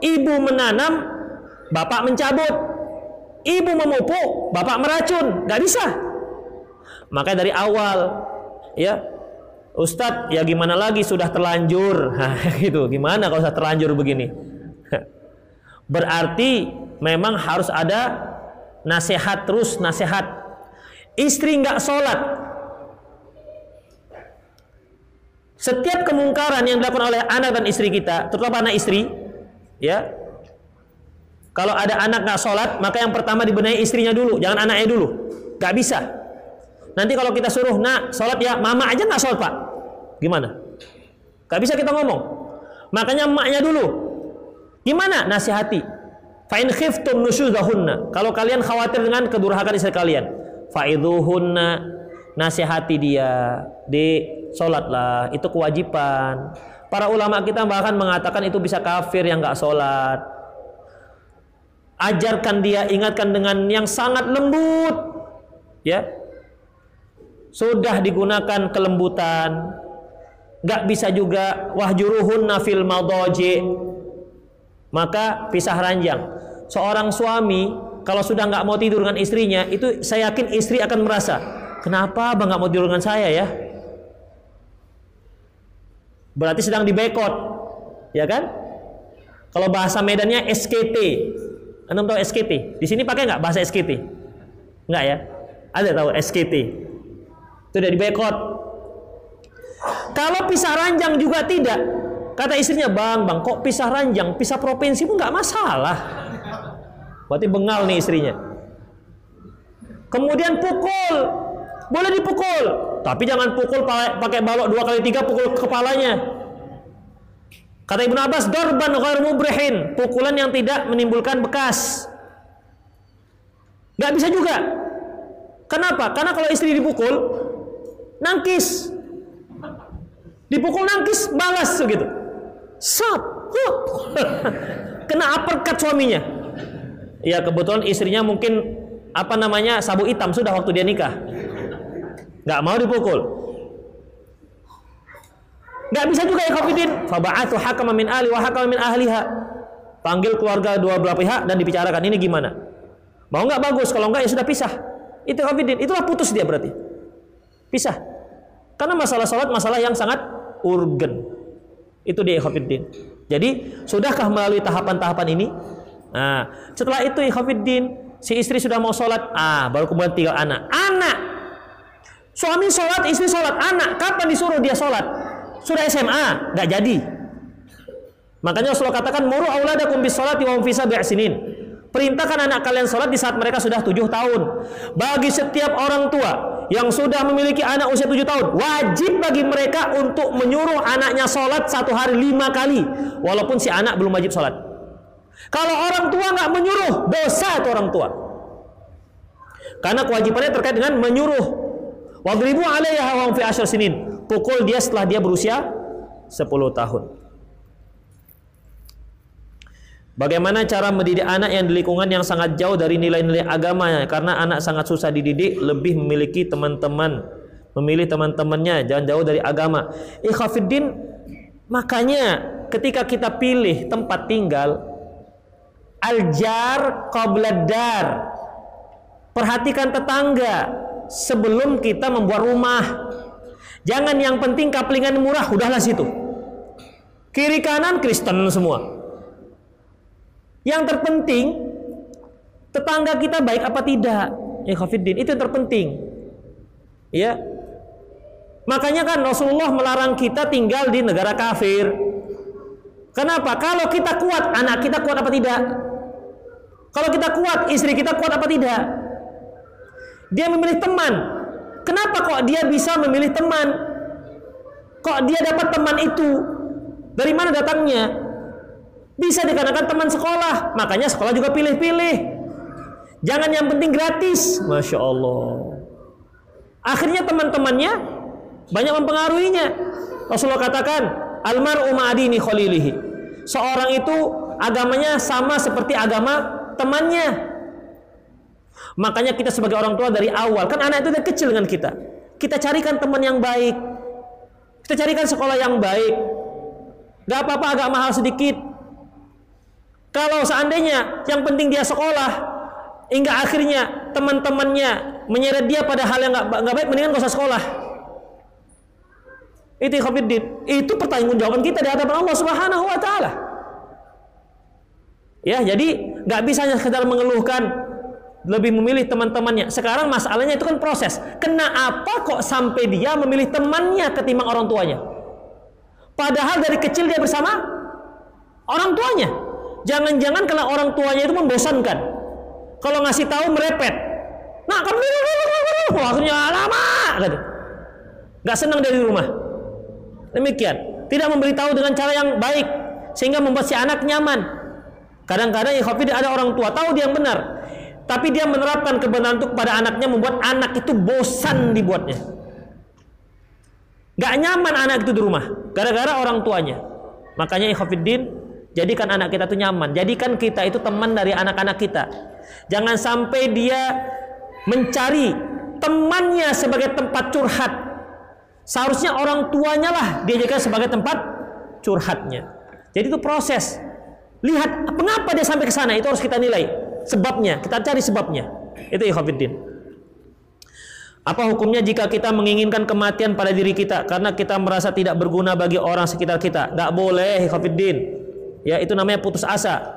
Ibu menanam, bapak mencabut. Ibu memupuk, bapak meracun. Gak bisa. Maka dari awal, ya Ustadz, ya gimana lagi sudah terlanjur, *laughs* nah, gitu. Gimana kalau sudah terlanjur begini? *laughs* Berarti memang harus ada nasihat terus nasihat. Istri nggak sholat, Setiap kemungkaran yang dilakukan oleh anak dan istri kita, terutama anak istri, ya. Kalau ada anak nggak sholat, maka yang pertama dibenahi istrinya dulu, jangan anaknya dulu. Gak bisa. Nanti kalau kita suruh, nak sholat ya, mama aja nggak sholat pak. Gimana? Gak bisa kita ngomong. Makanya emaknya dulu. Gimana? Nasihati. Fa'in khiftum nusyudahunna. Kalau kalian khawatir dengan kedurhakan istri kalian. Fa'idhuhunna. Nasihati dia. Di sholatlah itu kewajiban para ulama kita bahkan mengatakan itu bisa kafir yang nggak sholat ajarkan dia, ingatkan dengan yang sangat lembut. Ya. Sudah digunakan kelembutan. Gak bisa juga wahjuruhunna fil madaji. Maka pisah ranjang. Seorang suami kalau sudah nggak mau tidur dengan istrinya, itu saya yakin istri akan merasa, kenapa abang nggak mau tidur dengan saya ya? Berarti sedang dibekot, ya kan? Kalau bahasa Medannya SKT, anda tahu SKT? Di sini pakai nggak bahasa SKT? Nggak ya? Ada tahu SKT? Itu udah dibekot. Kalau pisah ranjang juga tidak. Kata istrinya, bang, bang, kok pisah ranjang, pisah provinsi pun nggak masalah. Berarti bengal nih istrinya. Kemudian pukul, boleh dipukul, tapi jangan pukul pakai balok dua kali tiga pukul kepalanya. Kata Ibnu Abbas, dorban ghair mubrihin, pukulan yang tidak menimbulkan bekas. Gak bisa juga. Kenapa? Karena kalau istri dipukul, nangkis. Dipukul nangkis, balas begitu. Sap. *laughs* Kena uppercut suaminya. Ya kebetulan istrinya mungkin apa namanya sabu hitam sudah waktu dia nikah. Gak mau dipukul. Nggak bisa juga ya khafidin. Faba'athu hakama min ahli wa hakama min ahliha. Panggil keluarga dua belah pihak dan dibicarakan ini gimana. Mau nggak bagus, kalau nggak ya sudah pisah. Itu khafidin. Itulah putus dia berarti. Pisah. Karena masalah sholat masalah yang sangat urgen. Itu dia khafidin. Jadi sudahkah melalui tahapan-tahapan ini? Nah, setelah itu khafidin si istri sudah mau sholat, ah baru kemudian tinggal anak. Anak, suami sholat, istri sholat, anak kapan disuruh dia sholat? Sudah SMA, nggak jadi. Makanya Rasulullah katakan muru auladakum bis salati wa hum fi sinin. Perintahkan anak kalian sholat di saat mereka sudah tujuh tahun. Bagi setiap orang tua yang sudah memiliki anak usia tujuh tahun, wajib bagi mereka untuk menyuruh anaknya sholat satu hari lima kali, walaupun si anak belum wajib sholat. Kalau orang tua nggak menyuruh, dosa itu orang tua. Karena kewajibannya terkait dengan menyuruh. Wadribu alaiha wa fi asyar sinin pukul dia setelah dia berusia 10 tahun. Bagaimana cara mendidik anak yang di lingkungan yang sangat jauh dari nilai-nilai agamanya karena anak sangat susah dididik lebih memiliki teman-teman memilih teman-temannya jangan jauh dari agama. Ikhafiddin makanya ketika kita pilih tempat tinggal aljar qabladar perhatikan tetangga sebelum kita membuat rumah Jangan yang penting kaplingan murah, udahlah situ. Kiri kanan Kristen semua. Yang terpenting tetangga kita baik apa tidak. Ya Khafiddin, itu yang terpenting. Ya. Makanya kan Rasulullah melarang kita tinggal di negara kafir. Kenapa? Kalau kita kuat, anak kita kuat apa tidak? Kalau kita kuat, istri kita kuat apa tidak? Dia memilih teman, Kenapa kok dia bisa memilih teman? Kok dia dapat teman itu? Dari mana datangnya? Bisa dikarenakan teman sekolah, makanya sekolah juga pilih-pilih. Jangan yang penting gratis, masya Allah. Akhirnya teman-temannya banyak mempengaruhinya. Rasulullah katakan, almaru ma'adini khalilihi. Seorang itu agamanya sama seperti agama temannya. Makanya kita sebagai orang tua dari awal, kan anak itu dari kecil dengan kita. Kita carikan teman yang baik. Kita carikan sekolah yang baik. Gak apa-apa agak mahal sedikit. Kalau seandainya yang penting dia sekolah, hingga akhirnya teman-temannya menyeret dia pada hal yang gak, baik, mendingan gak usah sekolah. Itu ikhwafiddin. Itu pertanggungjawaban kita di hadapan Allah Subhanahu wa taala. Ya, jadi nggak bisa hanya sekedar mengeluhkan lebih memilih teman-temannya. Sekarang masalahnya itu kan proses. Kenapa kok sampai dia memilih temannya ketimbang orang tuanya? Padahal dari kecil dia bersama orang tuanya. Jangan-jangan kalau orang tuanya itu membosankan. Kalau ngasih tahu merepet. Nah, kamu akhirnya lama gitu. Gak senang dari rumah. Demikian. Tidak memberitahu dengan cara yang baik sehingga membuat si anak nyaman. Kadang-kadang ya ada orang tua tahu dia yang benar, tapi dia menerapkan kebenaran itu kepada anaknya membuat anak itu bosan dibuatnya. Gak nyaman anak itu di rumah gara-gara orang tuanya. Makanya ikhafidin Jadikan anak kita itu nyaman. Jadikan kita itu teman dari anak-anak kita. Jangan sampai dia mencari temannya sebagai tempat curhat. Seharusnya orang tuanya lah dia jadikan sebagai tempat curhatnya. Jadi itu proses. Lihat mengapa dia sampai ke sana itu harus kita nilai sebabnya. Kita cari sebabnya. Itu ikhwatiddin. Apa hukumnya jika kita menginginkan kematian pada diri kita karena kita merasa tidak berguna bagi orang sekitar kita? Tidak boleh, ikhwatiddin. Ya, itu namanya putus asa.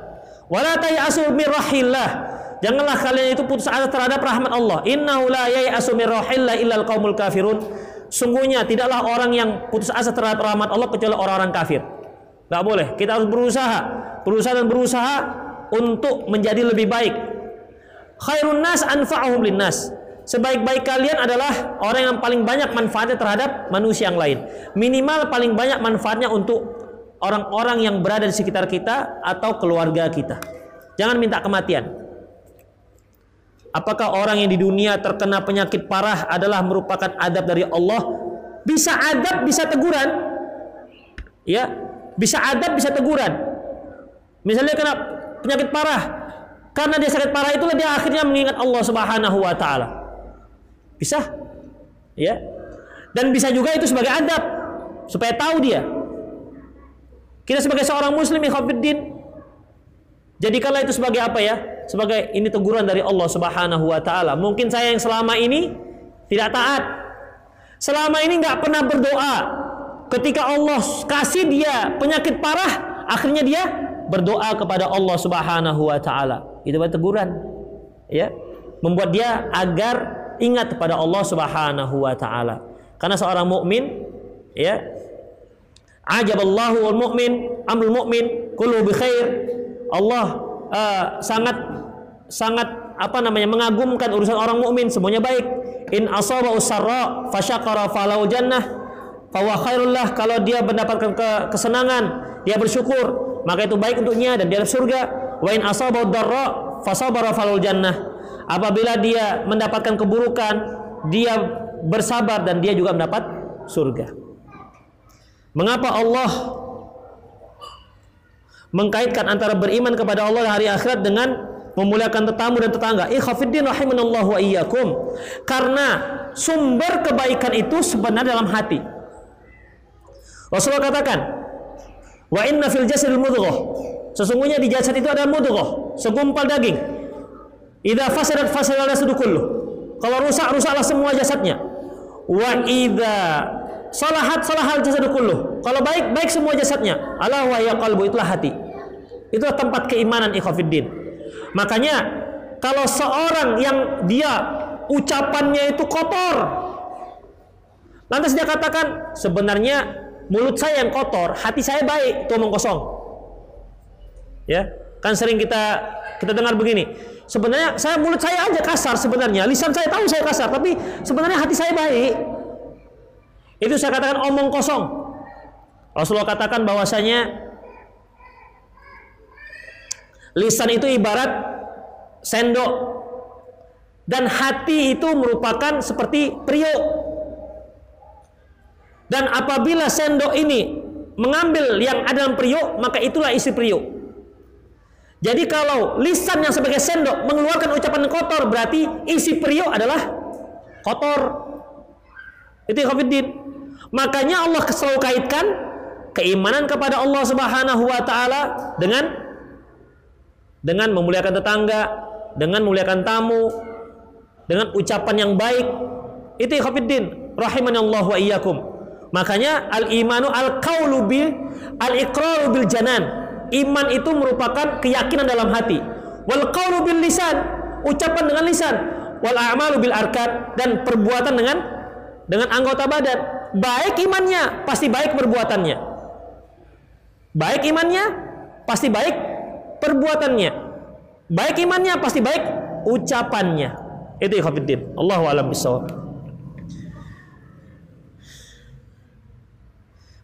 Wala tayasu. Janganlah kalian itu putus asa terhadap rahmat Allah. Innahu la yayasu min rahillah kafirun. Sungguhnya tidaklah orang yang putus asa terhadap rahmat Allah kecuali orang-orang kafir. Tidak boleh. Kita harus berusaha, berusaha dan berusaha untuk menjadi lebih baik. Khairun nas anfa'uhum linnas. Sebaik-baik kalian adalah orang yang paling banyak manfaatnya terhadap manusia yang lain. Minimal paling banyak manfaatnya untuk orang-orang yang berada di sekitar kita atau keluarga kita. Jangan minta kematian. Apakah orang yang di dunia terkena penyakit parah adalah merupakan adab dari Allah? Bisa adab, bisa teguran. Ya, bisa adab, bisa teguran. Misalnya kena penyakit parah, karena dia sakit parah itulah dia akhirnya mengingat Allah Subhanahu wa taala. Bisa? Ya. Dan bisa juga itu sebagai adab supaya tahu dia. Kita sebagai seorang muslim ikhwatiddin jadikanlah itu sebagai apa ya? Sebagai ini teguran dari Allah Subhanahu wa taala. Mungkin saya yang selama ini tidak taat. Selama ini nggak pernah berdoa, ketika Allah kasih dia penyakit parah, akhirnya dia berdoa kepada Allah Subhanahu wa taala. Itu teguran. Ya. Membuat dia agar ingat kepada Allah Subhanahu wa taala. Karena seorang mukmin ya ajaballahu wal mu'min amrul mu'min kullu bi khair. Allah uh, sangat sangat apa namanya mengagumkan urusan orang mukmin semuanya baik. In asaba usarra fasyakara falau jannah Khairullah kalau dia mendapatkan ke kesenangan, dia bersyukur, maka itu baik untuknya dan dia surga. Wa in asabau darra falul jannah. Apabila dia mendapatkan keburukan, dia bersabar dan dia juga mendapat surga. Mengapa Allah mengkaitkan antara beriman kepada Allah dan hari akhirat dengan memuliakan tetamu dan tetangga. Ikhafiddin rahimanallahu wa iyyakum. Karena sumber kebaikan itu sebenarnya dalam hati. Rasulullah katakan, "Wa inna fil jasadil mudghah." Sesungguhnya di jasad itu ada mudghah, segumpal daging. Idza fasadat fasadal jasadu kullu. Kalau rusak, rusaklah semua jasadnya. Wa idza salahat salahal jasadu kullu. Kalau baik, baik semua jasadnya. Ala wa ya qalbu itulah hati. Itulah tempat keimanan ikhwafiddin. Makanya kalau seorang yang dia ucapannya itu kotor, lantas dia katakan sebenarnya mulut saya yang kotor, hati saya baik, itu omong kosong. Ya, kan sering kita kita dengar begini. Sebenarnya saya mulut saya aja kasar sebenarnya, lisan saya tahu saya kasar, tapi sebenarnya hati saya baik. Itu saya katakan omong kosong. Rasulullah katakan bahwasanya lisan itu ibarat sendok dan hati itu merupakan seperti periuk dan apabila sendok ini mengambil yang ada dalam periuk, maka itulah isi periuk. Jadi kalau lisan yang sebagai sendok mengeluarkan ucapan kotor, berarti isi periuk adalah kotor. Itu Khafiddin. Makanya Allah selalu kaitkan keimanan kepada Allah Subhanahu wa taala dengan dengan memuliakan tetangga, dengan memuliakan tamu, dengan ucapan yang baik. Itu Khafiddin rahimani Allah wa iyyakum. Makanya al-imanu al-qaulu bil al-iqraru bil janan. Iman itu merupakan keyakinan dalam hati. Wal qaulu bil lisan, ucapan dengan lisan. Wal a'malu bil arkan dan perbuatan dengan dengan anggota badan. Baik imannya, pasti baik perbuatannya. Baik imannya, pasti baik perbuatannya. Baik imannya, pasti baik ucapannya. Itu ikhwatiddin. Allahu a'lam bishawab.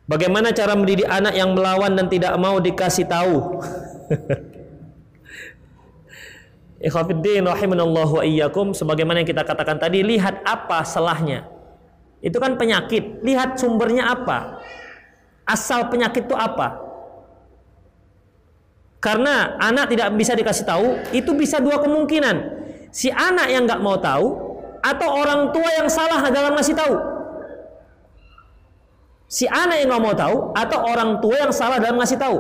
Bagaimana cara mendidik anak yang melawan dan tidak mau dikasih tahu? *laughs* Ikhwafiddin rahimanallahu wa iyyakum sebagaimana yang kita katakan tadi lihat apa salahnya. Itu kan penyakit, lihat sumbernya apa. Asal penyakit itu apa? Karena anak tidak bisa dikasih tahu, itu bisa dua kemungkinan. Si anak yang nggak mau tahu atau orang tua yang salah dalam ngasih tahu. Si anak yang nggak mau tahu atau orang tua yang salah dalam ngasih tahu.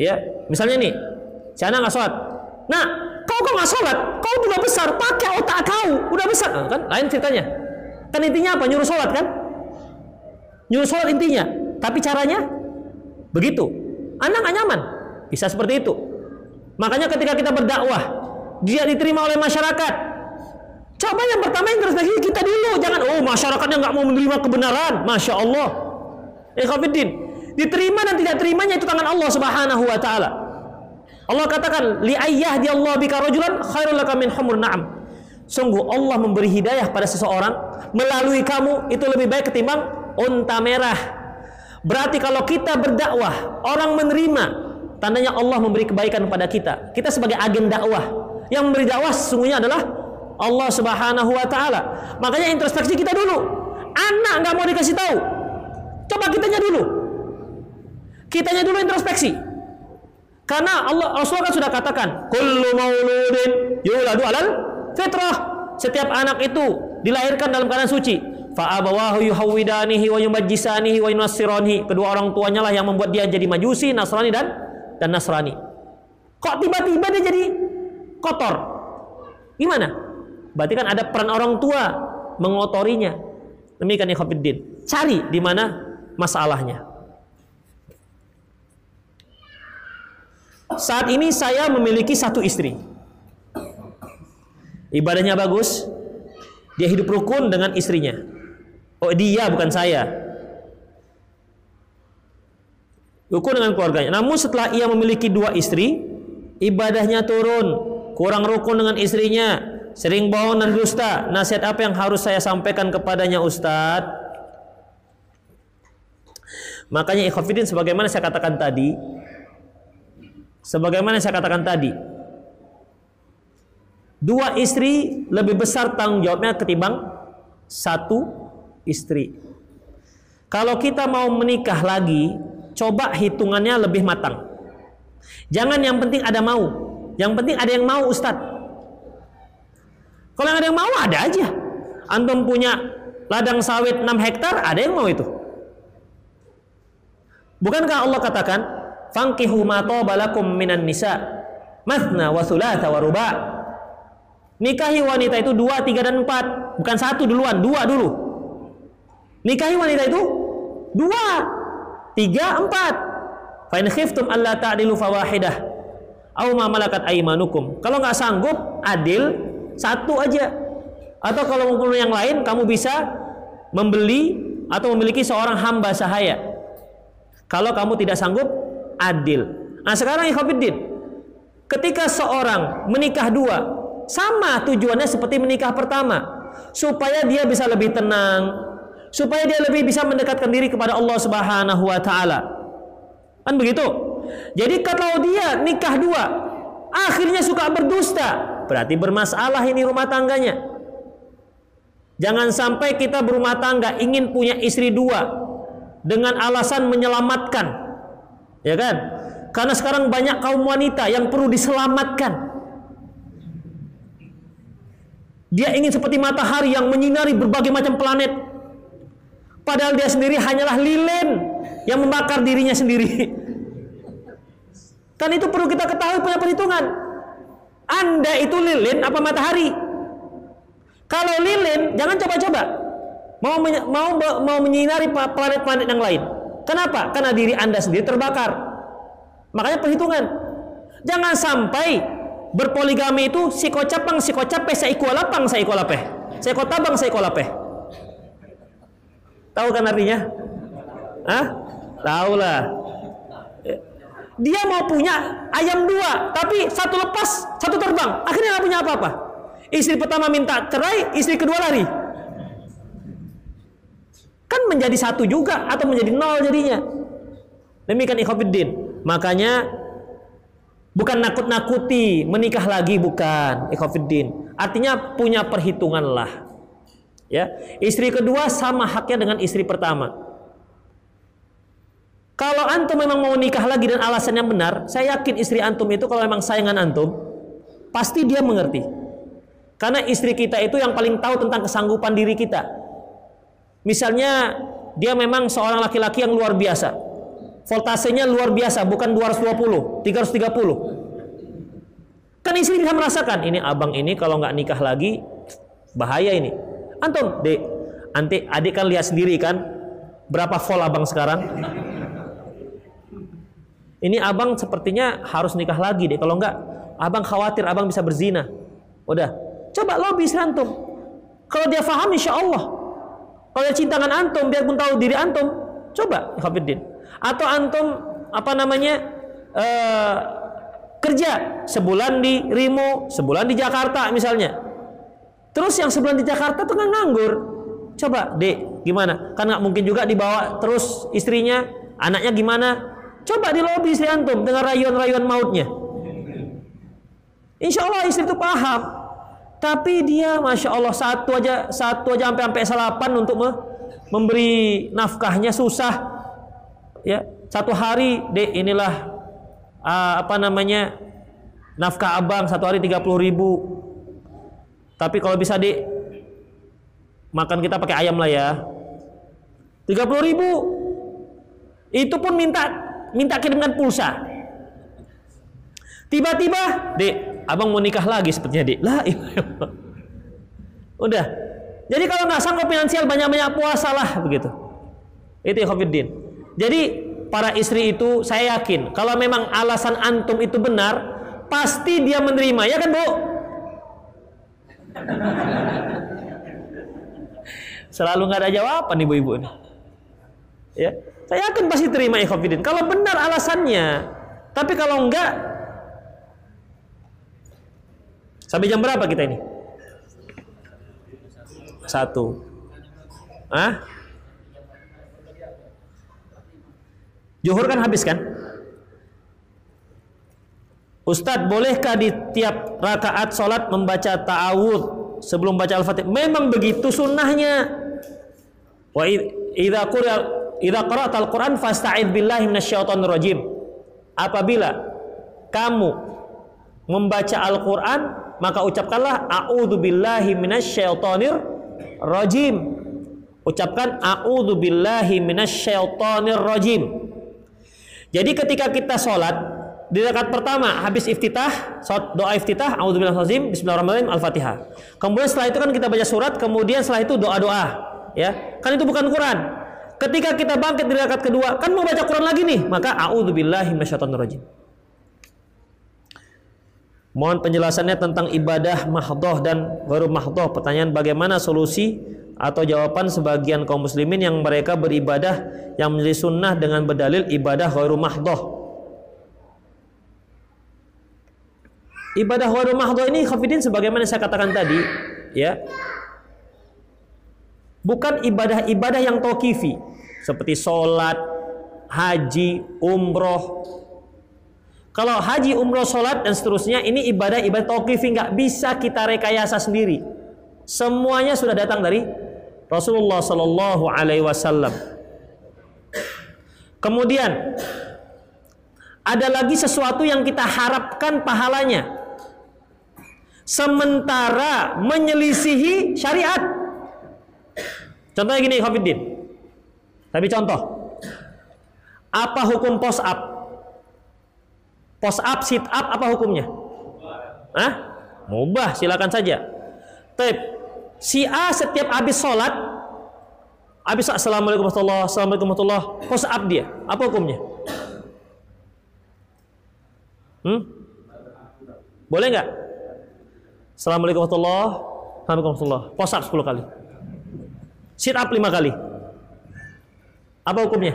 Ya, misalnya nih, si anak nggak sholat. Nah, kau kok nggak sholat? Kau udah besar, pakai otak kau, udah besar, nah, kan? Lain ceritanya. Kan intinya apa? Nyuruh sholat kan? Nyuruh sholat intinya. Tapi caranya begitu. Anak nggak nyaman. Bisa seperti itu. Makanya ketika kita berdakwah, dia diterima oleh masyarakat. Coba yang pertama yang introspeksi kita dulu. Jangan, oh masyarakatnya nggak mau menerima kebenaran. Masya Allah. Ikhwafiddin. Diterima dan tidak terimanya itu tangan Allah Subhanahu wa taala. Allah katakan, "Li ayyah di Allah bika rajulan khairul min humur na'am." Sungguh Allah memberi hidayah pada seseorang melalui kamu itu lebih baik ketimbang unta merah. Berarti kalau kita berdakwah, orang menerima, tandanya Allah memberi kebaikan kepada kita. Kita sebagai agen dakwah. Yang memberi dakwah sesungguhnya adalah Allah Subhanahu wa taala. Makanya introspeksi kita dulu. Anak nggak mau dikasih tahu. Coba kitanya dulu. Kitanya dulu introspeksi. Karena Allah Rasulullah kan sudah katakan, kullu mauludin yuladu alal fitrah. Setiap anak itu dilahirkan dalam keadaan suci. Fa abawahu yuhawidanihi wa yumajjisanihi wa yunassiranihi. Kedua orang tuanya lah yang membuat dia jadi majusi, Nasrani dan dan Nasrani. Kok tiba-tiba dia jadi kotor? Gimana? Berarti kan ada peran orang tua mengotorinya. Demikian ikhwatiddin. Cari di mana masalahnya. Saat ini saya memiliki satu istri. Ibadahnya bagus. Dia hidup rukun dengan istrinya. Oh, dia bukan saya. Rukun dengan keluarganya. Namun setelah ia memiliki dua istri, ibadahnya turun, kurang rukun dengan istrinya, sering bohong dan dusta. Nasihat apa yang harus saya sampaikan kepadanya Ustadz? Makanya ikhwafidin sebagaimana saya katakan tadi, Sebagaimana saya katakan tadi, dua istri lebih besar tanggung jawabnya ketimbang satu istri. Kalau kita mau menikah lagi, coba hitungannya lebih matang. Jangan yang penting ada mau, yang penting ada yang mau Ustadz. Kalau yang ada yang mau ada aja. Antum punya ladang sawit 6 hektar, ada yang mau itu. Bukankah Allah katakan Fankihu ma balakum minan nisa mathna wa thulatha wa ruba. Nikahi wanita itu dua, tiga dan empat, bukan satu duluan, dua dulu. Nikahi wanita itu dua, tiga, empat. Fa in khiftum alla ta'dilu fawahidah aw ma malakat aymanukum. Kalau nggak sanggup adil satu aja. Atau kalau mau yang lain kamu bisa membeli atau memiliki seorang hamba sahaya. Kalau kamu tidak sanggup adil. Nah sekarang ikhwafiddin, ketika seorang menikah dua, sama tujuannya seperti menikah pertama, supaya dia bisa lebih tenang, supaya dia lebih bisa mendekatkan diri kepada Allah Subhanahu wa taala. Kan begitu? Jadi kalau dia nikah dua, akhirnya suka berdusta, berarti bermasalah ini rumah tangganya. Jangan sampai kita berumah tangga ingin punya istri dua dengan alasan menyelamatkan Ya kan? Karena sekarang banyak kaum wanita yang perlu diselamatkan. Dia ingin seperti matahari yang menyinari berbagai macam planet. Padahal dia sendiri hanyalah lilin yang membakar dirinya sendiri. *laughs* Kan itu perlu kita ketahui punya perhitungan. Anda itu lilin apa matahari? Kalau lilin, jangan coba-coba mau mau mau menyinari planet-planet yang lain. Kenapa? Karena diri Anda sendiri terbakar. Makanya perhitungan. Jangan sampai berpoligami itu si kocapang si kocape saya lapang saya lapeh. Saya kotabang saya. Tahu kan artinya? Hah? Tahu lah. Dia mau punya ayam dua, tapi satu lepas, satu terbang. Akhirnya nggak punya apa-apa. Istri pertama minta cerai, istri kedua lari. Kan menjadi satu juga atau menjadi nol jadinya. Demikian ikhwafiddin. Makanya bukan nakut-nakuti menikah lagi bukan ikhwafiddin. Artinya punya perhitungan lah. Ya istri kedua sama haknya dengan istri pertama Kalau antum memang mau nikah lagi dan alasannya benar, saya yakin istri antum itu kalau memang sayangan antum, pasti dia mengerti. Karena istri kita itu yang paling tahu tentang kesanggupan diri kita. Misalnya dia memang seorang laki-laki yang luar biasa. Voltasenya luar biasa, bukan 220, 330. Kan istri bisa merasakan, ini abang ini kalau nggak nikah lagi, bahaya ini. Antum, dek, nanti adik kan lihat sendiri kan, berapa volt abang sekarang? Ini abang sepertinya harus nikah lagi deh. Kalau enggak, abang khawatir abang bisa berzina. Udah, coba lobby istri antum. Kalau dia faham, insya Allah. Kalau dia cinta dengan antum, dia pun tahu diri antum. Coba, Hafidin. Atau antum apa namanya uh, kerja sebulan di Rimo, sebulan di Jakarta misalnya. Terus yang sebulan di Jakarta tuh kan nganggur. Coba, dek, gimana? Kan nggak mungkin juga dibawa terus istrinya, anaknya gimana? Coba di lobi istri antum dengan rayuan-rayuan mautnya. Insya Allah istri itu paham. Tapi dia, masya Allah satu aja satu aja sampai sampai salapan untuk me memberi nafkahnya susah. Ya satu hari dek inilah uh, apa namanya nafkah abang satu hari tiga puluh ribu. Tapi kalau bisa dek makan kita pakai ayam lah ya. Tiga puluh ribu. Itu pun minta minta kirimkan pulsa. Tiba-tiba, Dek, abang mau nikah lagi sepertinya, Dek. Lah, Udah. Jadi kalau nggak sanggup finansial banyak-banyak puasa lah begitu. Itu ya Khofiddin. Jadi para istri itu saya yakin kalau memang alasan antum itu benar, pasti dia menerima, ya kan, Bu? Selalu nggak ada jawaban ibu-ibu ini. Ya. Saya yakin pasti terima ikhwafidin. Kalau benar alasannya. Tapi kalau enggak Sampai jam berapa kita ini? Satu. Ah? Juhur kan habis kan? Ustadz, bolehkah di tiap rakaat sholat membaca ta'awud sebelum baca al-fatihah? Memang begitu sunnahnya. Wa quri'a Idza qara'tal Qur'an fasta'id billahi minasyaitonir rajim. Apabila kamu membaca Al-Qur'an, maka ucapkanlah a'udzu billahi minasyaitonir rajim. Ucapkan a'udzu billahi minasyaitonir rajim. Jadi ketika kita sholat di rakaat pertama habis iftitah, doa iftitah, a'udzubillahi bismillahirrahmanirrahim, al-Fatihah. Kemudian setelah itu kan kita baca surat, kemudian setelah itu doa-doa, ya. Kan itu bukan Quran. Ketika kita bangkit di rakaat kedua, kan mau baca Quran lagi nih, maka a'udzubillahi minasyaitonirrajim. Mohon penjelasannya tentang ibadah mahdoh dan baru mahdoh. Pertanyaan bagaimana solusi atau jawaban sebagian kaum muslimin yang mereka beribadah yang menjadi sunnah dengan berdalil ibadah baru mahdoh. Ibadah baru mahdoh ini khafidin sebagaimana saya katakan tadi, ya Bukan ibadah-ibadah yang tokifi seperti sholat, haji, umroh. Kalau haji, umroh, sholat dan seterusnya ini ibadah-ibadah tokifi nggak bisa kita rekayasa sendiri. Semuanya sudah datang dari Rasulullah Sallallahu Alaihi Wasallam. Kemudian ada lagi sesuatu yang kita harapkan pahalanya, sementara menyelisihi syariat. Contohnya gini, Khofiddin. Tapi contoh. Apa hukum post up? Post up, sit up, apa hukumnya? Hah? Mubah, silakan saja. Tapi si A setiap habis sholat, habis assalamualaikum warahmatullahi assalamualaikum warahmatullahi post up dia, apa hukumnya? Hmm? Boleh nggak? Assalamualaikum warahmatullahi wabarakatuh. Post up 10 kali. Sit up lima kali. Apa hukumnya?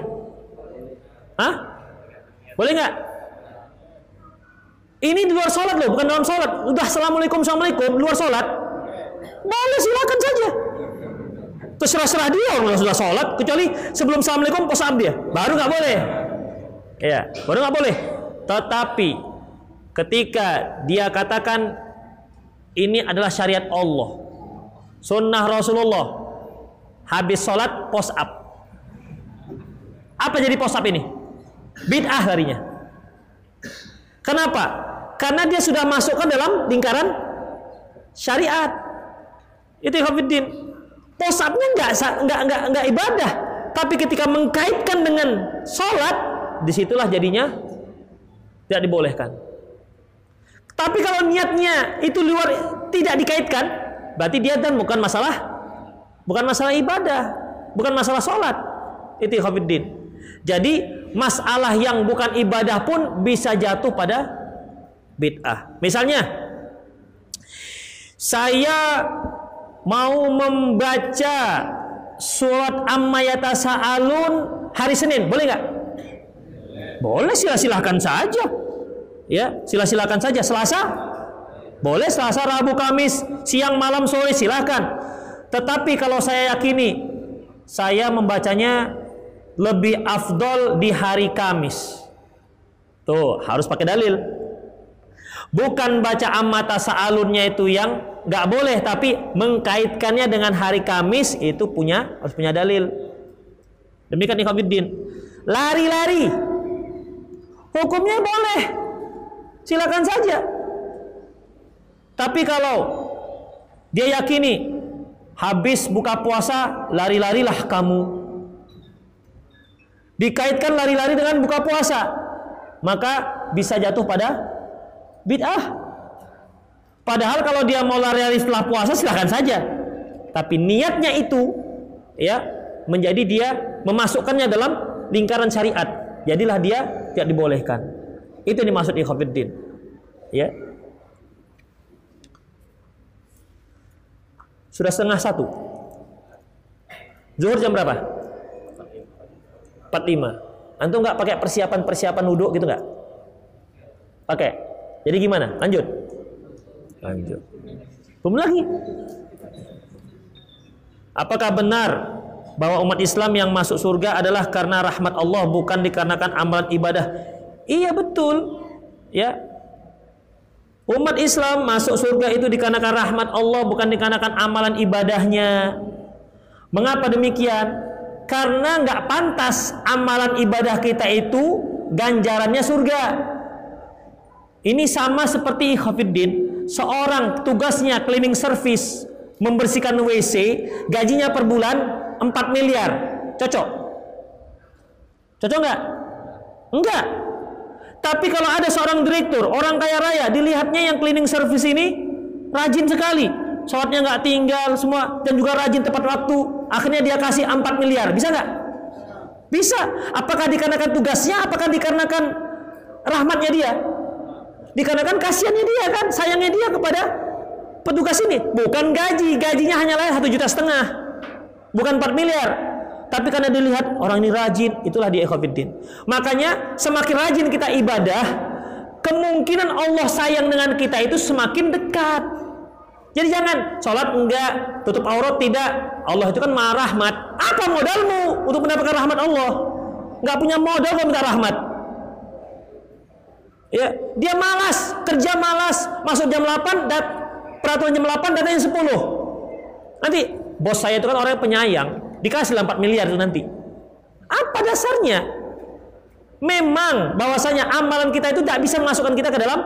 Hah? Boleh nggak? Ini di luar sholat loh, bukan dalam sholat. Udah assalamualaikum, assalamualaikum, luar sholat. Boleh silakan saja. Terserah-serah dia orang sudah sholat, kecuali sebelum assalamualaikum posam dia, baru nggak boleh. Ya, baru nggak boleh. Tetapi ketika dia katakan ini adalah syariat Allah, sunnah Rasulullah, habis sholat post up. Apa jadi post up ini? Bid'ah larinya. Kenapa? Karena dia sudah masukkan dalam lingkaran syariat. Itu Hafiddin. Posapnya enggak enggak enggak enggak ibadah, tapi ketika mengkaitkan dengan sholat, di situlah jadinya tidak dibolehkan. Tapi kalau niatnya itu luar tidak dikaitkan, berarti dia dan bukan masalah bukan masalah ibadah, bukan masalah sholat. Itu Hafiddin. Jadi masalah yang bukan ibadah pun bisa jatuh pada bid'ah. Misalnya, saya mau membaca surat Amma Yatasa'alun hari Senin, boleh nggak? Boleh sila-silakan saja. Ya, sila-silakan saja. Selasa? Boleh Selasa, Rabu, Kamis, siang, malam, sore silakan. Tetapi kalau saya yakini saya membacanya lebih afdol di hari Kamis. Tuh, harus pakai dalil. Bukan baca amata sa'alunnya itu yang nggak boleh, tapi mengkaitkannya dengan hari Kamis itu punya harus punya dalil. Demikian ikhwatiddin. Lari-lari. Hukumnya boleh silakan saja. Tapi kalau dia yakini habis buka puasa lari-larilah kamu. Dikaitkan lari-lari dengan buka puasa, maka bisa jatuh pada bid'ah. Padahal kalau dia mau lari-lari setelah puasa silahkan saja. Tapi niatnya itu ya menjadi dia memasukkannya dalam lingkaran syariat. Jadilah dia tidak dibolehkan. Itu yang dimaksud ikhwatiddin. Ya. Sudah setengah satu. Zuhur jam berapa? 45. Antum nggak pakai persiapan-persiapan wudhu gitu nggak? Pakai. Jadi gimana? Lanjut. Lanjut. Belum lagi. Apakah benar bahwa umat Islam yang masuk surga adalah karena rahmat Allah bukan dikarenakan amalan ibadah Iya betul. Ya. Umat Islam masuk surga itu dikarenakan rahmat Allah bukan dikarenakan amalan ibadahnya. Mengapa demikian? Karena nggak pantas amalan ibadah kita itu ganjarannya surga. Ini sama seperti Khafiddin, seorang tugasnya cleaning service, membersihkan WC, gajinya per bulan 4 miliar. Cocok? Cocok nggak? Enggak. Tapi kalau ada seorang direktur, orang kaya raya, dilihatnya yang cleaning service ini rajin sekali. Sholatnya nggak tinggal semua dan juga rajin tepat waktu. Akhirnya dia kasih 4 miliar. Bisa nggak? Bisa. Apakah dikarenakan tugasnya? Apakah dikarenakan rahmatnya dia? Dikarenakan kasihannya dia kan, sayangnya dia kepada petugas ini. Bukan gaji, gajinya hanya lain satu juta setengah, bukan 4 miliar. Tapi karena dilihat orang ini rajin, itulah dia ikhwatiddin. Makanya semakin rajin kita ibadah, kemungkinan Allah sayang dengan kita itu semakin dekat. Jadi jangan sholat enggak, tutup aurat tidak. Allah itu kan maha rahmat. Apa modalmu untuk mendapatkan rahmat Allah? Enggak punya modal untuk minta rahmat. Ya, dia malas, kerja malas, masuk jam 8, dat, peraturan jam 8 datanya 10. Nanti bos saya itu kan orang yang penyayang, Dikasih 4 miliar itu nanti. Apa dasarnya? Memang bahwasanya amalan kita itu tidak bisa memasukkan kita ke dalam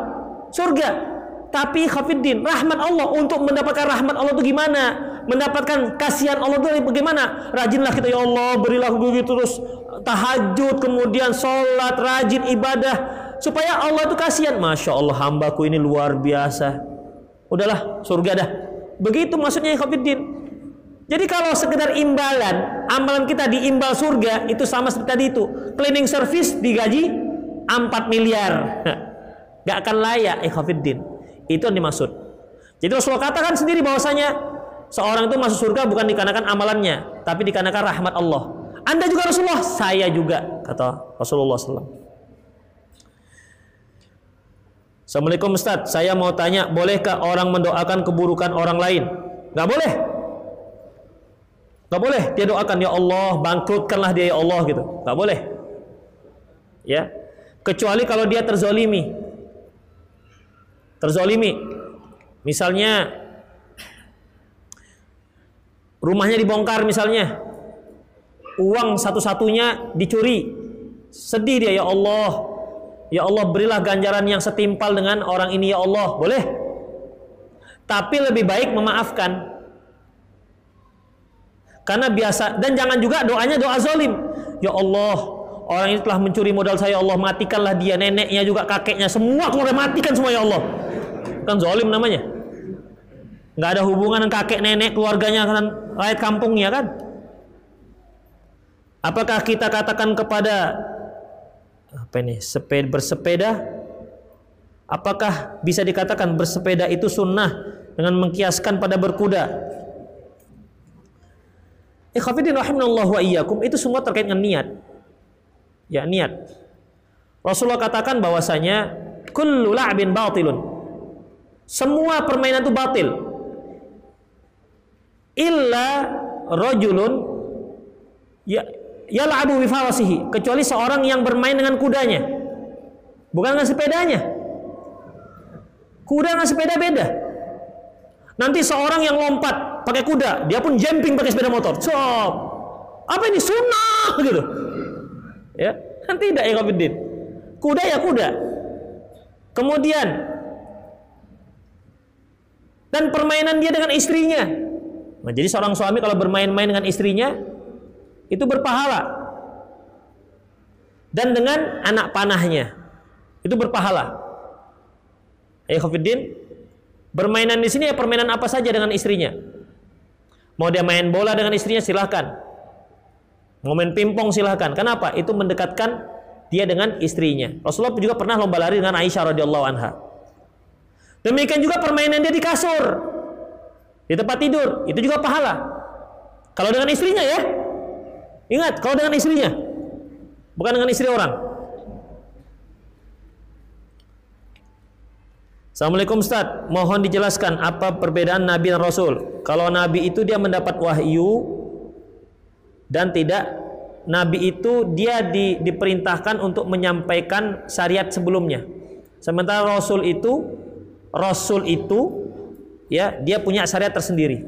surga. Tapi khafiddin, rahmat Allah untuk mendapatkan rahmat Allah itu gimana? Mendapatkan kasihan Allah itu bagaimana? Rajinlah kita ya Allah, berilah begitu terus tahajud, kemudian sholat, rajin ibadah supaya Allah itu kasihan. Masya Allah hambaku ini luar biasa. Udahlah surga dah. Begitu maksudnya khafiddin. Jadi kalau sekedar imbalan, amalan kita diimbal surga itu sama seperti tadi itu. Cleaning service digaji 4 miliar. *laughs* Gak akan layak ikhwafiddin. Itu yang dimaksud. Jadi Rasulullah katakan sendiri bahwasanya seorang itu masuk surga bukan dikarenakan amalannya, tapi dikarenakan rahmat Allah. Anda juga Rasulullah, saya juga kata Rasulullah SAW. Assalamualaikum Ustaz, saya mau tanya, bolehkah orang mendoakan keburukan orang lain? Gak boleh. Gak boleh dia doakan ya Allah bangkrutkanlah dia ya Allah gitu. Gak boleh. Ya. Kecuali kalau dia terzolimi. Terzolimi. Misalnya rumahnya dibongkar misalnya. Uang satu-satunya dicuri. Sedih dia ya Allah. Ya Allah berilah ganjaran yang setimpal dengan orang ini ya Allah. Boleh? Tapi lebih baik memaafkan. Karena biasa dan jangan juga doanya doa zolim. Ya Allah, orang ini telah mencuri modal saya. Ya Allah matikanlah dia, neneknya juga kakeknya, semua keluarga matikan semua ya Allah. Kan zolim namanya. Nggak ada hubungan dengan kakek nenek keluarganya kan rakyat kampungnya kan. Apakah kita katakan kepada apa ini sepeda bersepeda apakah bisa dikatakan bersepeda itu sunnah dengan mengkiaskan pada berkuda Ikhafidin rahimahullah wa iyyakum itu semua terkait dengan niat ya niat. Rasulullah katakan bahwasanya kullu la'bin batilun. Semua permainan itu batil. Illa rajulun ya yal'abu bifawasihi kecuali seorang yang bermain dengan kudanya. Bukan dengan sepedanya. Kuda dengan sepeda beda. Nanti seorang yang lompat pakai kuda dia pun jumping pakai sepeda motor. Cop. apa ini? Sunnah gitu ya kan tidak ya Kafiddin kuda ya kuda kemudian dan permainan dia dengan istrinya nah, jadi seorang suami kalau bermain-main dengan istrinya itu berpahala. Dan dengan anak panahnya itu berpahala. Eh Khofiddin, bermainan di sini ya permainan apa saja dengan istrinya. Mau dia main bola dengan istrinya silahkan. Main pingpong silahkan. Kenapa? Itu mendekatkan dia dengan istrinya. Rasulullah juga pernah lomba lari dengan Aisyah radhiyallahu anha. Demikian juga permainan dia di kasur, di tempat tidur, itu juga pahala. Kalau dengan istrinya ya, Ingat, kalau dengan istrinya, bukan dengan istri orang. Assalamualaikum Ustaz, mohon dijelaskan apa perbedaan Nabi dan Rasul. Kalau Nabi itu dia mendapat wahyu dan tidak Nabi itu dia di, diperintahkan untuk menyampaikan syariat sebelumnya. Sementara Rasul itu Rasul itu ya dia punya syariat tersendiri.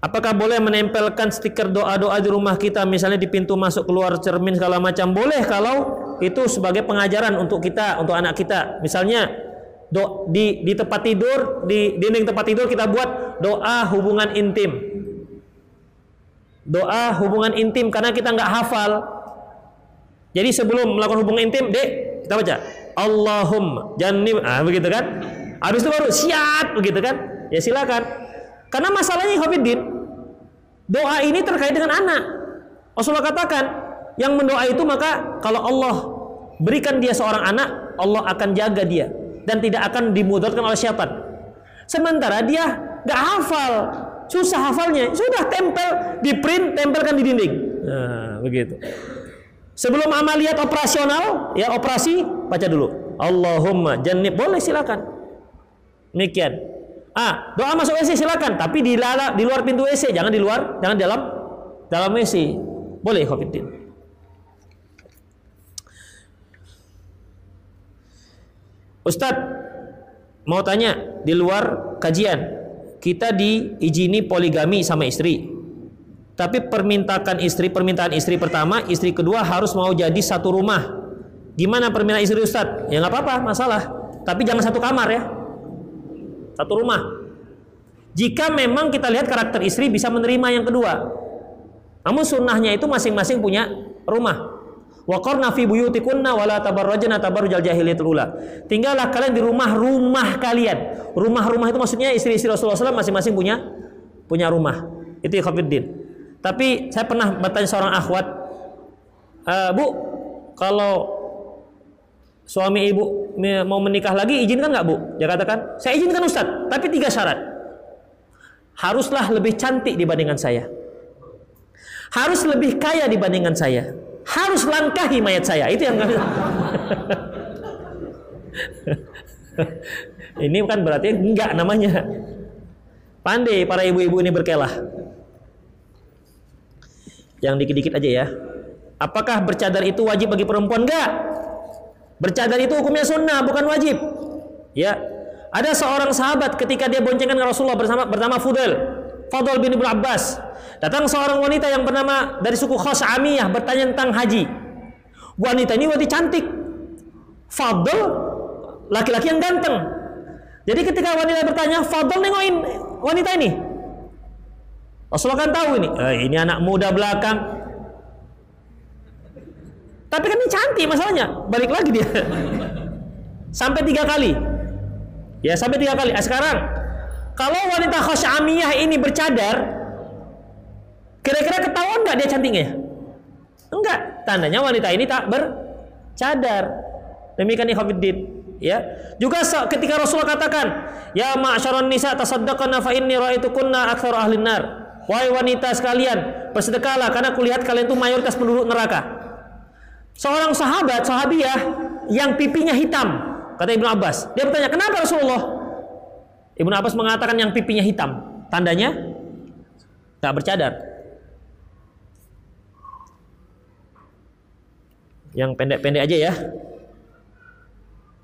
Apakah boleh menempelkan stiker doa-doa di rumah kita misalnya di pintu masuk keluar cermin segala macam? Boleh kalau itu sebagai pengajaran untuk kita, untuk anak kita. Misalnya do, di di tempat tidur, di dinding tempat tidur kita buat doa hubungan intim. Doa hubungan intim karena kita nggak hafal. Jadi sebelum melakukan hubungan intim, Dek, kita baca Allahumma jannim ah begitu kan? Habis itu baru siap begitu kan? Ya silakan. Karena masalahnya Khofiddin Doa ini terkait dengan anak. Rasulullah katakan, yang mendoa itu maka kalau Allah berikan dia seorang anak, Allah akan jaga dia dan tidak akan dimudarkan oleh syaitan. Sementara dia gak hafal, susah hafalnya, sudah tempel di print, tempelkan di dinding. Nah, begitu. Sebelum amaliat operasional, ya operasi, baca dulu. Allahumma jannib, boleh silakan. Demikian. Ah, doa masuk WC silakan, tapi di, di luar pintu WC, jangan di luar, jangan dalam dalam WC. Boleh Khofiddin. Ustadz, mau tanya, di luar kajian, kita diizini poligami sama istri. Tapi permintaan istri, permintaan istri pertama, istri kedua harus mau jadi satu rumah. Gimana permintaan istri Ustadz? Ya nggak apa-apa, masalah. Tapi jangan satu kamar ya satu rumah. Jika memang kita lihat karakter istri bisa menerima yang kedua. Namun sunnahnya itu masing-masing punya rumah. Wa qarna fi buyutikunna wala tabarrajna tabarrujal jahiliyatul ula. Tinggallah kalian di rumah-rumah kalian. Rumah-rumah itu maksudnya istri-istri Rasulullah SAW masing-masing punya punya rumah. Itu Khafiddin. Tapi saya pernah bertanya seorang akhwat, e, Bu, kalau suami ibu mau menikah lagi izinkan nggak bu? Dia katakan saya izinkan Ustadz, tapi tiga syarat. Haruslah lebih cantik dibandingkan saya. Harus lebih kaya dibandingkan saya. Harus langkahi mayat saya. Itu yang ini kan berarti enggak namanya. Pandai para ibu-ibu ini berkelah. Yang dikit-dikit aja ya. Apakah bercadar itu wajib bagi perempuan? Enggak. Bercadar itu hukumnya sunnah, bukan wajib. Ya. Ada seorang sahabat ketika dia boncengan Rasulullah bersama bernama Fudail. Fadl bin Ibnu Abbas. Datang seorang wanita yang bernama dari suku Khos'amiyah bertanya tentang haji. Wanita ini wanita cantik. Fadl laki-laki yang ganteng. Jadi ketika wanita bertanya, Fadl nengokin wanita ini. Rasulullah kan tahu ini, eh, ini anak muda belakang. Tapi kan ini cantik masalahnya. Balik lagi dia. *laughs* Sampai tiga kali. Ya sampai tiga kali. Ah, sekarang kalau wanita khosyamiyah ini bercadar, kira-kira ketahuan nggak dia cantiknya? Enggak. Tandanya wanita ini tak bercadar. Demikian ikhwatiddin. Ya. Juga ketika Rasulullah katakan, "Ya ma'syaron nisa tasaddaqna fa inni ra'aitukunna aktsara ahli nar." Wahai wanita sekalian, bersedekahlah karena kulihat kalian itu mayoritas penduduk neraka. Seorang sahabat, sahabiah yang pipinya hitam, kata Ibnu Abbas. Dia bertanya, "Kenapa Rasulullah?" Ibnu Abbas mengatakan yang pipinya hitam, tandanya tak bercadar. Yang pendek-pendek aja ya.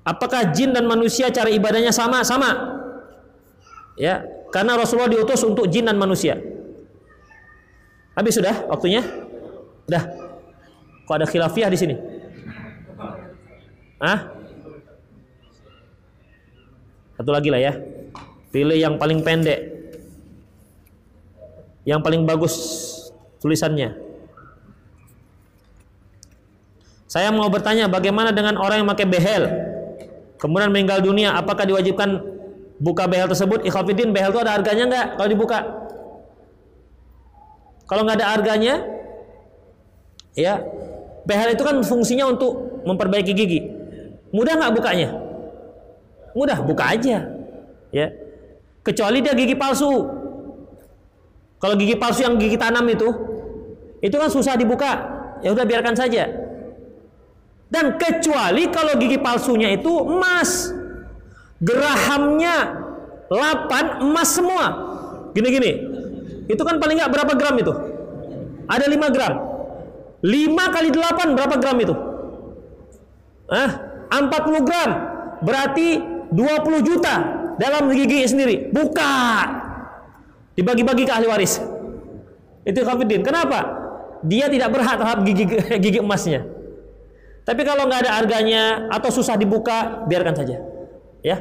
Apakah jin dan manusia cara ibadahnya sama? Sama. Ya, karena Rasulullah diutus untuk jin dan manusia. Habis sudah waktunya? Sudah. Kok ada khilafiah di sini? Hah? Satu lagi lah ya. Pilih yang paling pendek. Yang paling bagus tulisannya. Saya mau bertanya bagaimana dengan orang yang pakai behel? Kemudian meninggal dunia apakah diwajibkan buka behel tersebut? Ikhafidin behel itu ada harganya nggak kalau dibuka? Kalau nggak ada harganya ya behel itu kan fungsinya untuk memperbaiki gigi. Mudah nggak bukanya? Mudah buka aja ya. Kecuali dia gigi palsu. Kalau gigi palsu yang gigi tanam itu itu kan susah dibuka. Ya udah biarkan saja dan kecuali kalau gigi palsunya itu emas. Gerahamnya 8 emas semua. Gini-gini. Itu kan paling nggak berapa gram itu? Ada 5 gram. 5 kali 8 berapa gram itu? Ah, 40 gram. Berarti 20 juta dalam gigi sendiri. Buka. Dibagi-bagi ke ahli waris. Itu Khafidin. Kenapa? Dia tidak berhak terhadap gigi *laughs* gigi emasnya. Tapi kalau nggak ada harganya atau susah dibuka, biarkan saja. Ya.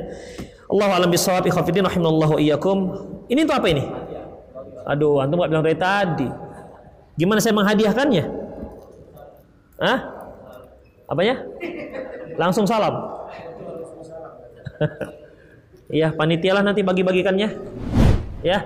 Allah alam bisawab ikhafidin rahimallahu iyyakum. Ini untuk apa ini? Aduh, antum nggak bilang dari tadi. Gimana saya menghadiahkannya? Hah? Apanya? Langsung salam. *laughs* Iya, panitia lah nanti bagi-bagikannya. Ya.